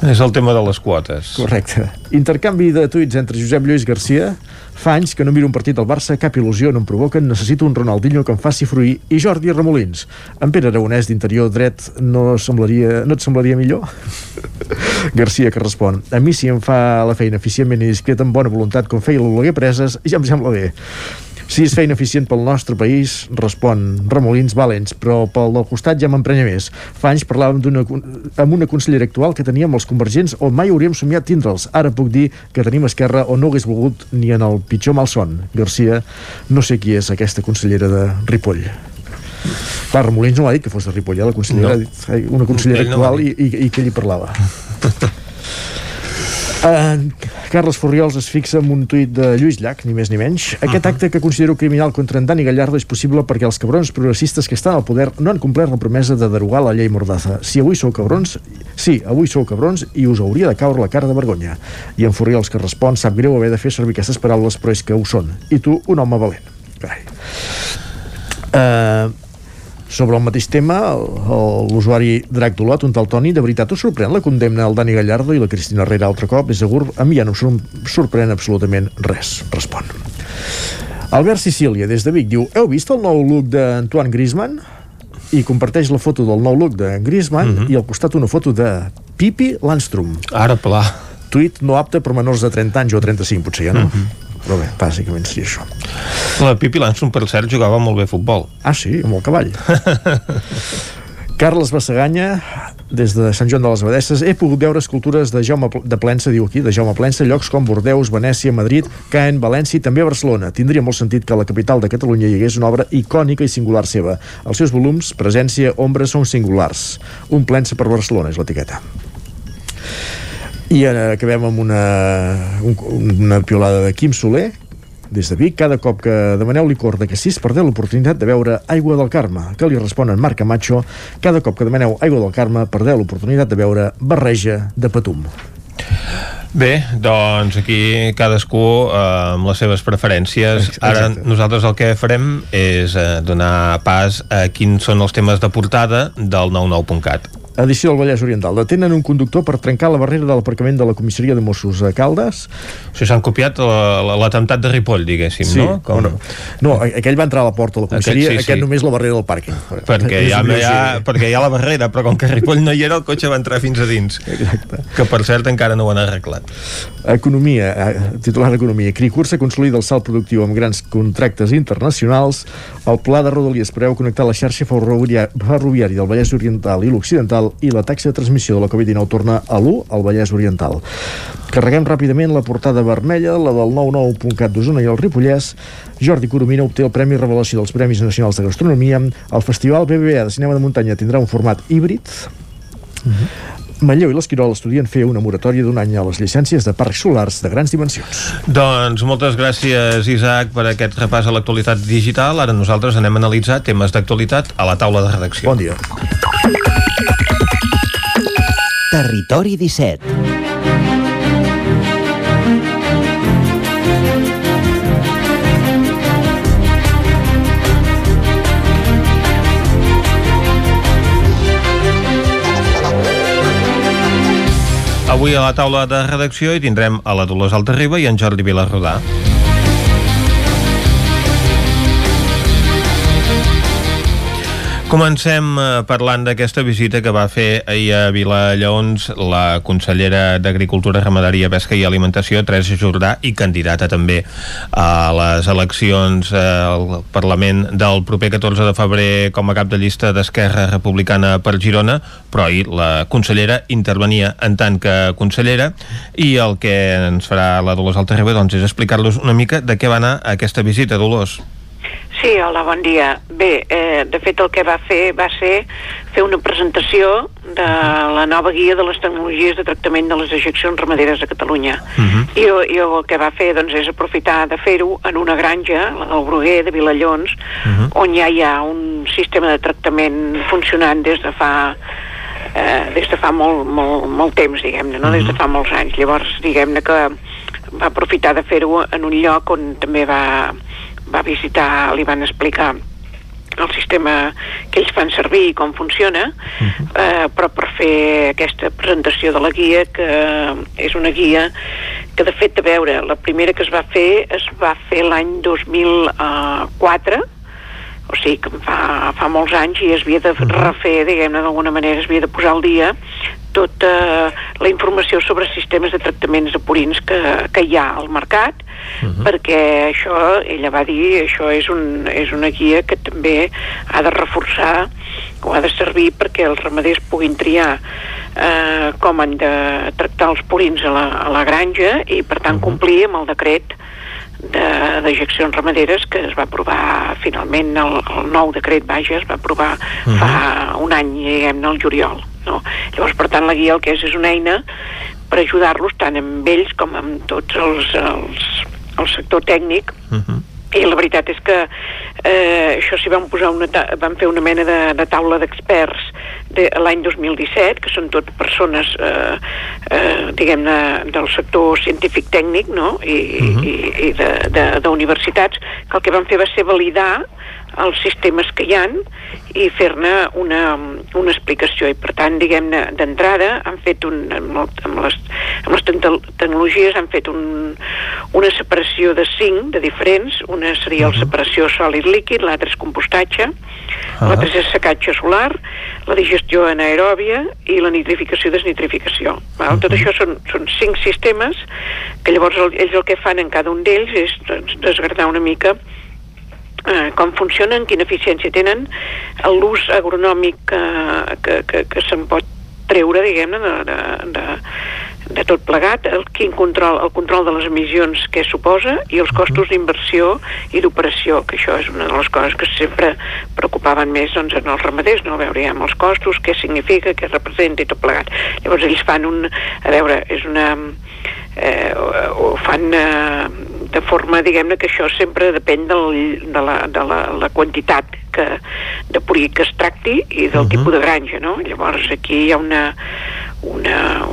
És el tema de les quotes. Correcte. Intercanvi de tuits entre Josep Lluís Garcia. Fa anys que no miro un partit del Barça, cap il·lusió no em provoquen, necessito un Ronaldinho que em faci fruir. I Jordi Remolins. En Pere Aragonès d'interior dret no, semblaria, no et semblaria millor? Garcia que respon. A mi si em fa la feina eficientment i discreta amb bona voluntat com feia l'Oleguer Preses, ja em sembla bé. Si és feina eficient pel nostre país, respon Remolins Valents, però pel del costat ja m'emprenya més. Fa anys parlàvem d'una, amb una consellera actual que teníem els convergents on mai hauríem somiat tindre'ls. Ara puc dir que tenim Esquerra on no hagués volgut ni en el pitjor malson. Garcia, no sé qui és aquesta consellera de Ripoll. Clar, Remolins no l'ha dit que fos de Ripoll, eh? la consellera No. ha dit, una consellera Ell no ha actual i, i, i que ell hi parlava. Uh, Carles Furriols es fixa en un tuit de Lluís Llach, ni més ni menys. Aquest acte que considero criminal contra en Dani Gallardo és possible perquè els cabrons progressistes que estan al poder no han complert la promesa de derogar la llei Mordaza. Si avui sou cabrons, sí, avui sou cabrons i us hauria de caure la cara de vergonya. I en Furriols que respon, sap greu haver de fer servir aquestes paraules, però és que ho són. I tu, un home valent. Carai. Uh, sobre el mateix tema, l'usuari Drac Dolot, un tal Toni, de veritat us sorprèn la condemna al Dani Gallardo i la Cristina Herrera altre cop? És segur, a mi ja no em sor- sorprèn absolutament res, respon. Albert Sicília, des de Vic, diu Heu vist el nou look d'Antoine Griezmann? i comparteix la foto del nou look de Griezmann Mhm. -huh. i al costat una foto de Pipi Landstrom. Ara, pla. Tuit no apte per menors de 30 anys o 35, potser ja no. Uh Mhm. Però bé, bàsicament seria això. La Pipi Landstrom, per cert, jugava molt bé a futbol. Ah, sí? Amb el cavall. Carles Bassaganya, des de Sant Joan de les Abadesses, he pogut veure escultures de Jaume de Plensa, diu aquí, de Jaume Plensa, llocs com Bordeus, Venècia, Madrid, Caen, València i també Barcelona. Tindria molt sentit que a la capital de Catalunya hi hagués una obra icònica i singular seva. Els seus volums, presència, ombra, són singulars. Un Plensa per Barcelona és l'etiqueta. I ara acabem amb una, un, una piolada de Quim Soler, des de Vic, cada cop que demaneu licor de cassis perdeu l'oportunitat de veure Aigua del Carme, que li respon en Marc Camacho, cada cop que demaneu Aigua del Carme perdeu l'oportunitat de veure Barreja de Patum. Bé, doncs aquí cadascú eh, amb les seves preferències. Ara Exacte. nosaltres el que farem és eh, donar pas a quins són els temes de portada del 99.cat. Edició del Vallès Oriental. Detenen un conductor per trencar la barrera de l'aparcament de la comissaria de Mossos a Caldes. O sigui, s'han copiat la- la- l'atemptat de Ripoll, diguéssim, Sí, no? Com... no, a- aquell va entrar a la porta de la comissaria, Aquest aquest, sí, sí. només la barrera del pàrquing. perquè hi, ha, hi ha, perquè hi ha la barrera, però com que Ripoll no hi era, el cotxe va entrar fins a dins. Exacte. Que per cert encara no ho han arreglat. Economia, eh, titular d'Economia. Cricursa consolida el salt productiu amb grans contractes internacionals. El pla de Rodalies preveu connectar la xarxa ferroviària del Vallès Oriental i l'Occidental i la taxa de transmissió de la Covid-19 torna a l'1 al Vallès Oriental. Carreguem ràpidament la portada vermella, la del 99.cat d'Osona i el Ripollès. Jordi Coromina obté el Premi Revelació dels Premis Nacionals de Gastronomia. El Festival BBVA de Cinema de Muntanya tindrà un format híbrid. Manlleu i l'Esquirol estudien fer una moratòria d'un any a les llicències de parcs solars de grans dimensions. Doncs moltes gràcies, Isaac, per aquest repàs a l'actualitat digital. Ara nosaltres anem a analitzar temes d'actualitat a la taula de redacció. Bon dia. Territori 17. Avui a la taula de redacció hi tindrem a la Dolors Altarriba i en Jordi Vilarrodà. Comencem eh, parlant d'aquesta visita que va fer ahir a Vilallaons la consellera d'Agricultura, Ramaderia, Pesca i Alimentació, Teresa Jordà, i candidata també a les eleccions eh, al Parlament del proper 14 de febrer com a cap de llista d'Esquerra Republicana per Girona, però ahir la consellera intervenia en tant que consellera i el que ens farà la Dolors Altarriba doncs, és explicar-los una mica de què va anar aquesta visita, Dolors. Sí, hola, bon dia. Bé, eh, de fet el que va fer va ser fer una presentació de la nova guia de les tecnologies de tractament de les dejeccions ramaderes a Catalunya. I, jo, jo el que va fer doncs, és aprofitar de fer-ho en una granja, la del Bruguer de Vilallons, on ja hi ha un sistema de tractament funcionant des de fa eh, des de fa molt, molt, molt temps, diguem-ne, no? des de fa molts anys. Llavors, diguem-ne que va aprofitar de fer-ho en un lloc on també va, va visitar, li van explicar el sistema que ells fan servir i com funciona, eh, però per fer aquesta presentació de la guia, que és una guia que de fet, a veure, la primera que es va fer es va fer l'any 2004, o sigui que fa, fa molts anys i es havia de refer, diguem-ne, d'alguna manera es havia de posar al dia tota la informació sobre sistemes de tractaments de purins que, que hi ha al mercat, perquè això, ella va dir, això és, un, és una guia que també ha de reforçar o ha de servir perquè els ramaders puguin triar eh, com han de tractar els purins a la, a la granja i per tant complir amb el decret de dejeccions ramaderes que es va aprovar finalment el, el nou decret, vaja, es va aprovar uh -huh. fa un any, diguem-ne, al juliol. No? Llavors, per tant, la guia el que és és una eina per ajudar-los tant amb ells com amb tots els, els el sector tècnic i la veritat és que eh, això s'hi van posar una van fer una mena de, de taula d'experts de l'any 2017, que són tot persones eh, eh, diguem-ne del sector científic tècnic no? i, uh -huh. i, i d'universitats que el que van fer va ser validar els sistemes que hi han i fer-ne una, una explicació i per tant, diguem-ne, d'entrada han fet un, amb, el, amb, les, amb les tecnologies han fet un, una separació de cinc, de diferents, una seria uh -huh. la separació sòlid-líquid, l'altra és compostatge, uh -huh. l'altra és secatge solar, la digestió anaeròbia i la nitrificació i desnitrificació. Val? Uh -huh. Tot això són, són cinc sistemes que llavors el, ells el que fan en cada un d'ells és doncs, desgradar una mica eh, com funcionen, quina eficiència tenen, l'ús agronòmic que, que, que, que se'n pot treure, diguem-ne, de, de, de, de tot plegat, el, quin control, el control de les emissions que suposa i els costos d'inversió i d'operació, que això és una de les coses que sempre preocupaven més doncs, en els ramaders, no? amb els costos, què significa, què representa i tot plegat. Llavors ells fan un... A veure, és una... Eh, ho fan eh, de forma, diguem-ne, que això sempre depèn del, de, la, de la, la quantitat que, de purí que es tracti i del uh -huh. tipus de granja, no? Llavors aquí hi ha una, una,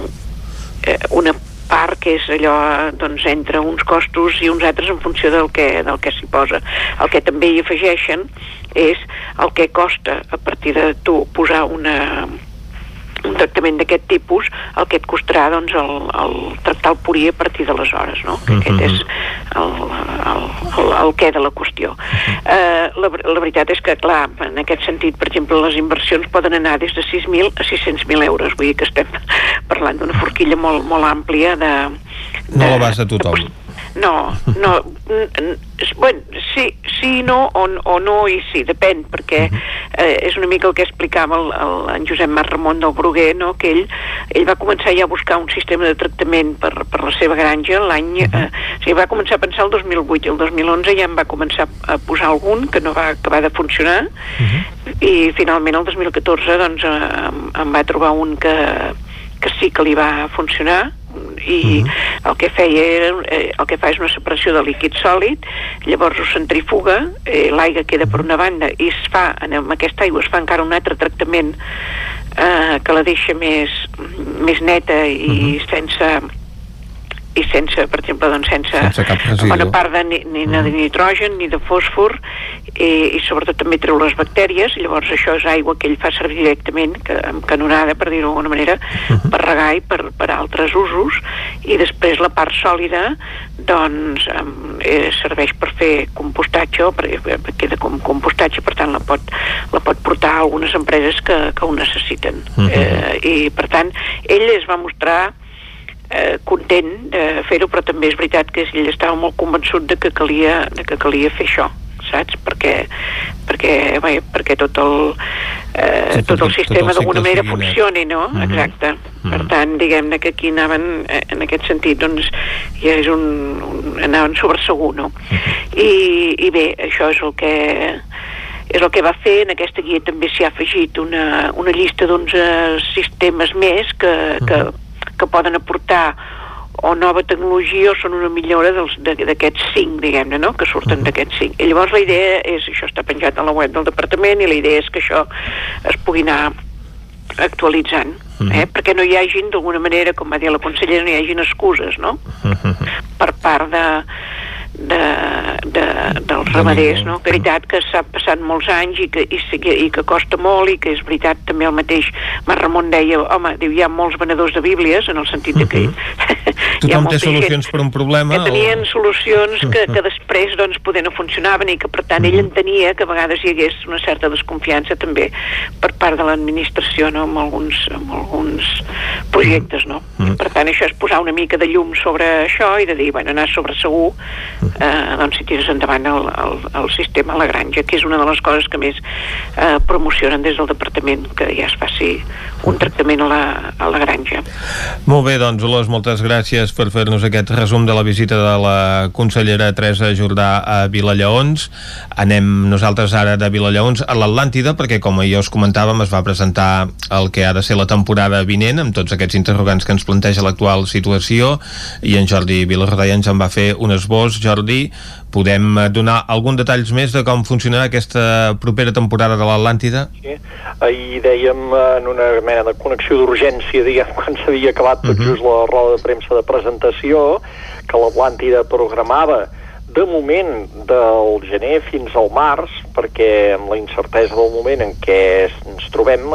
eh, una part que és allò doncs, entre uns costos i uns altres en funció del que, del que s'hi posa. El que també hi afegeixen és el que costa a partir de tu posar una, un tractament d'aquest tipus el que et costarà doncs, el, el tractar el purí a partir d'aleshores no? que uh -huh. aquest és el, el, el, el què de la qüestió uh -huh. uh, la, la veritat és que clar, en aquest sentit per exemple les inversions poden anar des de 6.000 a 600.000 euros vull dir que estem parlant d'una forquilla molt, molt àmplia de, de, no l'abast a tothom no, no, bueno, sí, sí, no, o, o no i sí, depèn, perquè eh, és una mica el que explicava el, el, en Josep Mar Ramon del Bruguer, no? que ell, ell va començar ja a buscar un sistema de tractament per, per la seva granja l'any... Eh, o sigui, va començar a pensar el 2008 i el 2011 ja en va començar a posar algun que no va acabar de funcionar uh -huh. i finalment el 2014 doncs eh, em va trobar un que, que sí que li va funcionar i uh -huh. el que feia era, eh, el que fa és una separació de líquid sòlid llavors ho centrifuga eh, l'aigua queda per una banda i es fa, en, amb aquesta aigua es fa encara un altre tractament eh, que la deixa més, més neta i uh -huh. sense i sense, per exemple, doncs sense, sense bona part de, ni, ni mm. de nitrogen ni de fòsfor i, i sobretot també treu les bactèries llavors això és aigua que ell fa servir directament que, amb canonada, per dir-ho d'alguna manera mm-hmm. per regar i per, per altres usos i després la part sòlida doncs eh, serveix per fer compostatge perquè queda com compostatge per tant la pot, la pot portar a algunes empreses que, que ho necessiten uh mm-hmm. -huh. eh, i per tant ell es va mostrar eh, content de fer-ho, però també és veritat que ell estava molt convençut de que calia, de que calia fer això saps? Perquè, perquè, bé, perquè tot el, eh, sí, tot, el sistema d'alguna manera funcioni, no? Mm -hmm. Exacte. Mm -hmm. Per tant, diguem-ne que aquí anaven, eh, en aquest sentit, doncs, ja és un, un anaven sobre segur, no? Mm -hmm. I, I bé, això és el que és el que va fer, en aquesta guia també s'hi ha afegit una, una llista d'uns sistemes més que, que -huh que poden aportar o nova tecnologia o són una millora d'aquests cinc, diguem-ne, no? que surten uh -huh. d'aquests cinc. I llavors la idea és, això està penjat a la web del departament, i la idea és que això es pugui anar actualitzant, uh -huh. eh? perquè no hi hagin, d'alguna manera, com va dir la consellera, no hi hagin excuses, no? Uh -huh. Per part de, de, de, dels ramaders, no? Que veritat que s'ha passat molts anys i que, i, i que costa molt i que és veritat també el mateix Mar Ramon deia, home, diu, hi ha molts venedors de bíblies en el sentit que uh -huh. Tothom té solucions per un problema que tenien o... solucions que, que després doncs poder no funcionaven i que per tant ell -huh. entenia que a vegades hi hagués una certa desconfiança també per part de l'administració no? amb, alguns, amb alguns projectes no? -huh. per tant això és posar una mica de llum sobre això i de dir, bueno, anar sobre segur eh, doncs si tires endavant el, el, el sistema a la granja, que és una de les coses que més eh, promocionen des del departament, que ja es faci un tractament a la, a la granja. Molt bé, doncs, Olors, moltes gràcies per fer-nos aquest resum de la visita de la consellera Teresa Jordà a Vilallaons. Anem nosaltres ara de Vilallaons a l'Atlàntida, perquè com ja us comentàvem, es va presentar el que ha de ser la temporada vinent, amb tots aquests interrogants que ens planteja l'actual situació, i en Jordi Vilarrodà ens en va fer un esbós. Jordi, podem donar algun detalls més de com funcionarà aquesta propera temporada de l'Atlàntida? Sí, ahir dèiem en una mena de connexió d'urgència, diguem, quan s'havia acabat tot uh mhm. -huh. just la roda de premsa de presentació, que l'Atlàntida programava de moment del gener fins al març, perquè amb la incertesa del moment en què ens trobem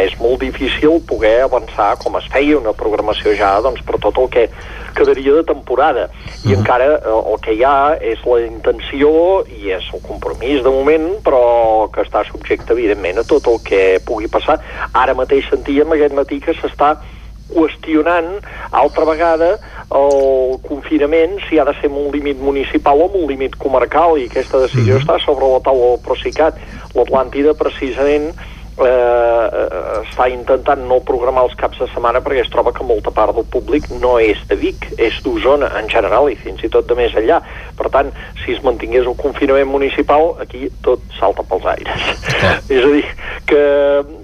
és molt difícil poder avançar com es feia una programació ja doncs, per tot el que quedaria de temporada. I encara eh, el que hi ha és la intenció i és el compromís de moment, però que està subjecte, evidentment, a tot el que pugui passar. Ara mateix sentíem aquest matí que s'està qüestionant altra vegada el confinament si ha de ser amb un límit municipal o amb un límit comarcal i aquesta decisió mm -hmm. està sobre la taula del Procicat. L'Atlàntida precisament eh, eh, està intentant no programar els caps de setmana perquè es troba que molta part del públic no és de Vic, és d'Osona en general i fins i tot de més enllà. Per tant, si es mantingués el confinament municipal, aquí tot salta pels aires. Ah. és a dir, que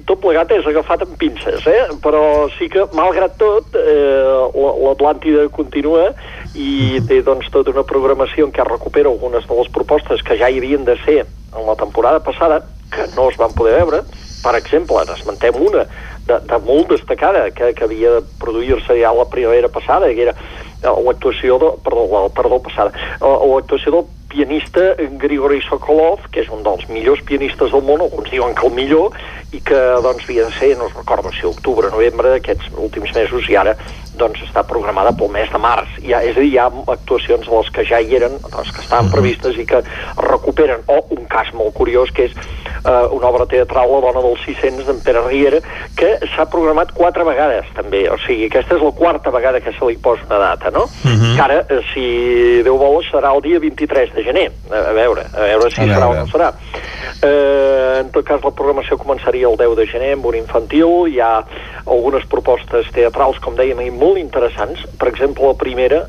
tot plegat és agafat amb pinces, eh? però sí que, malgrat tot, eh, l'Atlàntida continua i té doncs tota una programació en què recupera algunes de les propostes que ja hi havien de ser en la temporada passada, que no es van poder veure, per exemple, n'esmentem una de, de molt destacada que, que havia de produir-se ja la primavera passada, que era l'actuació de, perdó, perdó, passada, l'actuació del pianista Grigori Sokolov, que és un dels millors pianistes del món, alguns diuen que el millor, i que doncs havia de ser, no es recordo si octubre, novembre d'aquests últims mesos, i ara doncs està programada pel mes de març. Ja, és a dir, hi ha actuacions de les que ja hi eren, doncs que estaven previstes i que recuperen. O un cas molt curiós, que és eh, una obra teatral, La dona dels 600, d'en Pere Riera, que s'ha programat quatre vegades, també. O sigui, aquesta és la quarta vegada que se li posa una data, no? Uh -huh. Que ara, eh, si Déu vol, serà el dia 23 de gener. A, a veure, a veure si a serà veure. o no serà. Eh, en tot cas, la programació començaria el 10 de gener amb un infantil. Hi ha algunes propostes teatrals, com dèiem, i molt interessants. Per exemple, la primera,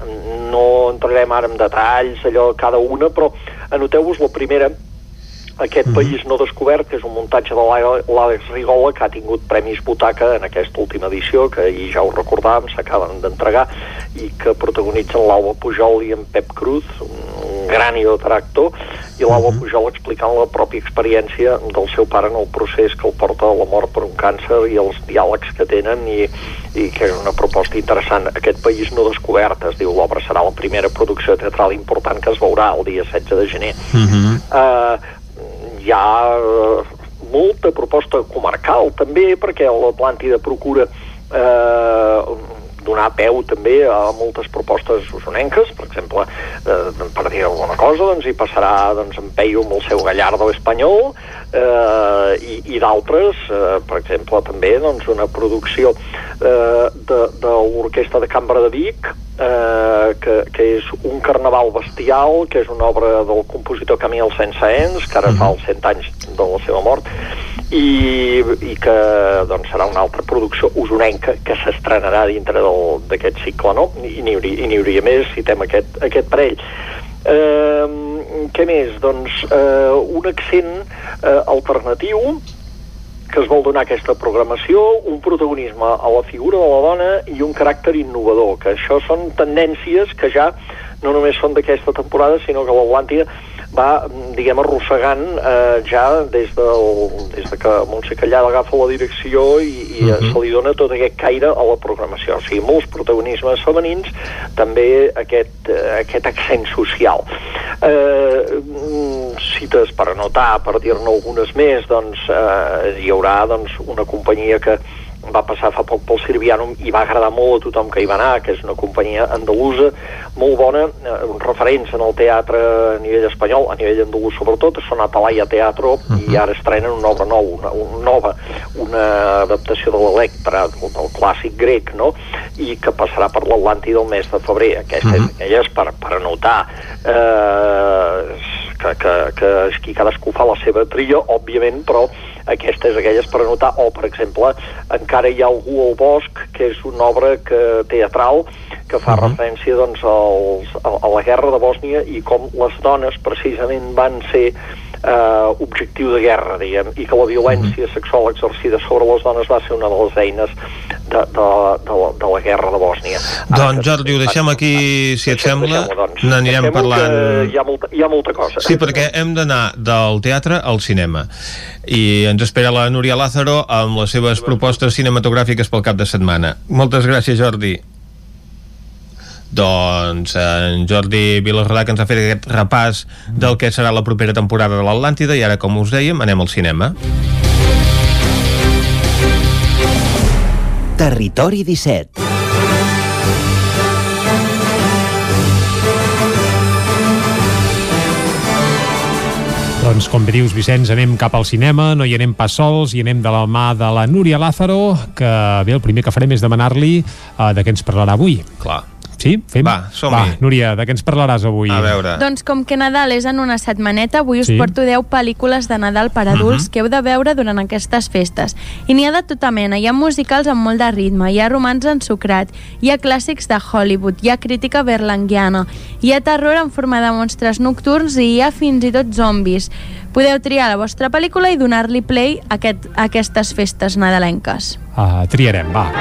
no entrarem ara en detalls, allò cada una, però anoteu-vos la primera, aquest mm -hmm. país no descobert, que és un muntatge de l'Àlex Rigola, que ha tingut premis Butaca en aquesta última edició, que ahir ja ho recordàvem, s'acaben d'entregar, i que protagonitzen l'Alba Pujol i en Pep Cruz, un gran i tractor, i l'Alba uh -huh. Pujol explicant la pròpia experiència del seu pare en el procés que el porta a la mort per un càncer i els diàlegs que tenen i, i que és una proposta interessant. Aquest país no descobert, es diu l'obra serà la primera producció teatral important que es veurà el dia 16 de gener. Uh -huh. uh, hi ha uh, molta proposta comarcal també perquè l'Atlàntida procura eh, donar peu també a moltes propostes usonenques, per exemple, eh, per dir alguna cosa, doncs hi passarà doncs, en Peio amb el seu Gallardo espanyol eh, i, i d'altres, eh, per exemple, també doncs, una producció eh, de, de l'Orquestra de Cambra de Vic, eh, que, que és un carnaval bestial, que és una obra del compositor Camille Saint-Saëns, que ara fa els 100 anys de la seva mort, i, i que doncs, serà una altra producció usonenca que s'estrenarà dintre d'aquest cicle, no? I n'hi hauria, i hauria més, citem aquest, aquest parell. Eh, què més? Doncs eh, un accent eh, alternatiu que es vol donar aquesta programació, un protagonisme a la figura de la dona i un caràcter innovador, que això són tendències que ja no només són d'aquesta temporada, sinó que l'Atlàntida va, diguem, arrossegant eh, ja des, del, des de que Montse Callada agafa la direcció i, i uh -huh. se li dona tot aquest caire a la programació. O sigui, molts protagonismes femenins, també aquest, eh, aquest accent social. Eh, cites per anotar, per dir-ne algunes més, doncs eh, hi haurà doncs, una companyia que va passar fa poc pel Sirvianum i va agradar molt a tothom que hi va anar, que és una companyia andalusa molt bona, eh, referents en el teatre a nivell espanyol, a nivell andalús sobretot, són Atalaya Teatro, uh -huh. i ara estrenen una obra nova, una, una nova, una adaptació de l'Electra, del, del clàssic grec, no?, i que passarà per l'Atlanti del mes de febrer. Aquesta uh -huh. és aquelles per, per anotar eh, que, que, que aquí cadascú fa la seva tria, òbviament, però aquestes aquelles per anotar, o per exemple encara hi ha algú al bosc que és una obra que, teatral que fa uh -huh. referència doncs, als, a, a la guerra de Bòsnia i com les dones precisament van ser eh, objectiu de guerra, diguem, i que la violència sexual exercida sobre les dones va ser una de les eines de, de, de, la, de la guerra de Bòsnia. Doncs Jordi, ho deixem aquí, si et sembla, doncs. n'anirem parlant... Hi ha, molta, hi ha molta cosa. Sí, perquè hem d'anar del teatre al cinema i ens espera la Núria Lázaro amb les seves propostes cinematogràfiques pel cap de setmana. Moltes gràcies, Jordi. Doncs en Jordi Vilarrodà que ens ha fet aquest repàs del que serà la propera temporada de l'Atlàntida i ara, com us dèiem, anem al cinema. Territori 17 Doncs com bé dius, Vicenç, anem cap al cinema, no hi anem pas sols, i anem de la mà de la Núria Lázaro, que bé, el primer que farem és demanar-li uh, de què ens parlarà avui. Clar. Sí? Fem? Va, som-hi. Va, Núria, de què ens parlaràs avui? A veure. Doncs com que Nadal és en una setmaneta, avui us Sí. porto 10 pel·lícules de Nadal per adults Mhm. que heu de veure durant aquestes festes. I n'hi ha de tota mena. Hi ha musicals amb molt de ritme, hi ha romans ensucrat, hi ha clàssics de Hollywood, hi ha crítica berlanguiana, hi ha terror en forma de monstres nocturns i hi ha fins i tot zombis. Podeu triar la vostra pel·lícula i donar-li play a, aquest, a aquestes festes nadalenques. Uh, triarem, va.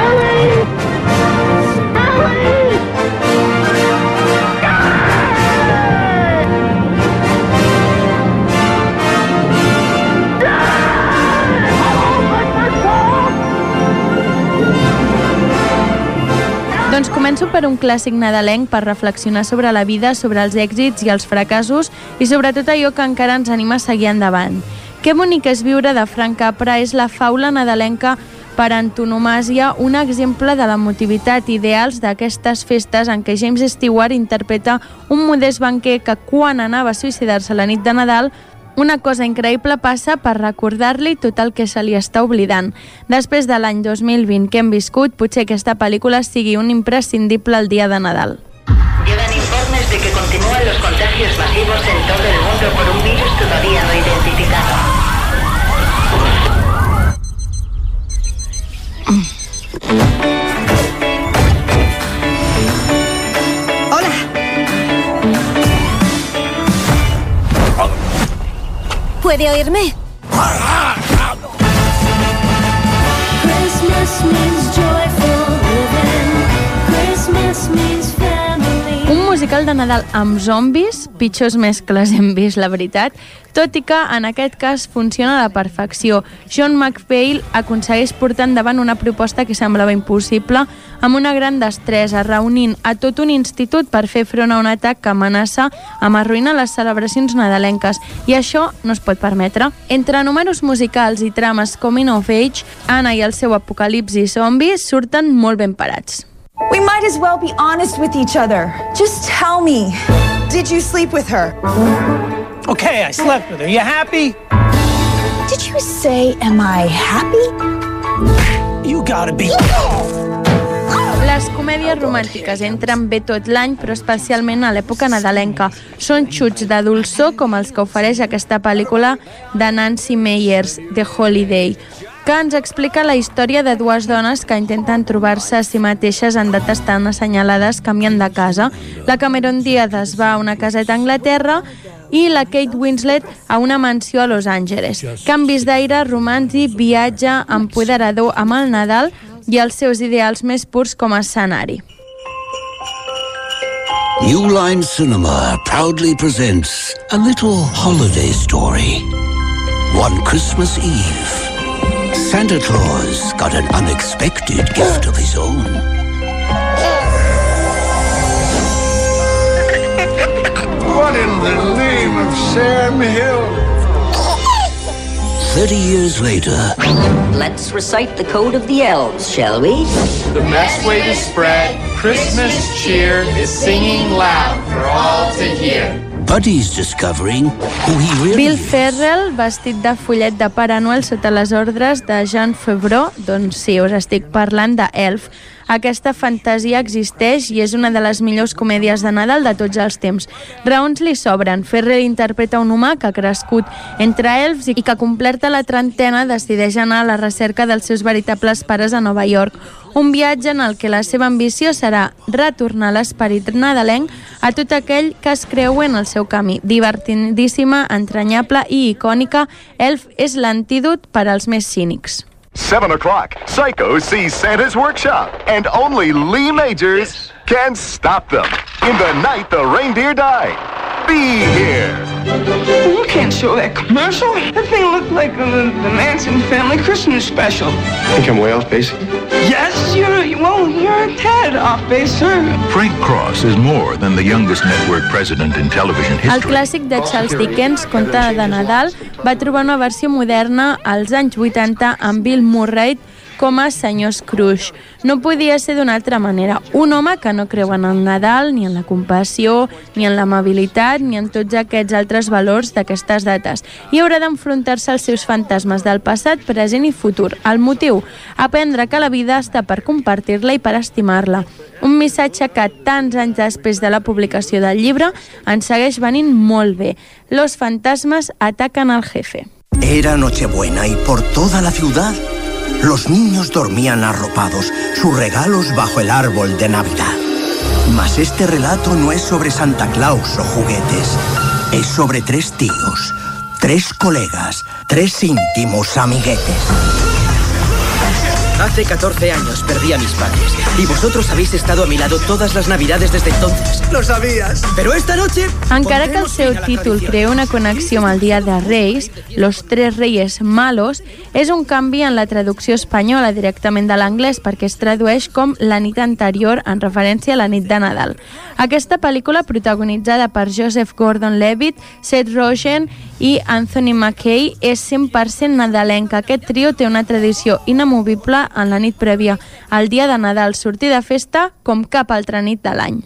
Doncs començo per un clàssic nadalenc per reflexionar sobre la vida, sobre els èxits i els fracassos i sobretot allò que encara ens anima a seguir endavant. Que bonic és viure de Frank Capra és la faula nadalenca per antonomàsia un exemple de l'emotivitat ideals d'aquestes festes en què James Stewart interpreta un modest banquer que quan anava a suïcidar-se la nit de Nadal una cosa increïble passa per recordar-li tot el que se li està oblidant. Després de l'any 2020 que hem viscut, potser aquesta pel·lícula sigui un imprescindible el dia de Nadal. Llegan informes de que continúan los contagios masivos en todo el mundo por un virus todavía no identificado. Hola. ¿Puede oírme? Musical de Nadal amb zombis, pitjors mescles hem vist, la veritat, tot i que en aquest cas funciona a la perfecció. John McPhail aconsegueix portar endavant una proposta que semblava impossible amb una gran destresa, reunint a tot un institut per fer front a un atac que amenaça amb arruïnar les celebracions nadalenques. I això no es pot permetre. Entre números musicals i trames coming of age, Anna i el seu apocalipsi zombis surten molt ben parats. We might as well be honest with each other. Just tell me, did you sleep with her? Okay, I slept with her. You happy? Did you say, am I happy? You gotta be. Les comèdies romàntiques entren bé tot l'any, però especialment a l'època nadalenca. Són xuts de dolçor com els que ofereix aquesta pel·lícula de Nancy Meyers, The Holiday, que ens explica la història de dues dones que intenten trobar-se a si mateixes en dates tan assenyalades canviant de casa. La Cameron Diaz es va a una caseta a Anglaterra i la Kate Winslet a una mansió a Los Angeles. Canvis d'aire, romanç i viatge empoderador amb el Nadal i els seus ideals més purs com a escenari. New Line Cinema proudly presents a little holiday story. One Christmas Eve, Santa Claus got an unexpected gift of his own. What in the name of Sam Hill? 30 years later, Let's recite the code of the elves, shall we? The best way to spread Christmas cheer is singing loud for all to hear. Buddy's discovering who he really Bill Ferrell, vestit de follet de Pare Noel sota les ordres de Jean Favreau, doncs sí, us estic parlant de Elf. Aquesta fantasia existeix i és una de les millors comèdies de Nadal de tots els temps. Raons li sobren. Ferrell interpreta un humà que ha crescut entre elfs i que, complerta la trentena, decideix anar a la recerca dels seus veritables pares a Nova York. Un viatge en el que la seva ambició serà retornar l'esperit nadalenc a tot aquell que es creu en el seu camí. Divertidíssima, entranyable i icònica, Elf és l'antídot per als més cínics. 7 o'clock, Psycho sees Santa's workshop, and only Lee Majors can stop them. In the night the reindeer die. be here. You can't show that commercial. That thing looked like the, the Manson family Christmas special. I Think I'm way off base? Yes, you're, well, you're a tad off base, sir. Frank Cross is more than the youngest network president in television El history. clàssic de Charles Dickens, Conte de Nadal, va trobar una versió moderna als anys 80 amb Bill Murray com a senyor Scrooge. No podia ser d'una altra manera. Un home que no creu en el Nadal, ni en la compassió, ni en l'amabilitat, ni en tots aquests altres valors d'aquestes dates. I haurà d'enfrontar-se als seus fantasmes del passat, present i futur. El motiu? Aprendre que la vida està per compartir-la i per estimar-la. Un missatge que tants anys després de la publicació del llibre ens segueix venint molt bé. Los fantasmas atacan al jefe. Era Nochebuena y por toda la ciudad los niños dormían arropados, sus regalos bajo el árbol de Navidad. Mas este relato no es sobre Santa Claus o juguetes, es sobre tres tíos, tres colegas, tres íntimos amiguetes. Hace 14 años perdí a mis padres y vosotros habéis estado a mi lado todas las navidades desde entonces. Lo sabías. Pero esta noche... Encara que el seu títol crea una connexió amb el Dia de Reis, Los Tres Reyes Malos, és un canvi en la traducció espanyola directament de l'anglès perquè es tradueix com La nit anterior en referència a la nit de Nadal. Aquesta pel·lícula, protagonitzada per Joseph Gordon-Levitt, Seth Rogen i Anthony Mackie, és 100% nadalenca. Aquest trio té una tradició inamovible en la nit prèvia al dia de Nadal, sortir de festa com cap altra nit de l'any.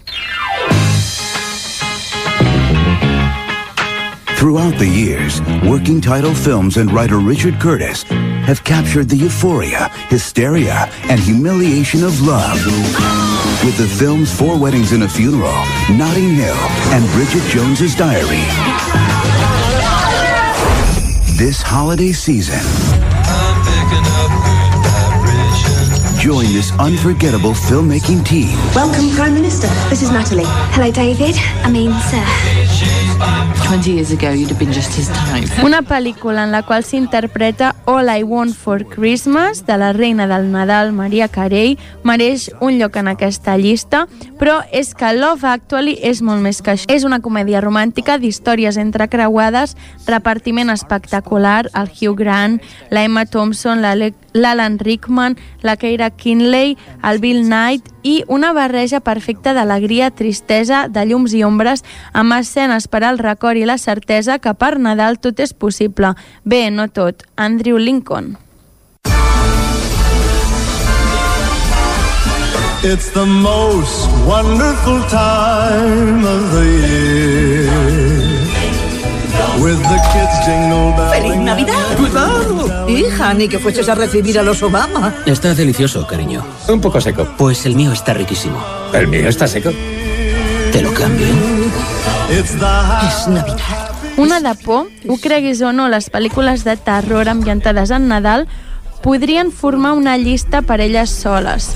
Throughout the years, working title films and writer Richard Curtis have captured the euphoria, hysteria, and humiliation of love. With the films Four Weddings and a Funeral, Notting Hill, and Bridget Jones's Diary. This holiday season, join this unforgettable filmmaking team Welcome, Prime Minister. This is Natalie. Hello, David. I mean, sir. Una pel·lícula en la qual s'interpreta All I Want for Christmas, de la reina del Nadal, Maria Carey, mereix un lloc en aquesta llista, però és que Love Actually és molt més que això. És una comèdia romàntica d'històries entrecreuades, repartiment espectacular, el Hugh Grant, la Emma Thompson, l'Ale- l'Alan Rickman, la Keira Kinley, el Bill Knight i una barreja perfecta d'alegria, tristesa, de llums i ombres, amb escenes per al record i la certesa que per Nadal tot és possible. Bé, no tot. Andrew Lincoln. It's the most wonderful time of the year. ¡Feliz Navidad! ¡Cuidado! Hija, ni que fueses a recibir a los Obama. Está delicioso, cariño. Un poco seco. Pues el mío está riquísimo. ¿El mío está seco? Te lo cambio. És Navidad. Una de por, ho creguis o no, les pel·lícules de terror ambientades en Nadal podrien formar una llista per elles soles.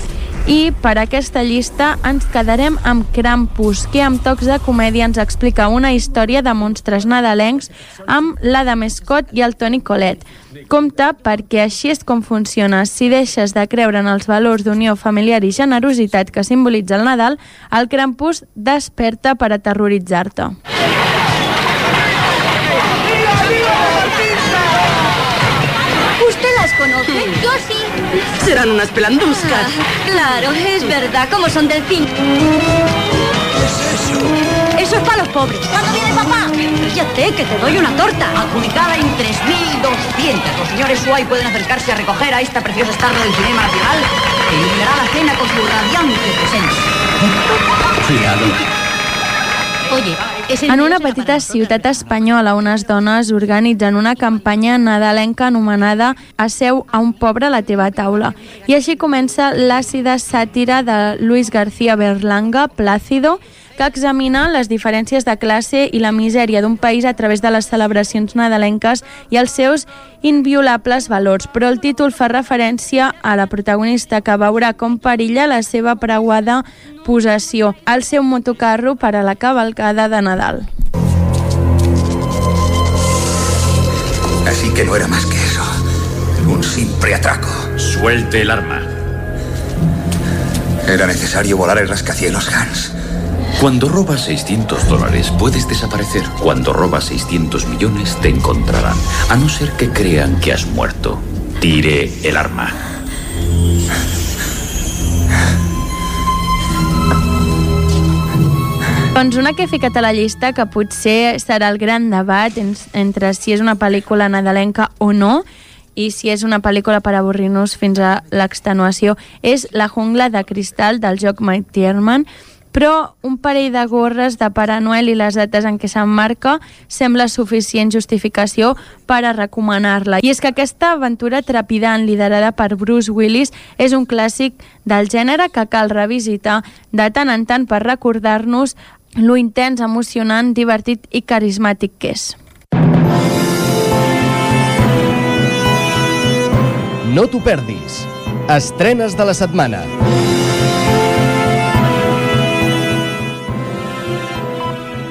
I per aquesta llista ens quedarem amb Krampus, que amb tocs de comèdia ens explica una història de monstres nadalencs amb l'Adam Scott i el Toni Collette. Compte perquè així és com funciona. Si deixes de creure en els valors d'unió familiar i generositat que simbolitza el Nadal, el Krampus desperta per aterroritzar-te. ¿Usted las conoce? Yo sí. Serán unas pelanduscas. Claro, es verdad, como son del fin. Eso es para los pobres. ¿Cuándo viene papá? Cállate, que te doy una torta. Adjudicada en 3.200. Los señores Suay pueden acercarse a recoger a esta preciosa estarla del cinema nacional que iluminará la cena con su radiante presencia. Cuidado. Oye, En una petita ciutat espanyola, unes dones organitzen una campanya nadalenca anomenada Asseu a un pobre a la teva taula. I així comença l'àcida sàtira de Luis García Berlanga, Plácido, que examina les diferències de classe i la misèria d'un país a través de les celebracions nadalenques i els seus inviolables valors. Però el títol fa referència a la protagonista que veurà com perilla la seva preuada possessió, el seu motocarro per a la cavalcada de Nadal. Así que no era más que eso. Un simple atraco. Suelte el arma. Era necesario volar el rascacielos, Hans. Cuando robas 600 dólares puedes desaparecer. Cuando robas 600 millones te encontrarán. A no ser que crean que has muerto. Tire el arma. Doncs una que he ficat a la llista, que potser serà el gran debat en, entre si és una pel·lícula nadalenca o no, i si és una pel·lícula per avorrir-nos fins a l'extenuació, és La jungla de cristal del joc Mike Tierman, però un parell de gorres de Pare Noel i les dates en què s'emmarca sembla suficient justificació per a recomanar-la. I és que aquesta aventura trepidant liderada per Bruce Willis és un clàssic del gènere que cal revisitar de tant en tant per recordar-nos lo intens, emocionant, divertit i carismàtic que és. No t'ho perdis. Estrenes de la setmana.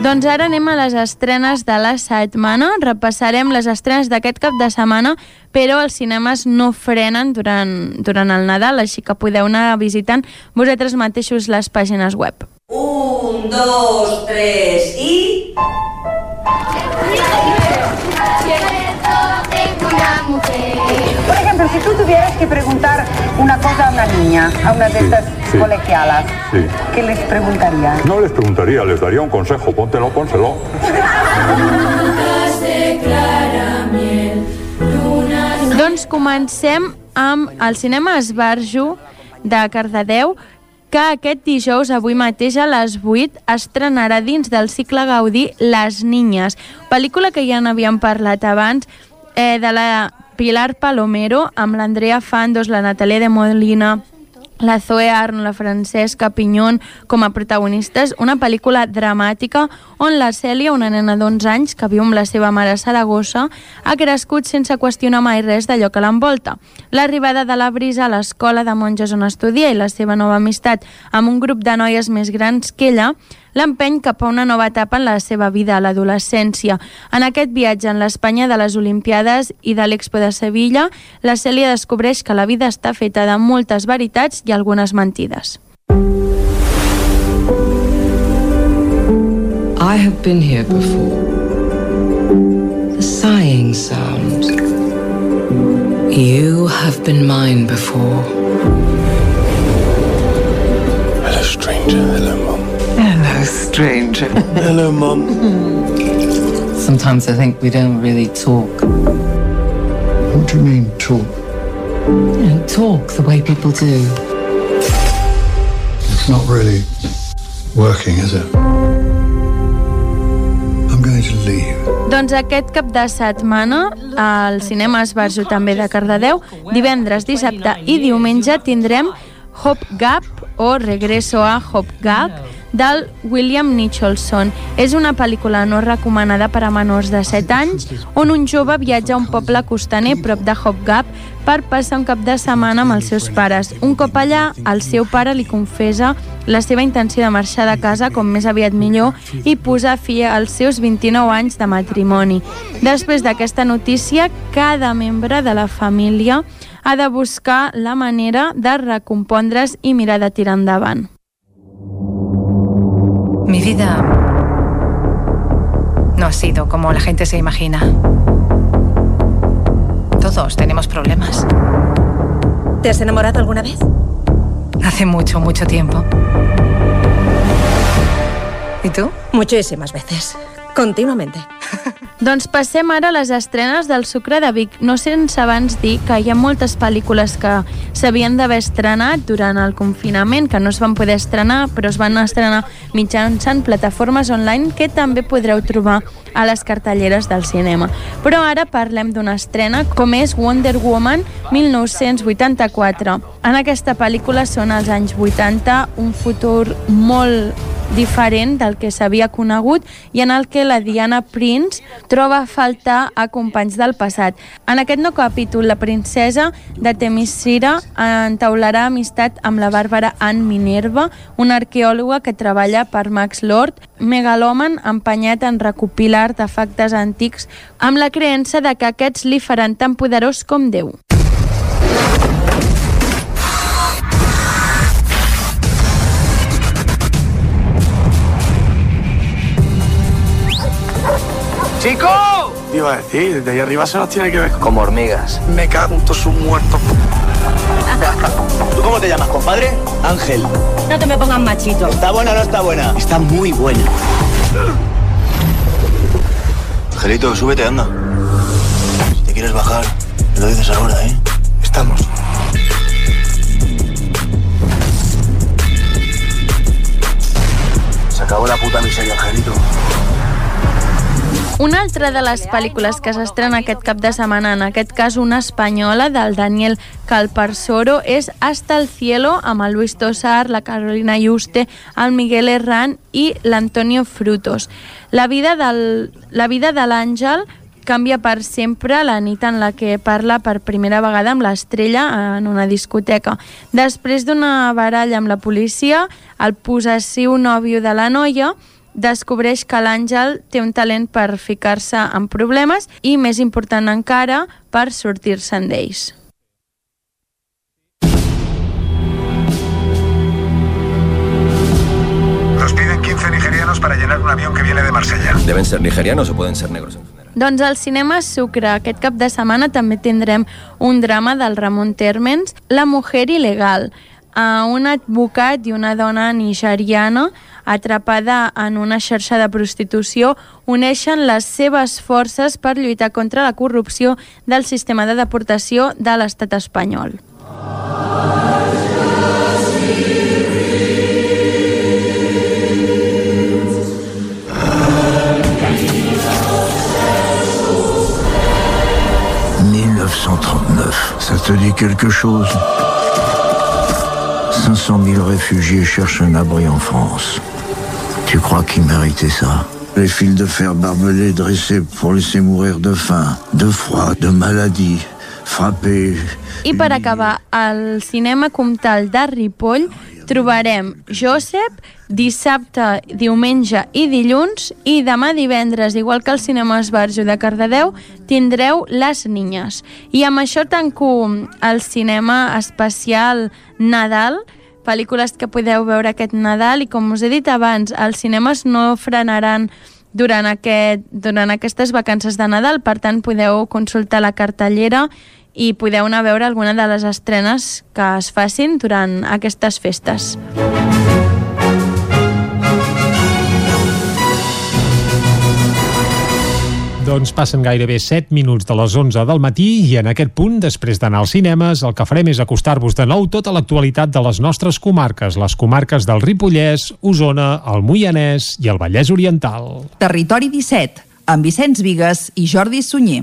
Doncs ara anem a les estrenes de la setmana. Repassarem les estrenes d'aquest cap de setmana, però els cinemes no frenen durant, durant el Nadal, així que podeu anar visitant vosaltres mateixos les pàgines web. Un, dos, tres y... Por ejemplo, si tú tuvieras que preguntar una cosa a una niña, a una de estas sí. colegialas, Sí. ¿qué les preguntarías? No les preguntaría, les daría un consejo. Póntelo, pónselo. Doncs comencem amb el cinema Esbarjo de Cardedeu, que aquest dijous, avui mateix a les 8, estrenarà dins del cicle Gaudí Les Niñes, pel·lícula que ja n'havíem parlat abans, eh, de la Pilar Palomero, amb l'Andrea Fandos, la Natalia de Molina, la Zoe Arn, la Francesca Pinyón com a protagonistes, una pel·lícula dramàtica on la Cèlia, una nena d'11 anys que viu amb la seva mare a Saragossa, ha crescut sense qüestionar mai res d'allò que l'envolta. L'arribada de la Brisa a l'escola de monges on estudia i la seva nova amistat amb un grup de noies més grans que ella l'empeny cap a una nova etapa en la seva vida, a l'adolescència. En aquest viatge en l'Espanya de les Olimpiades i de l'Expo de Sevilla, la Cèlia descobreix que la vida està feta de moltes veritats i algunes mentides. I have been here before. The sighing sound. You have been mine before. Hello, stranger. Hello, Mum. Hello, stranger. Hello, Mum. Sometimes I think we don't really talk. What do you mean, talk? You know, talk the way people do. It's not really working, is it? I'm going to leave. Doncs aquest cap de setmana al cinema Esbarjo també de Cardedeu, divendres, dissabte i diumenge tindrem Hop Gap o Regreso a Hop Gap del William Nicholson. És una pel·lícula no recomanada per a menors de 7 anys on un jove viatja a un poble costaner prop de Hop Gap per passar un cap de setmana amb els seus pares. Un cop allà, el seu pare li confessa la seva intenció de marxar de casa com més aviat millor i posar fi als seus 29 anys de matrimoni. Després d'aquesta notícia, cada membre de la família ha de buscar la manera de recompondre's i mirar de tirar endavant. Mi vida no ha sido como la gente se imagina. Todos tenemos problemas. ¿Te has enamorado alguna vez? Hace mucho, mucho tiempo. ¿Y tú? Muchísimas veces. Continuamente. Doncs passem ara a les estrenes del Sucre de Vic, no sense abans dir que hi ha moltes pel·lícules que s'havien d'haver estrenat durant el confinament, que no es van poder estrenar, però es van estrenar mitjançant plataformes online que també podreu trobar a les cartelleres del cinema. Però ara parlem d'una estrena com és Wonder Woman 1984. En aquesta pel·lícula són els anys 80, un futur molt diferent del que s'havia conegut i en el que la Diana Prince troba a faltar a companys del passat. En aquest nou capítol, la princesa de Temiscira entaularà amistat amb la bàrbara Anne Minerva, una arqueòloga que treballa per Max Lord, megalòman empenyat en recopilar artefactes antics amb la creença de que aquests li faran tan poderós com Déu. Iba a decir, desde ahí arriba se nos tiene que ver Como hormigas. Me cago en todos sus muertos. ¿Tú cómo te llamas, compadre? Ángel. No te me pongas machito. ¿Está buena o no está buena? Está muy buena. Angelito, súbete, anda. Si te quieres bajar, me lo dices ahora, ¿eh? Estamos. Se acabó la puta miseria, Angelito. Una altra de les pel·lícules que s'estrena aquest cap de setmana, en aquest cas una espanyola del Daniel Calparsoro, és Hasta el cielo, amb el Luis Tosar, la Carolina Yuste, el Miguel Herrán i l'Antonio Frutos. La vida, del, la vida de l'Àngel canvia per sempre la nit en la que parla per primera vegada amb l'estrella en una discoteca. Després d'una baralla amb la policia, el possessiu nòvio de la noia descobreix que l'Àngel té un talent per ficar-se en problemes i, més important encara, per sortir-se'n d'ells. Nos piden 15 nigerianos para llenar un avión que viene de Marsella. ¿Deben ser nigerianos o pueden ser negros? Doncs al cinema Sucre aquest cap de setmana també tindrem un drama del Ramon Térmens, La mujer il·legal, a un advocat i una dona nigeriana atrapada en una xarxa de prostitució uneixen les seves forces per lluitar contra la corrupció del sistema de deportació de l'estat espanyol. « 1939, ça te dit quelque chose? 500 000 réfugiés cherchent un abri en France. Tu crois qu'ils méritaient ça Les fils de fer barbelés dressés pour laisser mourir de faim, de froid, de maladie, frappés... I per acabar, al cinema comtal de Ripoll trobarem Josep dissabte, diumenge i dilluns i demà divendres, igual que al cinema Esbarjo de Cardedeu, tindreu Les Niñes. I amb això tanco el cinema especial Nadal, pel·lícules que podeu veure aquest Nadal i com us he dit abans, els cinemes no frenaran durant, aquest, durant aquestes vacances de Nadal, per tant podeu consultar la cartellera i podeu anar a veure alguna de les estrenes que es facin durant aquestes festes. Doncs passen gairebé 7 minuts de les 11 del matí i en aquest punt, després d'anar als cinemes, el que farem és acostar-vos de nou tota l'actualitat de les nostres comarques, les comarques del Ripollès, Osona, el Moianès i el Vallès Oriental. Territori 17, amb Vicenç Vigues i Jordi Sunyer.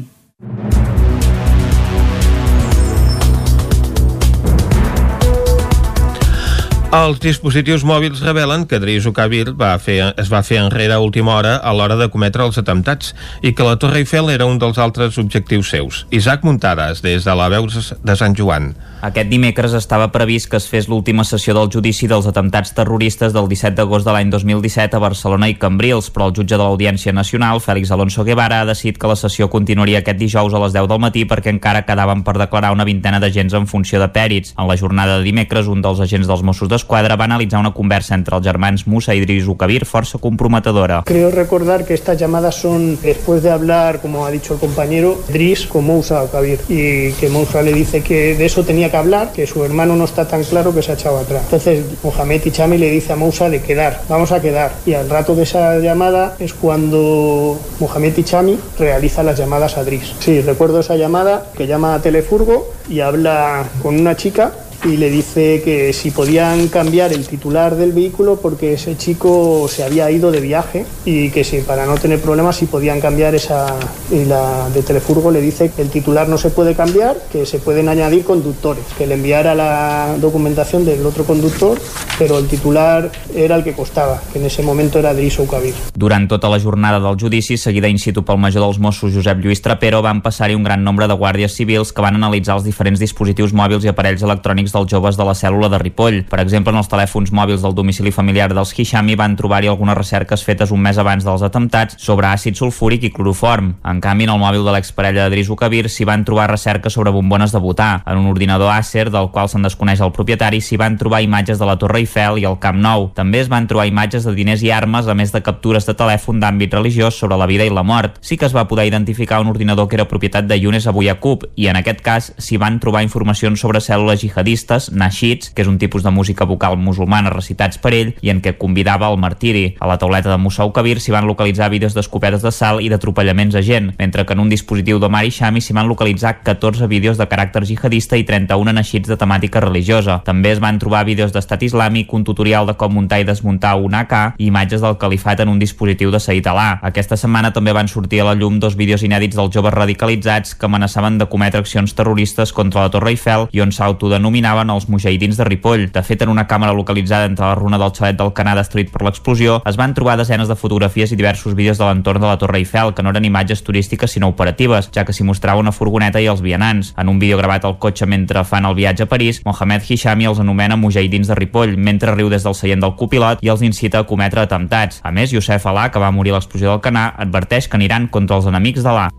Els dispositius mòbils revelen que Dries Ukabir va fer, es va fer enrere a última hora a l'hora de cometre els atemptats i que la Torre Eiffel era un dels altres objectius seus. Isaac Muntades, des de la Veus de Sant Joan. Aquest dimecres estava previst que es fes l'última sessió del judici dels atemptats terroristes del 17 d'agost de l'any 2017 a Barcelona i Cambrils, però el jutge de l'Audiència Nacional, Fèlix Alonso Guevara, ha decidit que la sessió continuaria aquest dijous a les 10 del matí perquè encara quedaven per declarar una vintena d'agents en funció de pèrits. En la jornada de dimecres, un dels agents dels Mossos d'Esquadra va analitzar una conversa entre els germans Musa i Idris Ukabir força comprometedora. Creo recordar que estas llamadas son después de hablar, como ha dicho el compañero, Dris con Moussa Ukabir y que Moussa le dice que de eso tenía que hablar, que su hermano no está tan claro que se ha echado atrás. Entonces Mohamed Ichami le dice a Moussa de quedar, vamos a quedar. Y al rato de esa llamada es cuando Mohamed Ichami realiza las llamadas a Dris. Sí, recuerdo esa llamada que llama a Telefurgo y habla con una chica y le dice que si podían cambiar el titular del vehículo porque ese chico se había ido de viaje y que si para no tener problemas si podían cambiar esa y la de Telefurgo le dice que el titular no se puede cambiar, que se pueden añadir conductores, que le enviara la documentación del otro conductor, pero el titular era el que costava, que en ese momento era Driso Ukabir. Durant tota la jornada del judici, seguida in situ pel major dels Mossos Josep Lluís Trapero, van passar-hi un gran nombre de guàrdies civils que van analitzar els diferents dispositius mòbils i aparells electrònics dels joves de la cèl·lula de Ripoll. Per exemple, en els telèfons mòbils del domicili familiar dels Hishami van trobar-hi algunes recerques fetes un mes abans dels atemptats sobre àcid sulfúric i cloroform. En canvi, en el mòbil de l'exparella de Drisu Kabir s'hi van trobar recerques sobre bombones de butà. En un ordinador Acer, del qual se'n desconeix el propietari, s'hi van trobar imatges de la Torre Eiffel i el Camp Nou. També es van trobar imatges de diners i armes, a més de captures de telèfon d'àmbit religiós sobre la vida i la mort. Sí que es va poder identificar un ordinador que era propietat de Younes Abu Yaqub i en aquest cas s'hi van trobar informacions sobre cèl·lules jihadistes, nashits, que és un tipus de música vocal musulmana recitats per ell i en què convidava al martiri. A la tauleta de Musau Kabir s'hi van localitzar vídeos d'escopetes de sal i d'atropellaments a gent, mentre que en un dispositiu d'Omar Shami s'hi van localitzar 14 vídeos de caràcter jihadista i 31 nashits de temàtica religiosa. També es van trobar vídeos d'estat islàmic, un tutorial de com muntar i desmuntar un AK i imatges del califat en un dispositiu de Said Alà. Aquesta setmana també van sortir a la llum dos vídeos inèdits dels joves radicalitzats que amenaçaven de cometre accions terroristes contra la Torre Eiffel i on s'autodenominaven els mujahidins de Ripoll. De fet, en una càmera localitzada entre la runa del xalet del Canà destruït per l'explosió, es van trobar desenes de fotografies i diversos vídeos de l'entorn de la Torre Eiffel, que no eren imatges turístiques sinó operatives, ja que s'hi mostrava una furgoneta i els vianants. En un vídeo gravat al cotxe mentre fan el viatge a París, Mohamed Hishami els anomena mujahidins de Ripoll, mentre riu des del seient del copilot i els incita a cometre atemptats. A més, Youssef Alà, que va morir a l'explosió del Canà, adverteix que aniran contra els enemics d'Alà.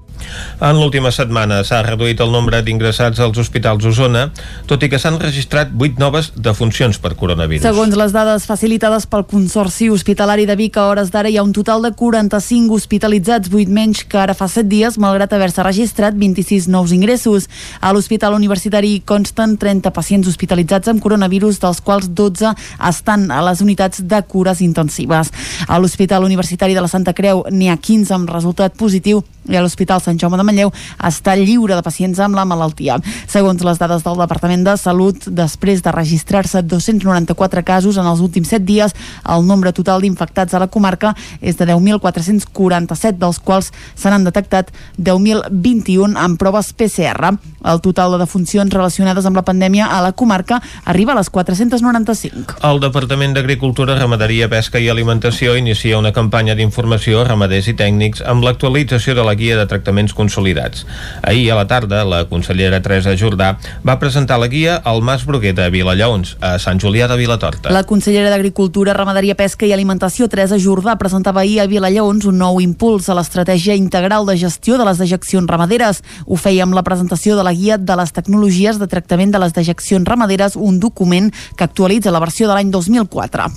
En l'última setmana s'ha reduït el nombre d'ingressats als hospitals d'Osona, tot i que s'han registrat 8 noves defuncions per coronavirus. Segons les dades facilitades pel Consorci Hospitalari de Vic, a hores d'ara hi ha un total de 45 hospitalitzats, 8 menys que ara fa 7 dies, malgrat haver-se registrat 26 nous ingressos. A l'Hospital Universitari consten 30 pacients hospitalitzats amb coronavirus, dels quals 12 estan a les unitats de cures intensives. A l'Hospital Universitari de la Santa Creu n'hi ha 15 amb resultat positiu i l'Hospital Sant Jaume de Manlleu està lliure de pacients amb la malaltia. Segons les dades del Departament de Salut, després de registrar-se 294 casos en els últims 7 dies, el nombre total d'infectats a la comarca és de 10.447, dels quals se n'han detectat 10.021 amb proves PCR. El total de defuncions relacionades amb la pandèmia a la comarca arriba a les 495. El Departament d'Agricultura, Ramaderia, Pesca i Alimentació inicia una campanya d'informació a ramaders i tècnics amb l'actualització de la guia de tractaments consolidats. Ahir a la tarda, la consellera Teresa Jordà va presentar la guia al Mas Bruguer de Vilallaons, a Sant Julià de Vilatorta. La consellera d'Agricultura, Ramaderia, Pesca i Alimentació, Teresa Jordà, presentava ahir a Vilallaons un nou impuls a l'estratègia integral de gestió de les dejeccions ramaderes. Ho feia amb la presentació de la guia de les tecnologies de tractament de les dejeccions ramaderes, un document que actualitza la versió de l'any 2004.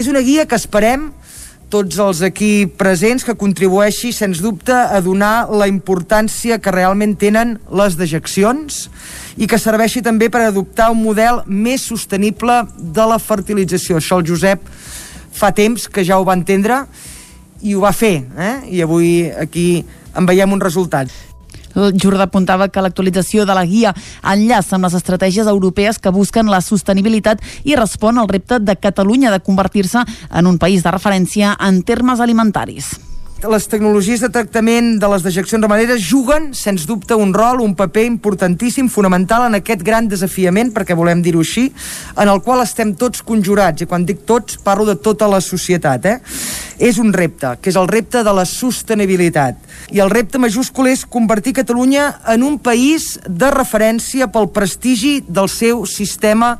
És una guia que esperem tots els aquí presents que contribueixi, sens dubte, a donar la importància que realment tenen les dejeccions i que serveixi també per adoptar un model més sostenible de la fertilització. Això el Josep fa temps que ja ho va entendre i ho va fer, eh? i avui aquí en veiem un resultat. Jordà apuntava que l'actualització de la guia enllaça amb les estratègies europees que busquen la sostenibilitat i respon al repte de Catalunya de convertir-se en un país de referència en termes alimentaris les tecnologies de tractament de les dejeccions ramaderes juguen, sens dubte, un rol, un paper importantíssim, fonamental en aquest gran desafiament, perquè volem dir-ho així, en el qual estem tots conjurats, i quan dic tots parlo de tota la societat. Eh? És un repte, que és el repte de la sostenibilitat. I el repte majúscul és convertir Catalunya en un país de referència pel prestigi del seu sistema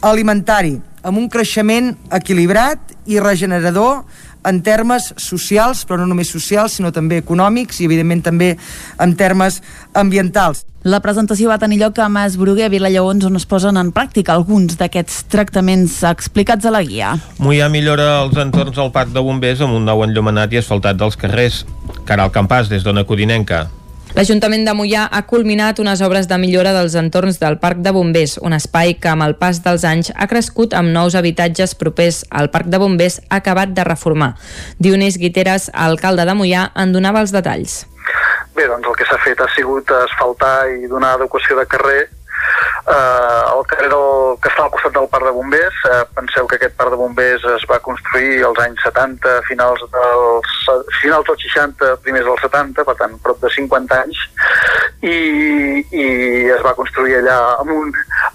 alimentari, amb un creixement equilibrat i regenerador en termes socials, però no només socials, sinó també econòmics i, evidentment, també en termes ambientals. La presentació va tenir lloc a Mas Bruguer, a Vilallaons, on es posen en pràctica alguns d'aquests tractaments explicats a la guia. Moià millora els entorns del parc de bombers amb un nou enllumenat i asfaltat dels carrers. Caral Campàs, des d'Ona Codinenca. L'Ajuntament de Mollà ha culminat unes obres de millora dels entorns del Parc de Bombers, un espai que amb el pas dels anys ha crescut amb nous habitatges propers al Parc de Bombers acabat de reformar. Dionís Guiteres, alcalde de Mollà, en donava els detalls. Bé, doncs el que s'ha fet ha sigut asfaltar i donar adequació de carrer eh, el carrer del, que està al costat del parc de bombers. Eh, penseu que aquest parc de bombers es va construir als anys 70, finals dels, finals dels 60, primers dels 70, per tant, prop de 50 anys, i, i es va construir allà amb un,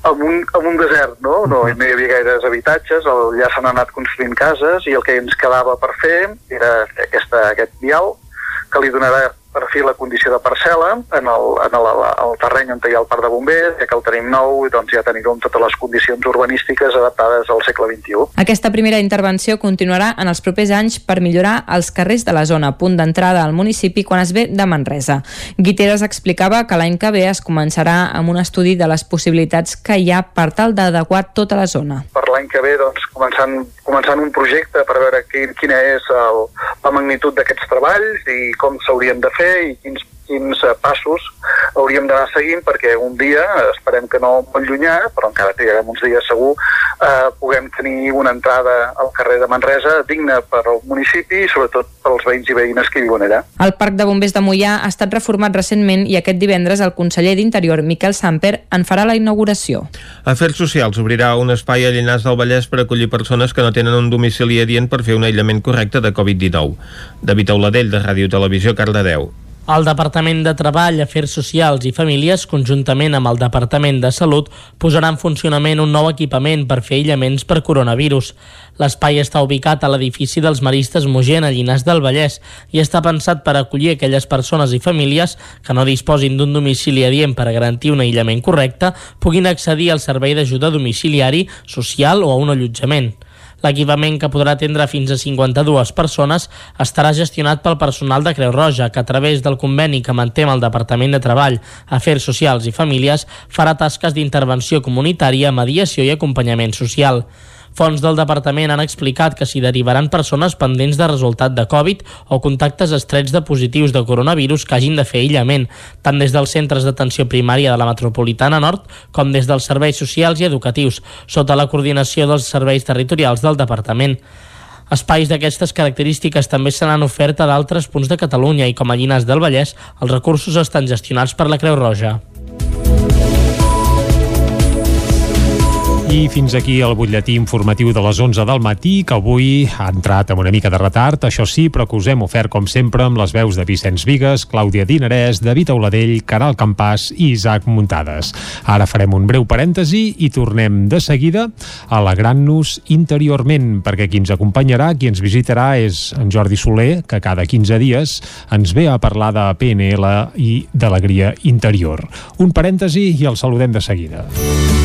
amb un, amb un desert, no? No, no hi havia gaires habitatges, allà s'han anat construint cases i el que ens quedava per fer era aquesta, aquest vial que li donarà per fi la condició de parcel·la en el, en el, el terreny on hi ha el parc de bombers, ja que el tenim nou, doncs ja tenim totes les condicions urbanístiques adaptades al segle XXI. Aquesta primera intervenció continuarà en els propers anys per millorar els carrers de la zona, punt d'entrada al municipi quan es ve de Manresa. Guiteres explicava que l'any que ve es començarà amb un estudi de les possibilitats que hi ha per tal d'adequar tota la zona. Per l'any que ve, doncs, començant, començant un projecte per veure quin, quina és el, la magnitud d'aquests treballs i com s'haurien de fer i quins quins eh, passos hauríem d'anar seguint perquè un dia, esperem que no molt llunyà, però encara trigarem uns dies segur, eh, puguem tenir una entrada al carrer de Manresa digna per al municipi i sobretot pels veïns i veïnes que viuen allà. El Parc de Bombers de Mollà ha estat reformat recentment i aquest divendres el conseller d'Interior, Miquel Samper, en farà la inauguració. Afers Socials obrirà un espai a Llinars del Vallès per acollir persones que no tenen un domicili adient per fer un aïllament correcte de Covid-19. David Auladell, de Ràdio Televisió, Cardedeu. El Departament de Treball, Afers Socials i Famílies, conjuntament amb el Departament de Salut, posarà en funcionament un nou equipament per fer aïllaments per coronavirus. L'espai està ubicat a l'edifici dels Maristes Mogent, a Llinars del Vallès, i està pensat per acollir aquelles persones i famílies que no disposin d'un domicili adient per garantir un aïllament correcte, puguin accedir al servei d'ajuda domiciliari, social o a un allotjament. L'equipament, que podrà atendre fins a 52 persones, estarà gestionat pel personal de Creu Roja, que a través del conveni que manté amb el Departament de Treball, Afers Socials i Famílies farà tasques d'intervenció comunitària, mediació i acompanyament social. Fons del departament han explicat que s'hi derivaran persones pendents de resultat de Covid o contactes estrets de positius de coronavirus que hagin de fer aïllament, tant des dels centres d'atenció primària de la metropolitana nord com des dels serveis socials i educatius, sota la coordinació dels serveis territorials del departament. Espais d'aquestes característiques també se n'han ofert a d'altres punts de Catalunya i com a Llinars del Vallès els recursos estan gestionats per la Creu Roja. I fins aquí el butlletí informatiu de les 11 del matí, que avui ha entrat amb una mica de retard, això sí, però que us hem ofert, com sempre, amb les veus de Vicenç Vigues, Clàudia Dinarès, David Auladell, Caral Campàs i Isaac Muntades. Ara farem un breu parèntesi i tornem de seguida alegrant-nos interiorment, perquè qui ens acompanyarà, qui ens visitarà és en Jordi Soler, que cada 15 dies ens ve a parlar de PNL i d'alegria interior. Un parèntesi i el saludem de seguida.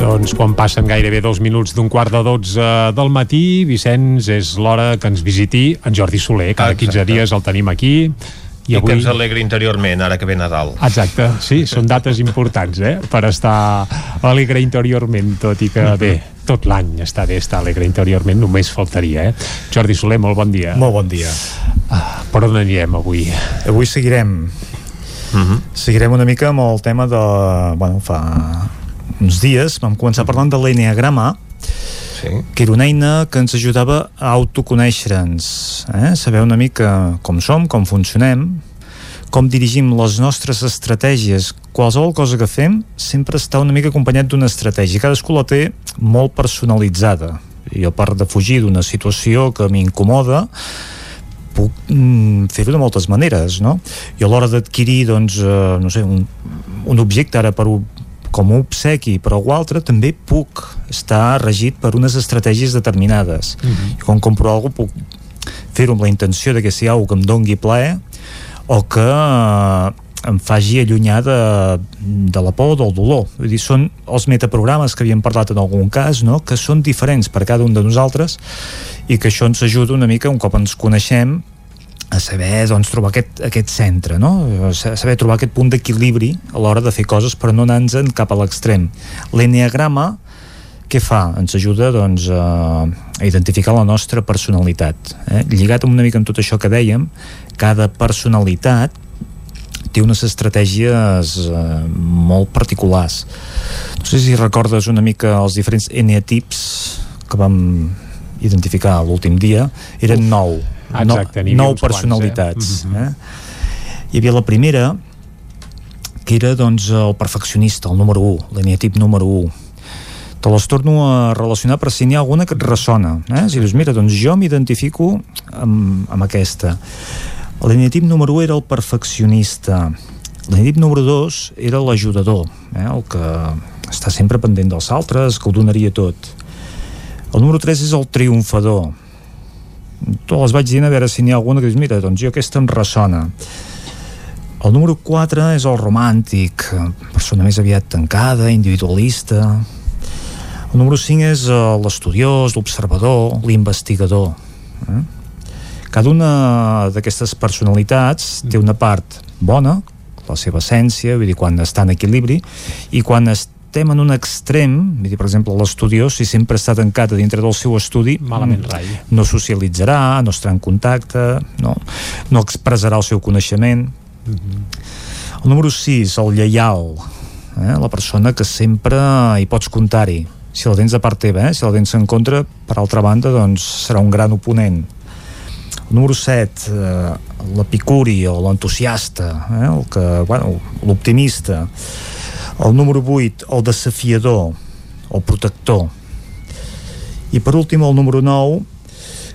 Doncs quan passen gairebé dos minuts d'un quart de dotze del matí, Vicenç, és l'hora que ens visiti en Jordi Soler. Cada Exacte. 15 dies el tenim aquí. I, I que ens alegri interiorment, ara que ve Nadal. Exacte, sí, són dates importants, eh?, per estar alegre interiorment, tot i que, bé, tot l'any està bé estar alegre interiorment, només faltaria, eh? Jordi Soler, molt bon dia. Molt bon dia. Ah, per on anirem avui? Avui seguirem Uh -huh. seguirem una mica amb el tema de... Bueno, fa uns dies vam començar parlant de l'enneagrama sí. que era una eina que ens ajudava a autoconèixer-nos eh? saber una mica com som, com funcionem com dirigim les nostres estratègies qualsevol cosa que fem sempre està una mica acompanyat d'una estratègia cadascú la té molt personalitzada i a part de fugir d'una situació que m'incomoda puc mm, fer-ho de moltes maneres no? i a l'hora d'adquirir doncs, eh, no sé, un, un objecte ara per com un obsequi però algú altre també puc estar regit per unes estratègies determinades mm -hmm. i quan compro alguna puc fer-ho amb la intenció de que sigui alguna que em dongui plaer o que eh, em faci allunyar de, de la por o del dolor vull dir, són els metaprogrames que havíem parlat en algun cas no? que són diferents per cada un de nosaltres i que això ens ajuda una mica un cop ens coneixem a saber doncs, trobar aquest, aquest centre no? A saber trobar aquest punt d'equilibri a l'hora de fer coses però no anar-nos cap a l'extrem l'enneagrama què fa? Ens ajuda doncs, a, a identificar la nostra personalitat. Eh? Lligat una mica amb tot això que dèiem, cada personalitat té unes estratègies eh, molt particulars. No sé si recordes una mica els diferents eneatips que vam identificar l'últim dia, eren Uf, nou. Exacte, no, nou personalitats. Quants, eh? eh? Hi havia la primera, que era doncs, el perfeccionista, el número 1, l'eneatip número 1. Te les torno a relacionar per si n'hi ha alguna que et ressona. Eh? Si dius, mira, doncs jo m'identifico amb, amb aquesta. L'eneatip número 1 era el perfeccionista. L'eneatip número 2 era l'ajudador, eh? el que està sempre pendent dels altres, que ho donaria tot. El número 3 és el triomfador. Les vaig dient a veure si n'hi ha alguna que dius, mira, doncs jo aquesta em ressona. El número 4 és el romàntic, persona més aviat tancada, individualista. El número 5 és eh, l'estudiós, l'observador, l'investigador. Eh? Cada una d'aquestes personalitats té una part bona, la seva essència, vull dir, quan està en equilibri, i quan estem en un extrem, dir, per exemple, l'estudiós, si sempre està tancat a dintre del seu estudi, malament rai. No socialitzarà, no estarà en contacte, no, no expressarà el seu coneixement. Mm -hmm. El número 6, el lleial, eh? la persona que sempre hi pots comptar-hi. Si la tens de part teva, eh? si la tens en contra, per altra banda, doncs serà un gran oponent número 7 eh, l'epicuri o l'entusiasta eh, el que, bueno, l'optimista el número 8 el desafiador el protector i per últim el número 9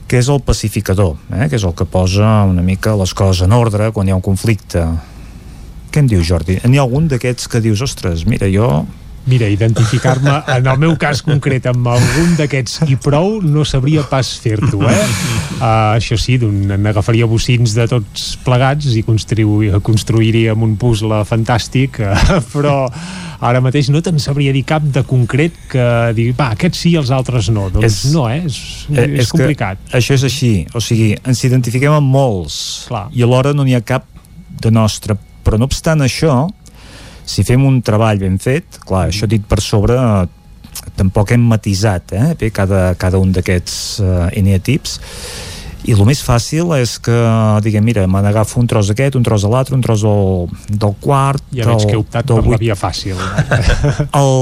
que és el pacificador eh, que és el que posa una mica les coses en ordre quan hi ha un conflicte què em diu Jordi? N'hi ha algun d'aquests que dius, ostres, mira, jo Mira, identificar-me en el meu cas concret amb algun d'aquests i prou no sabria pas fer-t'ho, eh? Uh, això sí, n'agafaria bocins de tots plegats i construiríem un puzzle fantàstic, uh, però ara mateix no te'n sabria dir cap de concret que digui, va, aquests sí i els altres no. Doncs és, no, eh? És, eh, és, és complicat. Això és així, o sigui, ens identifiquem amb molts Clar. i alhora no n'hi ha cap de nostre, però no obstant això, si fem un treball ben fet, clar, això dit per sobre tampoc hem matisat eh, bé, cada, cada un d'aquests uh, eneatips i el més fàcil és que diguem, mira, me n'agafo un tros d'aquest, un tros de l'altre, un tros del, del quart ja del, veig que he optat per 8. la via fàcil el,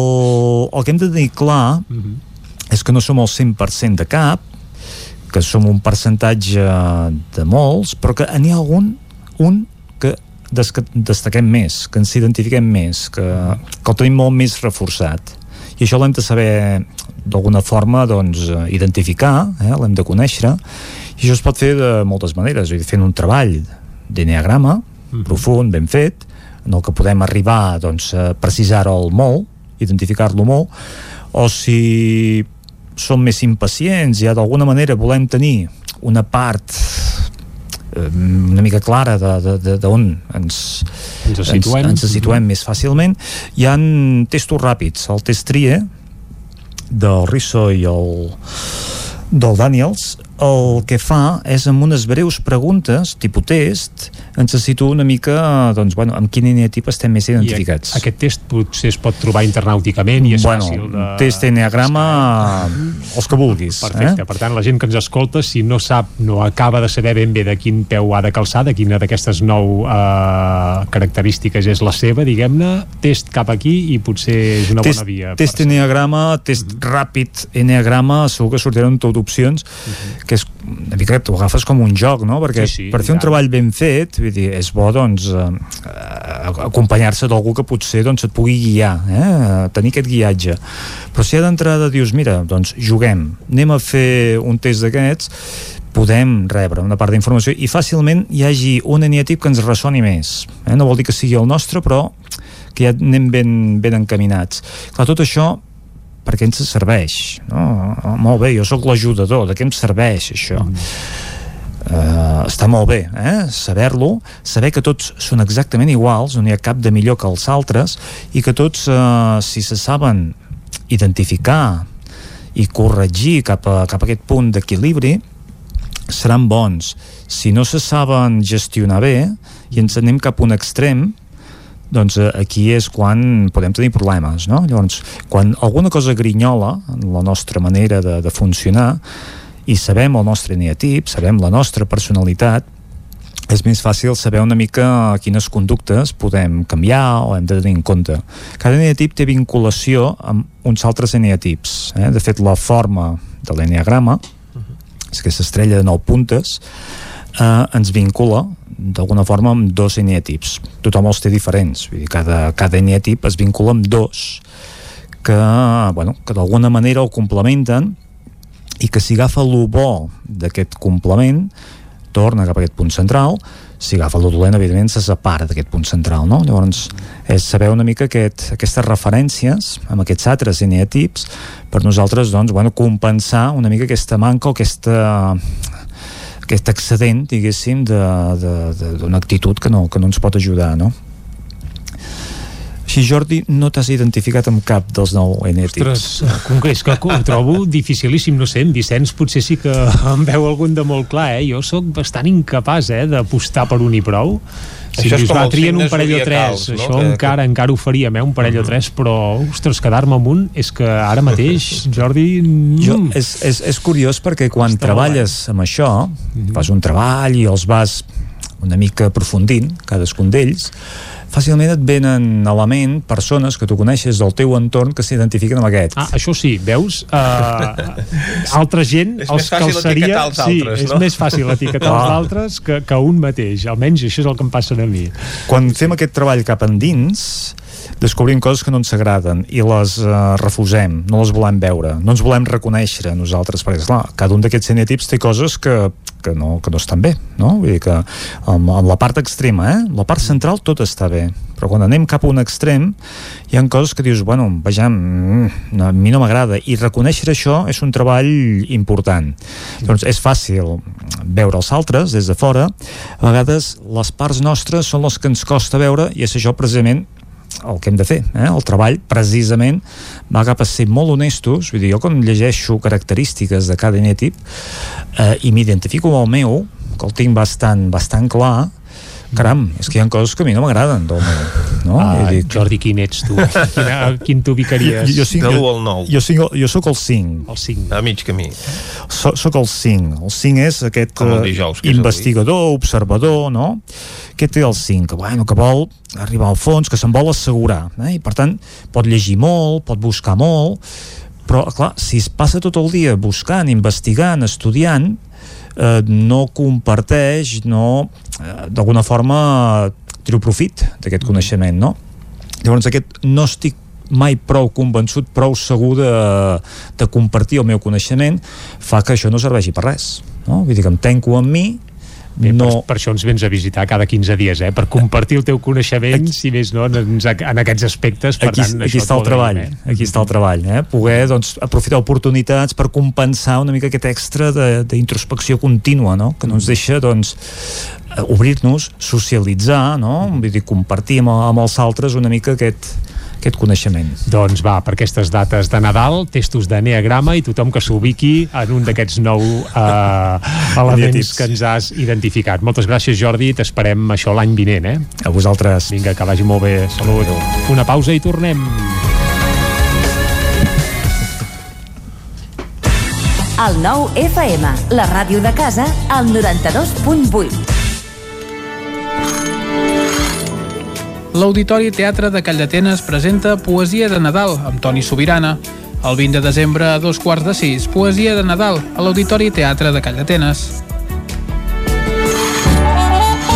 el que hem de tenir clar uh mhm. -huh. és que no som el 100% de cap que som un percentatge de molts però que n'hi ha algun un destaquem més, que ens identifiquem més, que, que el tenim molt més reforçat. I això l'hem de saber d'alguna forma doncs, identificar, eh? l'hem de conèixer, i això es pot fer de moltes maneres, dir, fent un treball d'eneagrama, mm -hmm. profund, ben fet, en el que podem arribar doncs, a precisar-ho molt, identificar-lo molt, o si som més impacients i ja d'alguna manera volem tenir una part una mica clara d'on ens, ens situem, ens, ens situem més fàcilment. Hi han testos ràpids. El test TRIE del Risso i el del Daniels el que fa és amb unes breus preguntes, tipus test, ens situa una mica, doncs, bueno, amb quin eneatip estem més identificats. I aquest test potser es pot trobar internàuticament i és bueno, fàcil de... test eneagrama, els que vulguis. Perfecte, eh? per tant, la gent que ens escolta, si no sap, no acaba de saber ben bé de quin peu ha de calçar, de quina d'aquestes nou eh, característiques és la seva, diguem-ne, test cap aquí i potser és una test, bona via. Test eneagrama, test mhm. -huh. ràpid eneagrama, segur que sortiran tot opcions, mhm. -huh. que és una mica t'ho agafes com un joc, no? Perquè sí, sí, per fer un treball ben fet, vull dir, és bo, doncs, eh, acompanyar-se d'algú que potser doncs, et pugui guiar, eh? tenir aquest guiatge. Però si ja d'entrada dius, mira, doncs juguem, anem a fer un test d'aquests, podem rebre una part d'informació i fàcilment hi hagi un eneatip que ens ressoni més. Eh? No vol dir que sigui el nostre, però que ja anem ben, ben encaminats. Clar, tot això per què ens serveix no? Oh, molt bé, jo sóc l'ajudador de què em serveix això mm. uh, està molt bé eh? saber-lo, saber que tots són exactament iguals, no n'hi ha cap de millor que els altres i que tots uh, si se saben identificar i corregir cap a, cap a aquest punt d'equilibri seran bons si no se saben gestionar bé i ens anem cap a un extrem doncs eh, aquí és quan podem tenir problemes, no? Llavors, quan alguna cosa grinyola en la nostra manera de, de funcionar i sabem el nostre neatip, sabem la nostra personalitat, és més fàcil saber una mica quines conductes podem canviar o hem de tenir en compte. Cada eneatip té vinculació amb uns altres eneatips. Eh? De fet, la forma de l'eneagrama, és aquesta estrella de nou puntes, eh, ens vincula d'alguna forma amb dos eneatips. Tothom els té diferents, vull dir, cada, cada eneatip es vincula amb dos que, bueno, que d'alguna manera el complementen i que si agafa el bo d'aquest complement torna cap a aquest punt central si agafa el dolent, evidentment, se separa d'aquest punt central, no? Llavors, és saber una mica aquest, aquestes referències amb aquests altres eneatips per nosaltres, doncs, bueno, compensar una mica aquesta manca o aquesta aquest excedent, diguéssim, d'una actitud que no, que no ens pot ajudar, no? Així, Jordi, no t'has identificat amb cap dels nou enètics. Ostres, que és que ho trobo dificilíssim, no sé, en Vicenç potser sí que em veu algun de molt clar, eh? Jo sóc bastant incapaç, eh, d'apostar per un i prou. Si Això és com trien un parell o tres, no? això Que- encara encara ho faríem, eh, un parell o tres, però, ostres, quedar-me amb un és que ara mateix, Jordi... Jo, Mm, és, és, és curiós perquè quan treballes amb això, fas un treball i els vas una mica aprofundint, cadascun d'ells, fàcilment et venen a la ment persones que tu coneixes del teu entorn que s'identifiquen amb aquest. Ah, això sí, veus? Uh, altra gent, És els fàcil els seria... etiquetar els sí, altres, és no? més fàcil etiquetar Clar. els altres que, que un mateix. Almenys això és el que em passa a mi. Quan fem aquest treball cap endins, descobrim coses que no ens agraden i les uh, refusem, no les volem veure, no ens volem reconèixer a nosaltres, perquè, esclar, cada un d'aquests eneatips té coses que, que, no, que no estan bé, no? Vull dir que amb, amb la part extrema, eh? La part central tot està bé, però quan anem cap a un extrem hi ha coses que dius, bueno, vejam, mm, a mi no m'agrada, i reconèixer això és un treball important. Doncs és fàcil veure els altres des de fora, a vegades les parts nostres són les que ens costa veure i és això precisament el que hem de fer, eh? el treball precisament va cap a ser molt honestos vull dir, jo quan llegeixo característiques de cada enètip eh, i m'identifico amb el meu que el tinc bastant, bastant clar caram, és que hi ha coses que a mi no m'agraden del meu, no? Ah, dir, Jordi, quin ets tu? Quina, quin t'ubicaries? Jo, jo, cinc, De jo, al nou. jo, cinc, jo sóc el 5 El 5. A mig camí. so, sóc el 5 el 5 és aquest Com el eh, dijous, que és el investigador, observador no? què té el 5? Que, bueno, que vol arribar al fons, que se'n vol assegurar eh? i per tant pot llegir molt pot buscar molt però clar, si es passa tot el dia buscant, investigant, estudiant eh, no comparteix no, d'alguna forma treu profit d'aquest coneixement no? llavors aquest no estic mai prou convençut, prou segur de, de compartir el meu coneixement fa que això no serveixi per res no? vull dir que em tanco amb mi Bé, no, per, per això ens vens a visitar cada 15 dies, eh? per compartir el teu coneixement, si més no, en, en aquests aspectes. Per aquí, tant, aquí està el treball eh? aquí està el treball, eh? poder doncs, aprofitar oportunitats per compensar una mica aquest extra d'introspecció contínua no? que no ens deixa doncs, eh, obrir-nos, socialitzar no? Vull dir, compartir amb, amb els altres una mica aquest, aquest coneixement Doncs va, per aquestes dates de Nadal, testos d'eneagrama i tothom que s'ubiqui en un d'aquests nou eh, elements que ens has identificat. Moltes gràcies, Jordi, t'esperem això l'any vinent, eh? a vosaltres Vinga, que vagi molt bé. Salut. Una pausa i tornem. El nou FM, la ràdio de casa, al 92.8. L'Auditori Teatre de Calldetenes presenta Poesia de Nadal amb Toni Sobirana. El 20 de desembre a dos quarts de sis, Poesia de Nadal a l'Auditori Teatre de Calldetenes.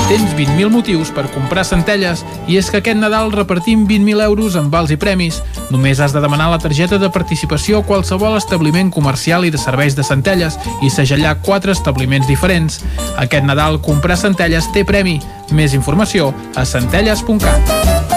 Tens 20.000 motius per comprar centelles i és que aquest Nadal repartim 20.000 euros en vals i premis. Només has de demanar la targeta de participació a qualsevol establiment comercial i de serveis de centelles i segellar quatre establiments diferents. Aquest Nadal comprar centelles té premi. Més informació a centelles.cat.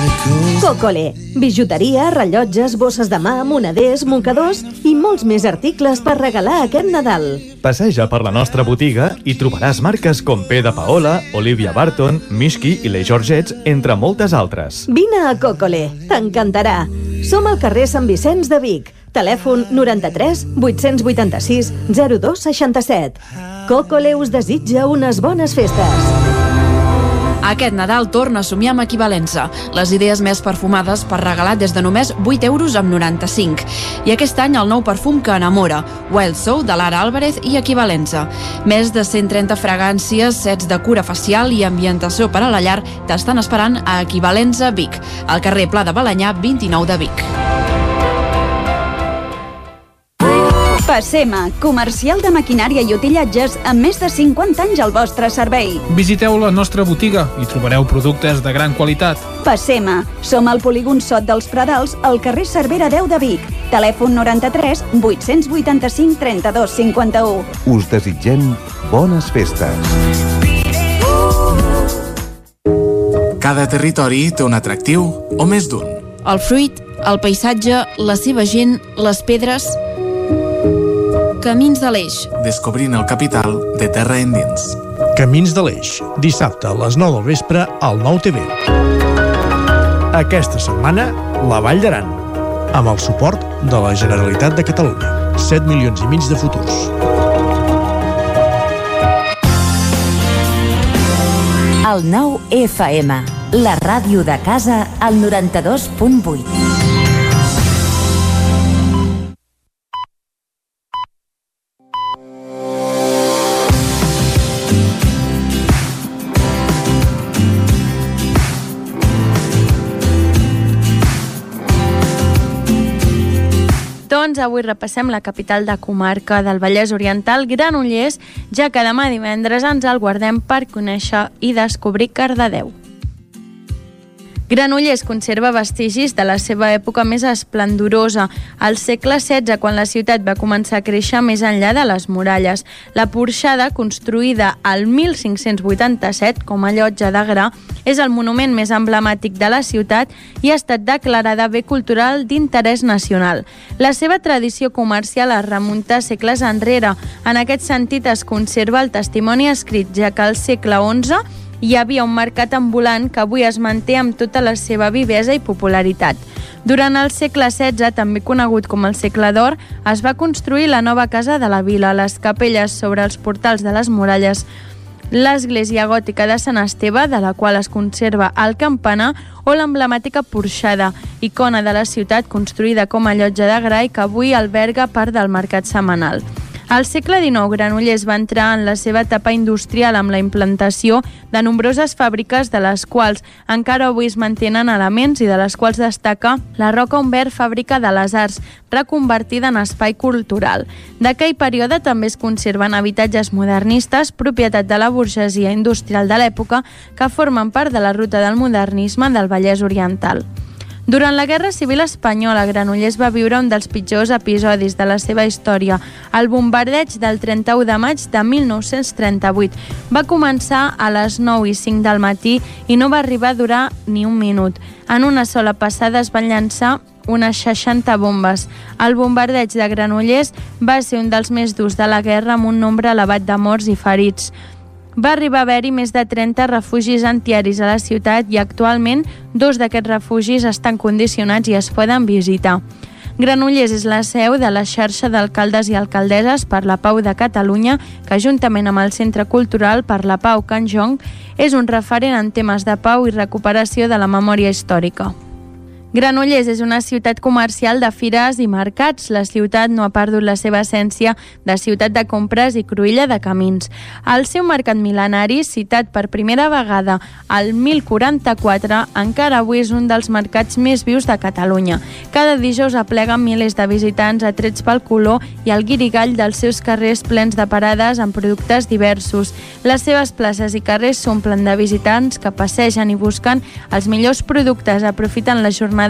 Cocole, bijuteria, rellotges, bosses de mà, moneders, mocadors i molts més articles per regalar aquest Nadal. Passeja per la nostra botiga i trobaràs marques com P de Paola, Olivia Barton, Mishki i les Georgets, entre moltes altres. Vine a Cocole, t'encantarà. Som al carrer Sant Vicenç de Vic. Telèfon 93 886 0267. Cocole us desitja unes bones festes. Aquest Nadal torna a somiar amb equivalença. Les idees més perfumades per regalar des de només 8 euros amb 95. I aquest any el nou perfum que enamora, Wild Soul de Lara Álvarez i equivalença. Més de 130 fragàncies, sets de cura facial i ambientació per a la llar t'estan esperant a Equivalença Vic, al carrer Pla de Balanyà 29 de Vic. Passema, comercial de maquinària i utillatges amb més de 50 anys al vostre servei. Visiteu la nostra botiga i trobareu productes de gran qualitat. Passema, som al polígon Sot dels Pradals, al carrer Cervera 10 de Vic. Telèfon 93 885 32 51. Us desitgem bones festes. Cada territori té un atractiu o més d'un. El fruit, el paisatge, la seva gent, les pedres... Camins de l'Eix. Descobrint el capital de terra endins. Camins de l'Eix, dissabte a les 9 del vespre al 9 TV. Aquesta setmana, la Vall d'Aran, amb el suport de la Generalitat de Catalunya. 7 milions i mig de futurs. El nou FM, la ràdio de casa, al 92.8. Doncs avui repassem la capital de comarca del Vallès Oriental, Granollers, ja que demà divendres ens el guardem per conèixer i descobrir Cardedeu. Granollers conserva vestigis de la seva època més esplendorosa, al segle XVI, quan la ciutat va començar a créixer més enllà de les muralles. La porxada, construïda al 1587 com a llotja de gra, és el monument més emblemàtic de la ciutat i ha estat declarada bé cultural d'interès nacional. La seva tradició comercial es remunta segles enrere. En aquest sentit es conserva el testimoni escrit, ja que al segle XI hi havia un mercat ambulant que avui es manté amb tota la seva vivesa i popularitat. Durant el segle XVI, també conegut com el segle d'or, es va construir la nova casa de la vila, les capelles sobre els portals de les muralles, l'església gòtica de Sant Esteve, de la qual es conserva el campanar, o l'emblemàtica porxada, icona de la ciutat construïda com a llotja de gra i que avui alberga part del mercat setmanal. Al segle XIX, Granollers va entrar en la seva etapa industrial amb la implantació de nombroses fàbriques de les quals encara avui es mantenen elements i de les quals destaca la Roca Humbert Fàbrica de les Arts, reconvertida en espai cultural. D'aquell període també es conserven habitatges modernistes, propietat de la burgesia industrial de l'època, que formen part de la ruta del modernisme del Vallès Oriental. Durant la Guerra Civil Espanyola, Granollers va viure un dels pitjors episodis de la seva història, el bombardeig del 31 de maig de 1938. Va començar a les 9 i 5 del matí i no va arribar a durar ni un minut. En una sola passada es van llançar unes 60 bombes. El bombardeig de Granollers va ser un dels més durs de la guerra amb un nombre elevat de morts i ferits. Va arribar a haver-hi més de 30 refugis antiaris a la ciutat i actualment dos d'aquests refugis estan condicionats i es poden visitar. Granollers és la seu de la xarxa d'alcaldes i alcaldesses per la Pau de Catalunya, que juntament amb el Centre Cultural per la Pau Can Jong és un referent en temes de pau i recuperació de la memòria històrica. Granollers és una ciutat comercial de fires i mercats. La ciutat no ha perdut la seva essència de ciutat de compres i cruïlla de camins. El seu mercat mil·lenari, citat per primera vegada al 1044, encara avui és un dels mercats més vius de Catalunya. Cada dijous aplega milers de visitants atrets pel color i el guirigall dels seus carrers plens de parades amb productes diversos. Les seves places i carrers s'omplen de visitants que passegen i busquen els millors productes, aprofiten la jornada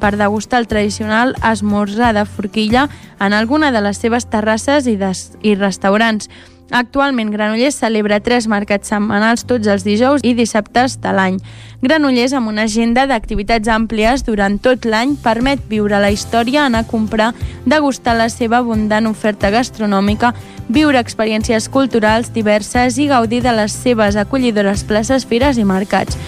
per degustar el tradicional esmorzar de forquilla en alguna de les seves terrasses i, des, i restaurants. Actualment, Granollers celebra tres mercats setmanals tots els dijous i dissabtes de l'any. Granollers, amb una agenda d'activitats àmplies durant tot l'any, permet viure la història, anar a comprar, degustar la seva abundant oferta gastronòmica, viure experiències culturals diverses i gaudir de les seves acollidores places, fires i mercats.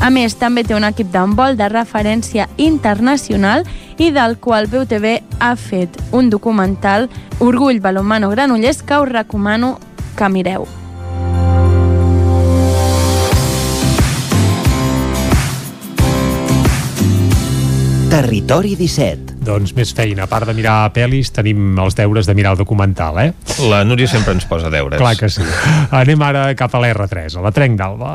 A més, també té un equip d'handbol de referència internacional i del qual BUTV ha fet un documental Orgull Balomano Granollers que us recomano que mireu. Territori 17. Doncs més feina. A part de mirar pel·lis, tenim els deures de mirar el documental, eh? La Núria sempre ens posa deures. Clar que sí. Anem ara cap a l'R3, a la Trenc d'Alba.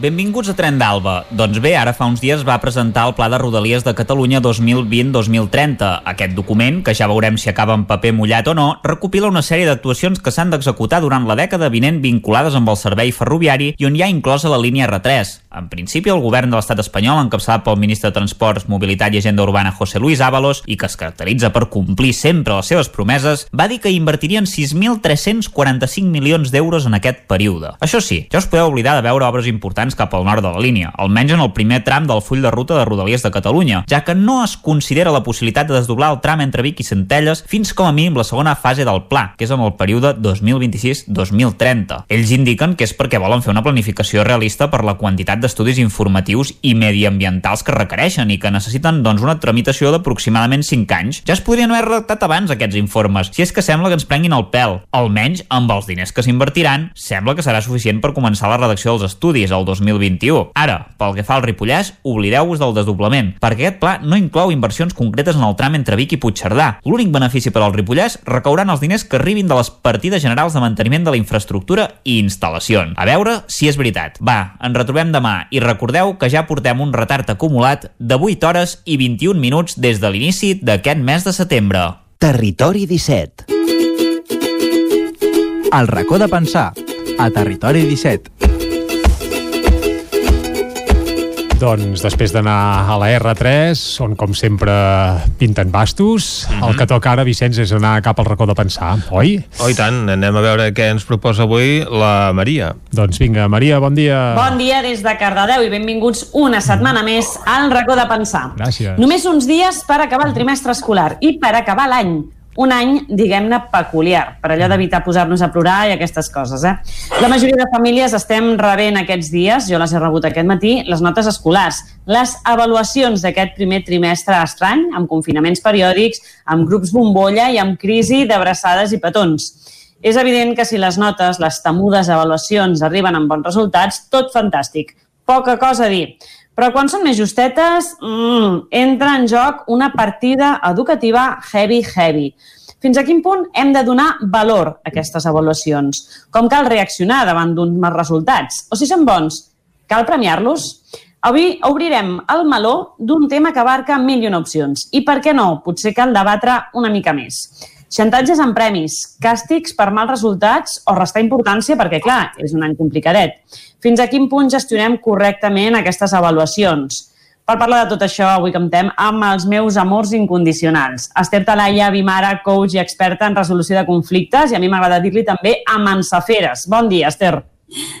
Benvinguts a Tren d'Alba. Doncs bé, ara fa uns dies va presentar el Pla de Rodalies de Catalunya 2020-2030. Aquest document, que ja veurem si acaba en paper mullat o no, recopila una sèrie d'actuacions que s'han d'executar durant la dècada vinent vinculades amb el servei ferroviari i on hi ha inclosa la línia R3. En principi, el govern de l'estat espanyol, encapçalat pel ministre de Transports, Mobilitat i Agenda Urbana José Luis Ábalos, i que es caracteritza per complir sempre les seves promeses, va dir que invertirien 6.345 milions d'euros en aquest període. Això sí, ja us podeu oblidar de veure obres importants cap al nord de la línia, almenys en el primer tram del full de ruta de Rodalies de Catalunya, ja que no es considera la possibilitat de desdoblar el tram entre Vic i Centelles fins com a mínim la segona fase del pla, que és en el període 2026-2030. Ells indiquen que és perquè volen fer una planificació realista per la quantitat d'estudis informatius i mediambientals que requereixen i que necessiten doncs, una tramitació d'aproximadament 5 anys. Ja es podrien haver redactat abans aquests informes, si és que sembla que ens prenguin el pèl. Almenys, amb els diners que s'invertiran, sembla que serà suficient per començar la redacció dels estudis el 2021. Ara, pel que fa al Ripollès, oblideu-vos del desdoblament, perquè aquest pla no inclou inversions concretes en el tram entre Vic i Puigcerdà. L'únic benefici per al Ripollès recauran els diners que arribin de les partides generals de manteniment de la infraestructura i instal·lacions. A veure si és veritat. Va, ens retrobem demà i recordeu que ja portem un retard acumulat de 8 hores i 21 minuts des de l'inici d'aquest mes de setembre. Territori 17. El racó de pensar, a Territori 17. Doncs després d'anar a la R3, on com sempre pinten bastos, mm -hmm. el que toca ara, Vicenç, és anar cap al racó de pensar, oi? Oh, i tant, anem a veure què ens proposa avui la Maria. Doncs vinga, Maria, bon dia. Bon dia des de Cardedeu i benvinguts una setmana més al racó de pensar. Gràcies. Només uns dies per acabar el trimestre escolar i per acabar l'any un any, diguem-ne, peculiar, per allò d'evitar posar-nos a plorar i aquestes coses. Eh? La majoria de famílies estem rebent aquests dies, jo les he rebut aquest matí, les notes escolars, les avaluacions d'aquest primer trimestre estrany, amb confinaments periòdics, amb grups bombolla i amb crisi d'abraçades i petons. És evident que si les notes, les temudes avaluacions arriben amb bons resultats, tot fantàstic. Poca cosa a dir. Però quan són més justetes, mmm, entra en joc una partida educativa heavy-heavy. Fins a quin punt hem de donar valor a aquestes avaluacions? Com cal reaccionar davant d'uns mals resultats? O si són bons, cal premiar-los? Avui obrirem el meló d'un tema que abarca mil i una opcions. I per què no? Potser cal debatre una mica més. Xantatges amb premis, càstigs per mals resultats o restar importància perquè, clar, és un any complicadet. Fins a quin punt gestionem correctament aquestes avaluacions? Per parlar de tot això, avui comptem amb els meus amors incondicionals. Esther Talaia, Bimara, coach i experta en resolució de conflictes i a mi m'agrada dir-li també amansaferes. Bon dia, Esther.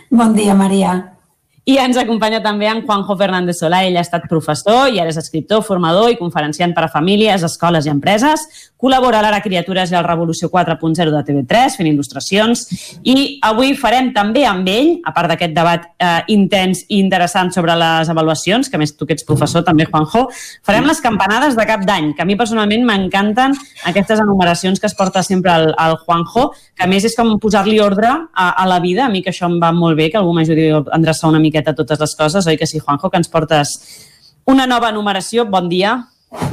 Bon dia, Maria. I ens acompanya també en Juanjo Fernández Solà. Ell ha estat professor i ara és escriptor, formador i conferenciant per a famílies, escoles i empreses. Col·labora a l'Ara Criatures i al Revolució 4.0 de TV3, fent il·lustracions. I avui farem també amb ell, a part d'aquest debat eh, intens i interessant sobre les avaluacions, que més tu que ets professor també, Juanjo, farem les campanades de cap d'any, que a mi personalment m'encanten aquestes enumeracions que es porta sempre al, al Juanjo, que a més és com posar-li ordre a, a la vida. A mi que això em va molt bé, que algú m'ajudi a endreçar una miqueta totes les coses, oi que sí, Juanjo, que ens portes una nova numeració. Bon dia.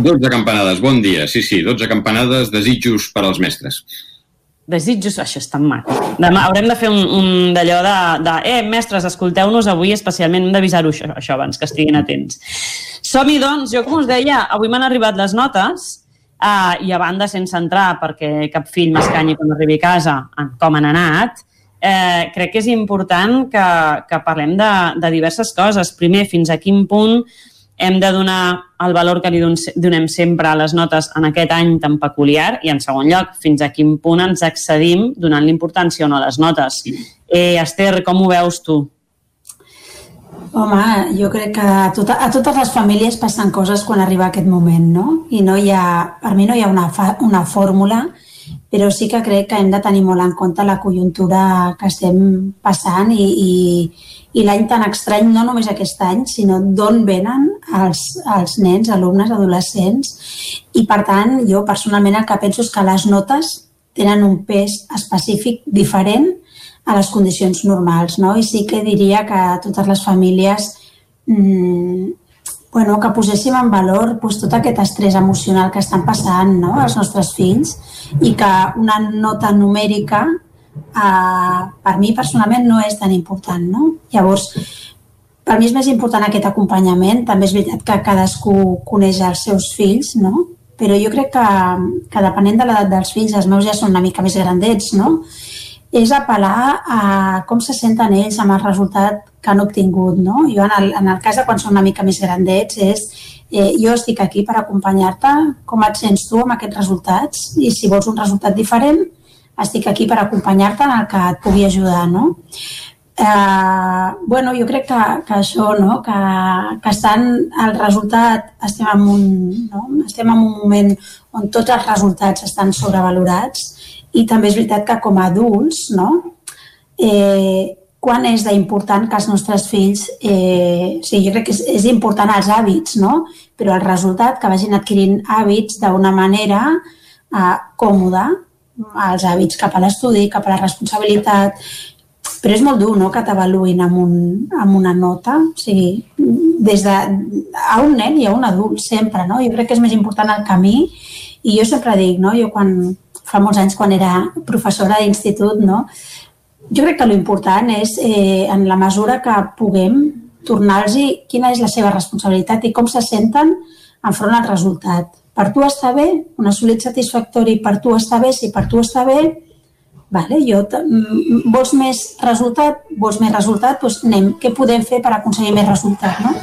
12 campanades, bon dia. Sí, sí, 12 campanades, desitjos per als mestres. Desitjos, això és tan maco. Demà haurem de fer un, un d'allò de, de, eh, mestres, escolteu-nos avui, especialment hem d'avisar-ho això, això abans, que estiguin atents. Som-hi, doncs, jo com us deia, avui m'han arribat les notes uh, i a banda, sense entrar, perquè cap fill m'escanyi quan arribi a casa, en com han anat, eh, crec que és important que, que parlem de, de diverses coses. Primer, fins a quin punt hem de donar el valor que li donem sempre a les notes en aquest any tan peculiar i, en segon lloc, fins a quin punt ens accedim donant l'importància o no a les notes. Eh, Esther, com ho veus tu? Home, jo crec que a, tota, a totes les famílies passen coses quan arriba aquest moment, no? I no hi ha, per mi no hi ha una, fa, una fórmula, però sí que crec que hem de tenir molt en compte la conjuntura que estem passant i, i, i l'any tan estrany, no només aquest any, sinó d'on venen els, els nens, alumnes, adolescents. I per tant, jo personalment el que penso és que les notes tenen un pes específic diferent a les condicions normals. No? I sí que diria que totes les famílies mmm, bueno, que poséssim en valor pues, tot aquest estrès emocional que estan passant no? els nostres fills i que una nota numèrica eh, per mi personalment no és tan important. No? Llavors, per mi és més important aquest acompanyament. També és veritat que cadascú coneix els seus fills, no? però jo crec que, que depenent de l'edat dels fills, els meus ja són una mica més grandets, no? És apel·lar a com se senten ells amb el resultat que han obtingut. No? Jo, en el, en el cas de quan són una mica més grandets, és eh, jo estic aquí per acompanyar-te, com et sents tu amb aquests resultats, i si vols un resultat diferent, estic aquí per acompanyar-te en el que et pugui ajudar. No? Eh, bueno, jo crec que, que això, no? que, que estan el resultat, estem en, un, no? estem en un moment on tots els resultats estan sobrevalorats, i també és veritat que com a adults, no? Eh, quan és d'important que els nostres fills, eh, o sigui, jo crec que és, és important els hàbits, no? però el resultat que vagin adquirint hàbits d'una manera eh, còmoda, els hàbits cap a l'estudi, cap a la responsabilitat, però és molt dur no? que t'avaluïn amb, un, amb una nota, o sigui, des de, a un nen i a un adult, sempre, no? Jo crec que és més important el camí i jo sempre dic, no? Jo quan, fa molts anys quan era professora d'institut, no? Jo crec que l'important és, eh, en la mesura que puguem, tornar-los quina és la seva responsabilitat i com se senten enfront al resultat. Per tu està bé, un assolit satisfactori per tu està bé, si per tu està bé, vale, jo vols més resultat, vols més resultat, doncs anem, què podem fer per aconseguir més resultat, no?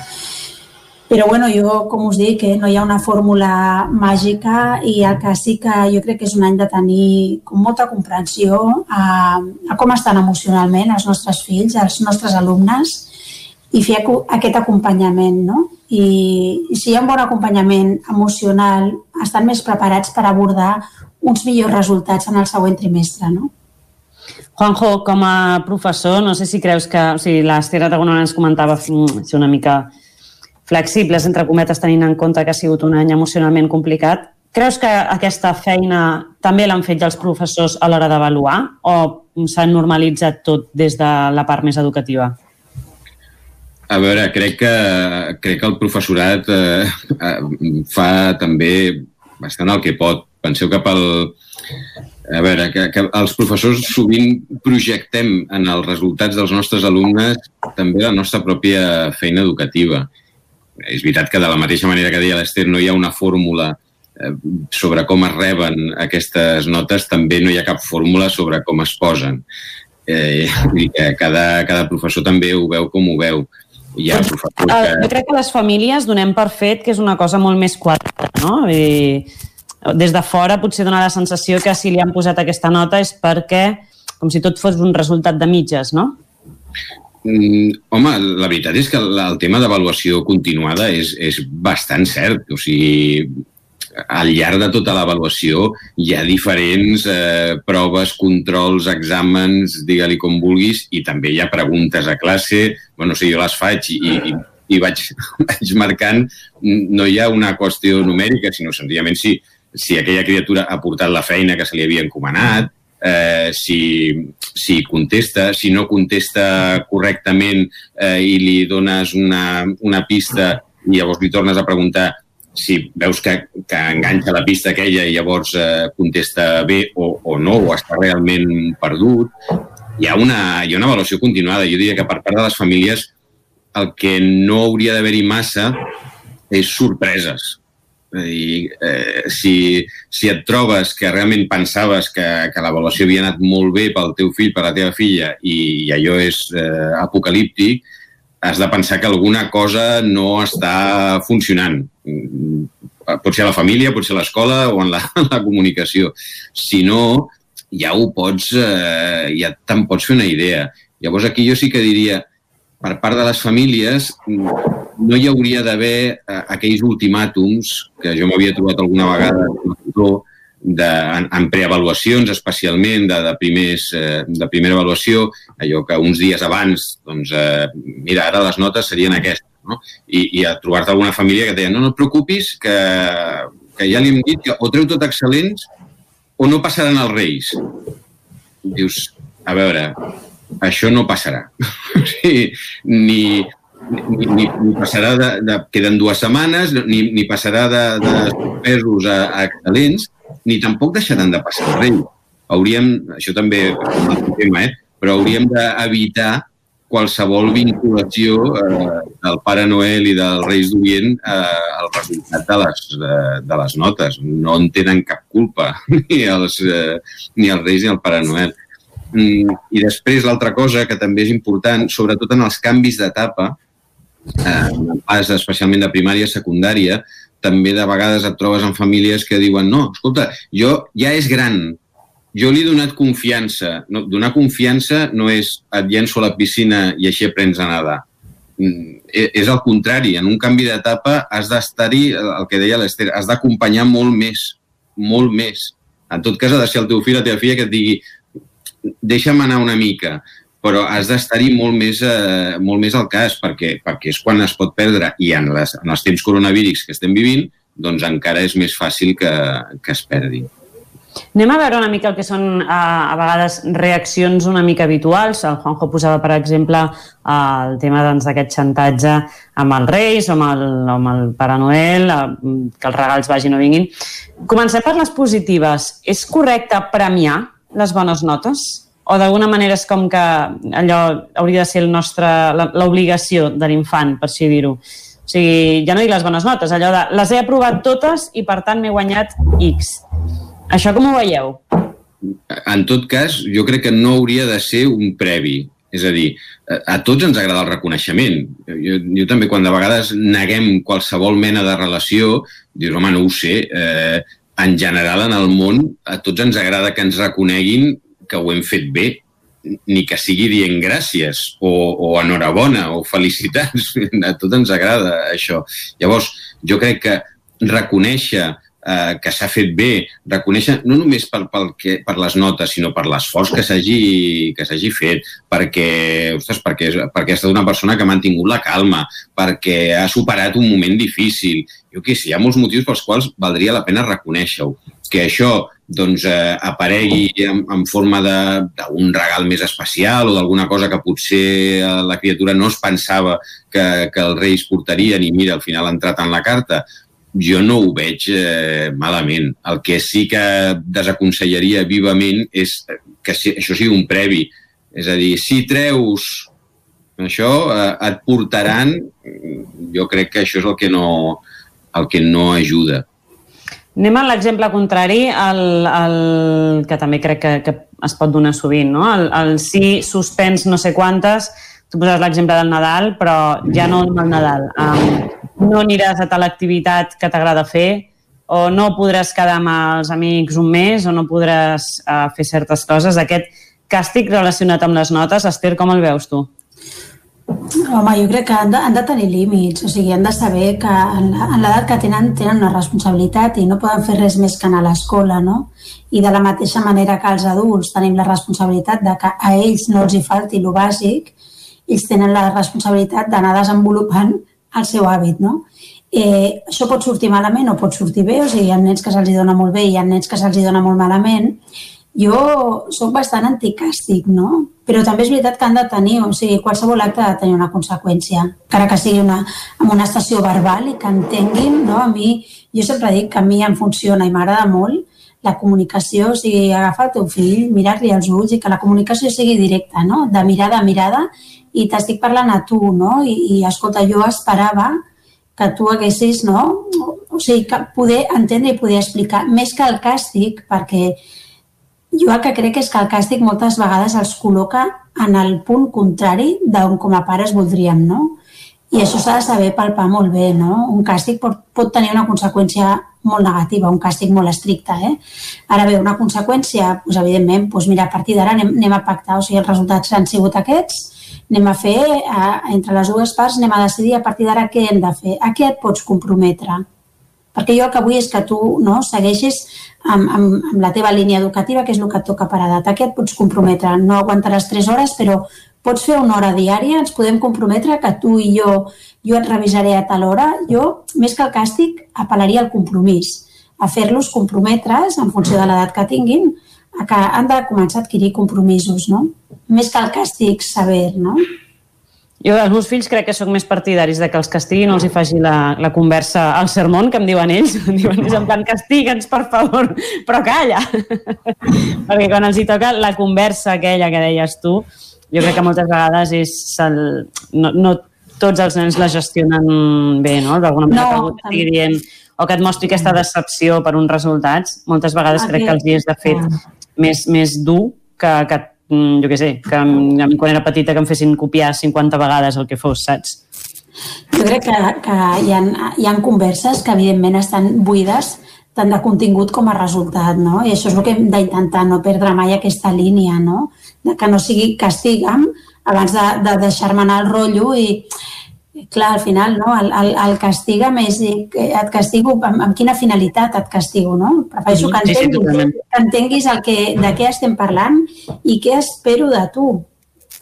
Però bueno, jo, com us dic, eh, no hi ha una fórmula màgica i el que sí que jo crec que és un any de tenir com molta comprensió a, a com estan emocionalment els nostres fills, els nostres alumnes i fer aquest acompanyament, no? I, i si hi ha un bon acompanyament emocional, estan més preparats per abordar uns millors resultats en el següent trimestre, no? Juanjo, com a professor, no sé si creus que... O sigui, l'Esther Aragonona ens comentava mm, si una mica flexibles, entre cometes, tenint en compte que ha sigut un any emocionalment complicat. Creus que aquesta feina també l'han fet ja els professors a l'hora d'avaluar o s'ha normalitzat tot des de la part més educativa? A veure, crec que, crec que el professorat eh, eh, fa també bastant el que pot. Penseu que pel... A veure, que, que els professors sovint projectem en els resultats dels nostres alumnes també la nostra pròpia feina educativa és veritat que de la mateixa manera que deia l'Ester no hi ha una fórmula eh, sobre com es reben aquestes notes, també no hi ha cap fórmula sobre com es posen. Eh, i que cada, cada professor també ho veu com ho veu. Hi ha professors que... Jo crec que les famílies donem per fet que és una cosa molt més quadrada, no? I des de fora potser dona la sensació que si li han posat aquesta nota és perquè com si tot fos un resultat de mitges, no? Mm, home, la veritat és que el tema d'avaluació continuada és, és bastant cert. O sigui, al llarg de tota l'avaluació hi ha diferents eh, proves, controls, exàmens, digue-li com vulguis, i també hi ha preguntes a classe. bueno, o sigui, jo les faig i, i, i vaig, vaig marcant. No hi ha una qüestió numèrica, sinó senzillament si, si aquella criatura ha portat la feina que se li havia encomanat, eh, si, si contesta, si no contesta correctament eh, i li dones una, una pista i llavors li tornes a preguntar si veus que, que enganxa la pista aquella i llavors eh, contesta bé o, o no, o està realment perdut, hi ha, una, hi ha una avaluació continuada. Jo diria que per part de les famílies el que no hauria d'haver-hi massa és sorpreses. I, eh, si, si et trobes que realment pensaves que, que l'avaluació havia anat molt bé pel teu fill, per la teva filla, i, i allò és eh, apocalíptic, has de pensar que alguna cosa no està funcionant. Pot ser a la família, pot ser a l'escola o en la, en la comunicació. Si no, ja ho pots, eh, ja te'n pots fer una idea. Llavors aquí jo sí que diria, per part de les famílies, no hi hauria d'haver eh, aquells ultimàtums que jo m'havia trobat alguna vegada de, en, en preavaluacions, especialment de, de, primers, eh, de primera avaluació, allò que uns dies abans, doncs, eh, mira, ara les notes serien aquestes, no? I, i a trobar-te alguna família que et deia no, no et preocupis, que, que ja li hem dit que o treu tot excel·lents o no passaran els Reis. Dius, a veure, això no passarà. o sigui, ni, ni, ni, ni passarà de, de... Queden dues setmanes, ni, ni passarà de, de sorpresos a, a excel·lents, ni tampoc deixaran de passar el rei. Hauríem, això també és un altre tema, eh? però hauríem d'evitar qualsevol vinculació eh, del Pare Noel i del Reis d'Orient eh, al resultat de les, de, de les notes. No en tenen cap culpa, ni els, eh, ni els Reis ni el Pare Noel. Mm, I després l'altra cosa que també és important, sobretot en els canvis d'etapa, eh, pas especialment de primària a secundària, també de vegades et trobes en famílies que diuen no, escolta, jo ja és gran, jo li he donat confiança. No, donar confiança no és et llenço a la piscina i així aprens a nedar. Mm, e, és el contrari, en un canvi d'etapa has d'estar-hi, el que deia l'Ester, has d'acompanyar molt més, molt més. En tot cas, ha de ser el teu fill, la teva filla, que et digui deixa'm anar una mica, però has d'estar-hi molt, més, eh, molt més al cas perquè, perquè és quan es pot perdre i en, les, en els temps coronavírics que estem vivint doncs encara és més fàcil que, que es perdi. Anem a veure una mica el que són a, a vegades reaccions una mica habituals. El Juanjo posava, per exemple, el tema doncs, d'aquest doncs, xantatge amb els Reis o amb el, amb el Pare Noel, que els regals vagin o vinguin. Comencem per les positives. És correcte premiar les bones notes? O d'alguna manera és com que allò hauria de ser el nostre l'obligació de l'infant, per així dir-ho. O sigui, ja no dic les bones notes, allò de les he aprovat totes i per tant m'he guanyat X. Això com ho veieu? En tot cas, jo crec que no hauria de ser un previ. És a dir, a tots ens agrada el reconeixement. Jo, jo també, quan de vegades neguem qualsevol mena de relació, dius, home, no ho sé, eh, en general en el món a tots ens agrada que ens reconeguin que ho hem fet bé, ni que sigui dient gràcies o, o enhorabona o felicitats. A tots ens agrada això. Llavors, jo crec que reconèixer eh, que s'ha fet bé, reconèixer no només per, per, que, per les notes, sinó per l'esforç que s'hagi que s'hagi fet, perquè, ostres, perquè, perquè ha estat una persona que ha mantingut la calma, perquè ha superat un moment difícil. Jo què sé, hi ha molts motius pels quals valdria la pena reconèixer-ho. Que això doncs, eh, aparegui en, en forma d'un regal més especial o d'alguna cosa que potser eh, la criatura no es pensava que, que els reis portarien i mira, al final ha entrat en la carta, jo no ho veig eh, malament. El que sí que desaconsellaria vivament és que això sigui un previ. És a dir, si treus això, eh, et portaran... Jo crec que això és el que no, el que no ajuda. Anem a l'exemple contrari, el, el, que també crec que, que es pot donar sovint, no? El, el si suspens no sé quantes, tu poses l'exemple del Nadal, però ja no el Nadal. Um, no aniràs a tal activitat que t'agrada fer, o no podràs quedar amb els amics un mes, o no podràs uh, fer certes coses. Aquest càstig relacionat amb les notes, Esther, com el veus tu? Home, jo crec que han de, han de tenir límits, o sigui, han de saber que en l'edat que tenen tenen una responsabilitat i no poden fer res més que anar a l'escola, no? I de la mateixa manera que els adults tenim la responsabilitat de que a ells no els hi falti el bàsic, ells tenen la responsabilitat d'anar desenvolupant el seu hàbit, no? Eh, això pot sortir malament o pot sortir bé, o sigui, hi ha nens que se'ls dona molt bé i hi ha nens que se'ls dona molt malament. Jo sóc bastant anticàstic, no? Però també és veritat que han de tenir, o sigui, qualsevol acte ha de tenir una conseqüència, encara que sigui una, amb una estació verbal i que entenguin, no? A mi, jo sempre dic que a mi em funciona i m'agrada molt la comunicació, o sigui, agafar el teu fill, mirar-li als ulls i que la comunicació sigui directa, no? De mirada a mirada i t'estic parlant a tu, no? I, i escolta, jo esperava que tu haguessis, no? O sigui, que poder entendre i poder explicar, més que el càstig, perquè jo el que crec és que el càstig moltes vegades els col·loca en el punt contrari d'on com a pares voldríem, no? I això s'ha de saber palpar molt bé, no? Un càstig pot, pot tenir una conseqüència molt negativa, un càstig molt estricte, eh? Ara bé, una conseqüència, doncs, evidentment, doncs mira, a partir d'ara anem, anem a pactar, o sigui, els resultats han sigut aquests, anem a fer, eh, entre les dues parts, anem a decidir a partir d'ara què hem de fer, a què et pots comprometre. Perquè jo el que vull és que tu no, segueixis amb, amb, amb la teva línia educativa, que és el que et toca per edat. A què et pots comprometre? No aguantaràs 3 hores, però pots fer una hora diària, ens podem comprometre que tu i jo, jo et revisaré a tal hora. Jo, més que el càstig, apel·laria al compromís, a fer-los comprometre's en funció de l'edat que tinguin, a que han de començar a adquirir compromisos, no? Més que el càstig sever, no? Jo, els meus fills crec que sóc més partidaris de que els castiguin, no els hi faci la, la conversa al sermón, que em diuen ells. Em diuen ells en plan, castiga'ns, per favor, però calla. Perquè quan els hi toca la conversa aquella que deies tu, jo crec que moltes vegades és el, no, no tots els nens la gestionen bé, no? D'alguna manera no, que algú dient o que et mostri aquesta decepció per uns resultats, moltes vegades crec que els hi és de fet més, més dur que, que jo què sé, que a mi quan era petita que em fessin copiar 50 vegades el que fos, saps? Jo crec que, que hi, ha, hi ha converses que evidentment estan buides tant de contingut com a resultat, no? I això és el que hem d'intentar, no perdre mai aquesta línia, no? De que no sigui castiga'm abans de, de deixar-me anar al rotllo i, clar, al final, no? el, el, el castiga més, et castigo, amb, amb quina finalitat et castigo, no? Prefereixo que entenguis, sí, sí, que entenguis el que, de què estem parlant i què espero de tu.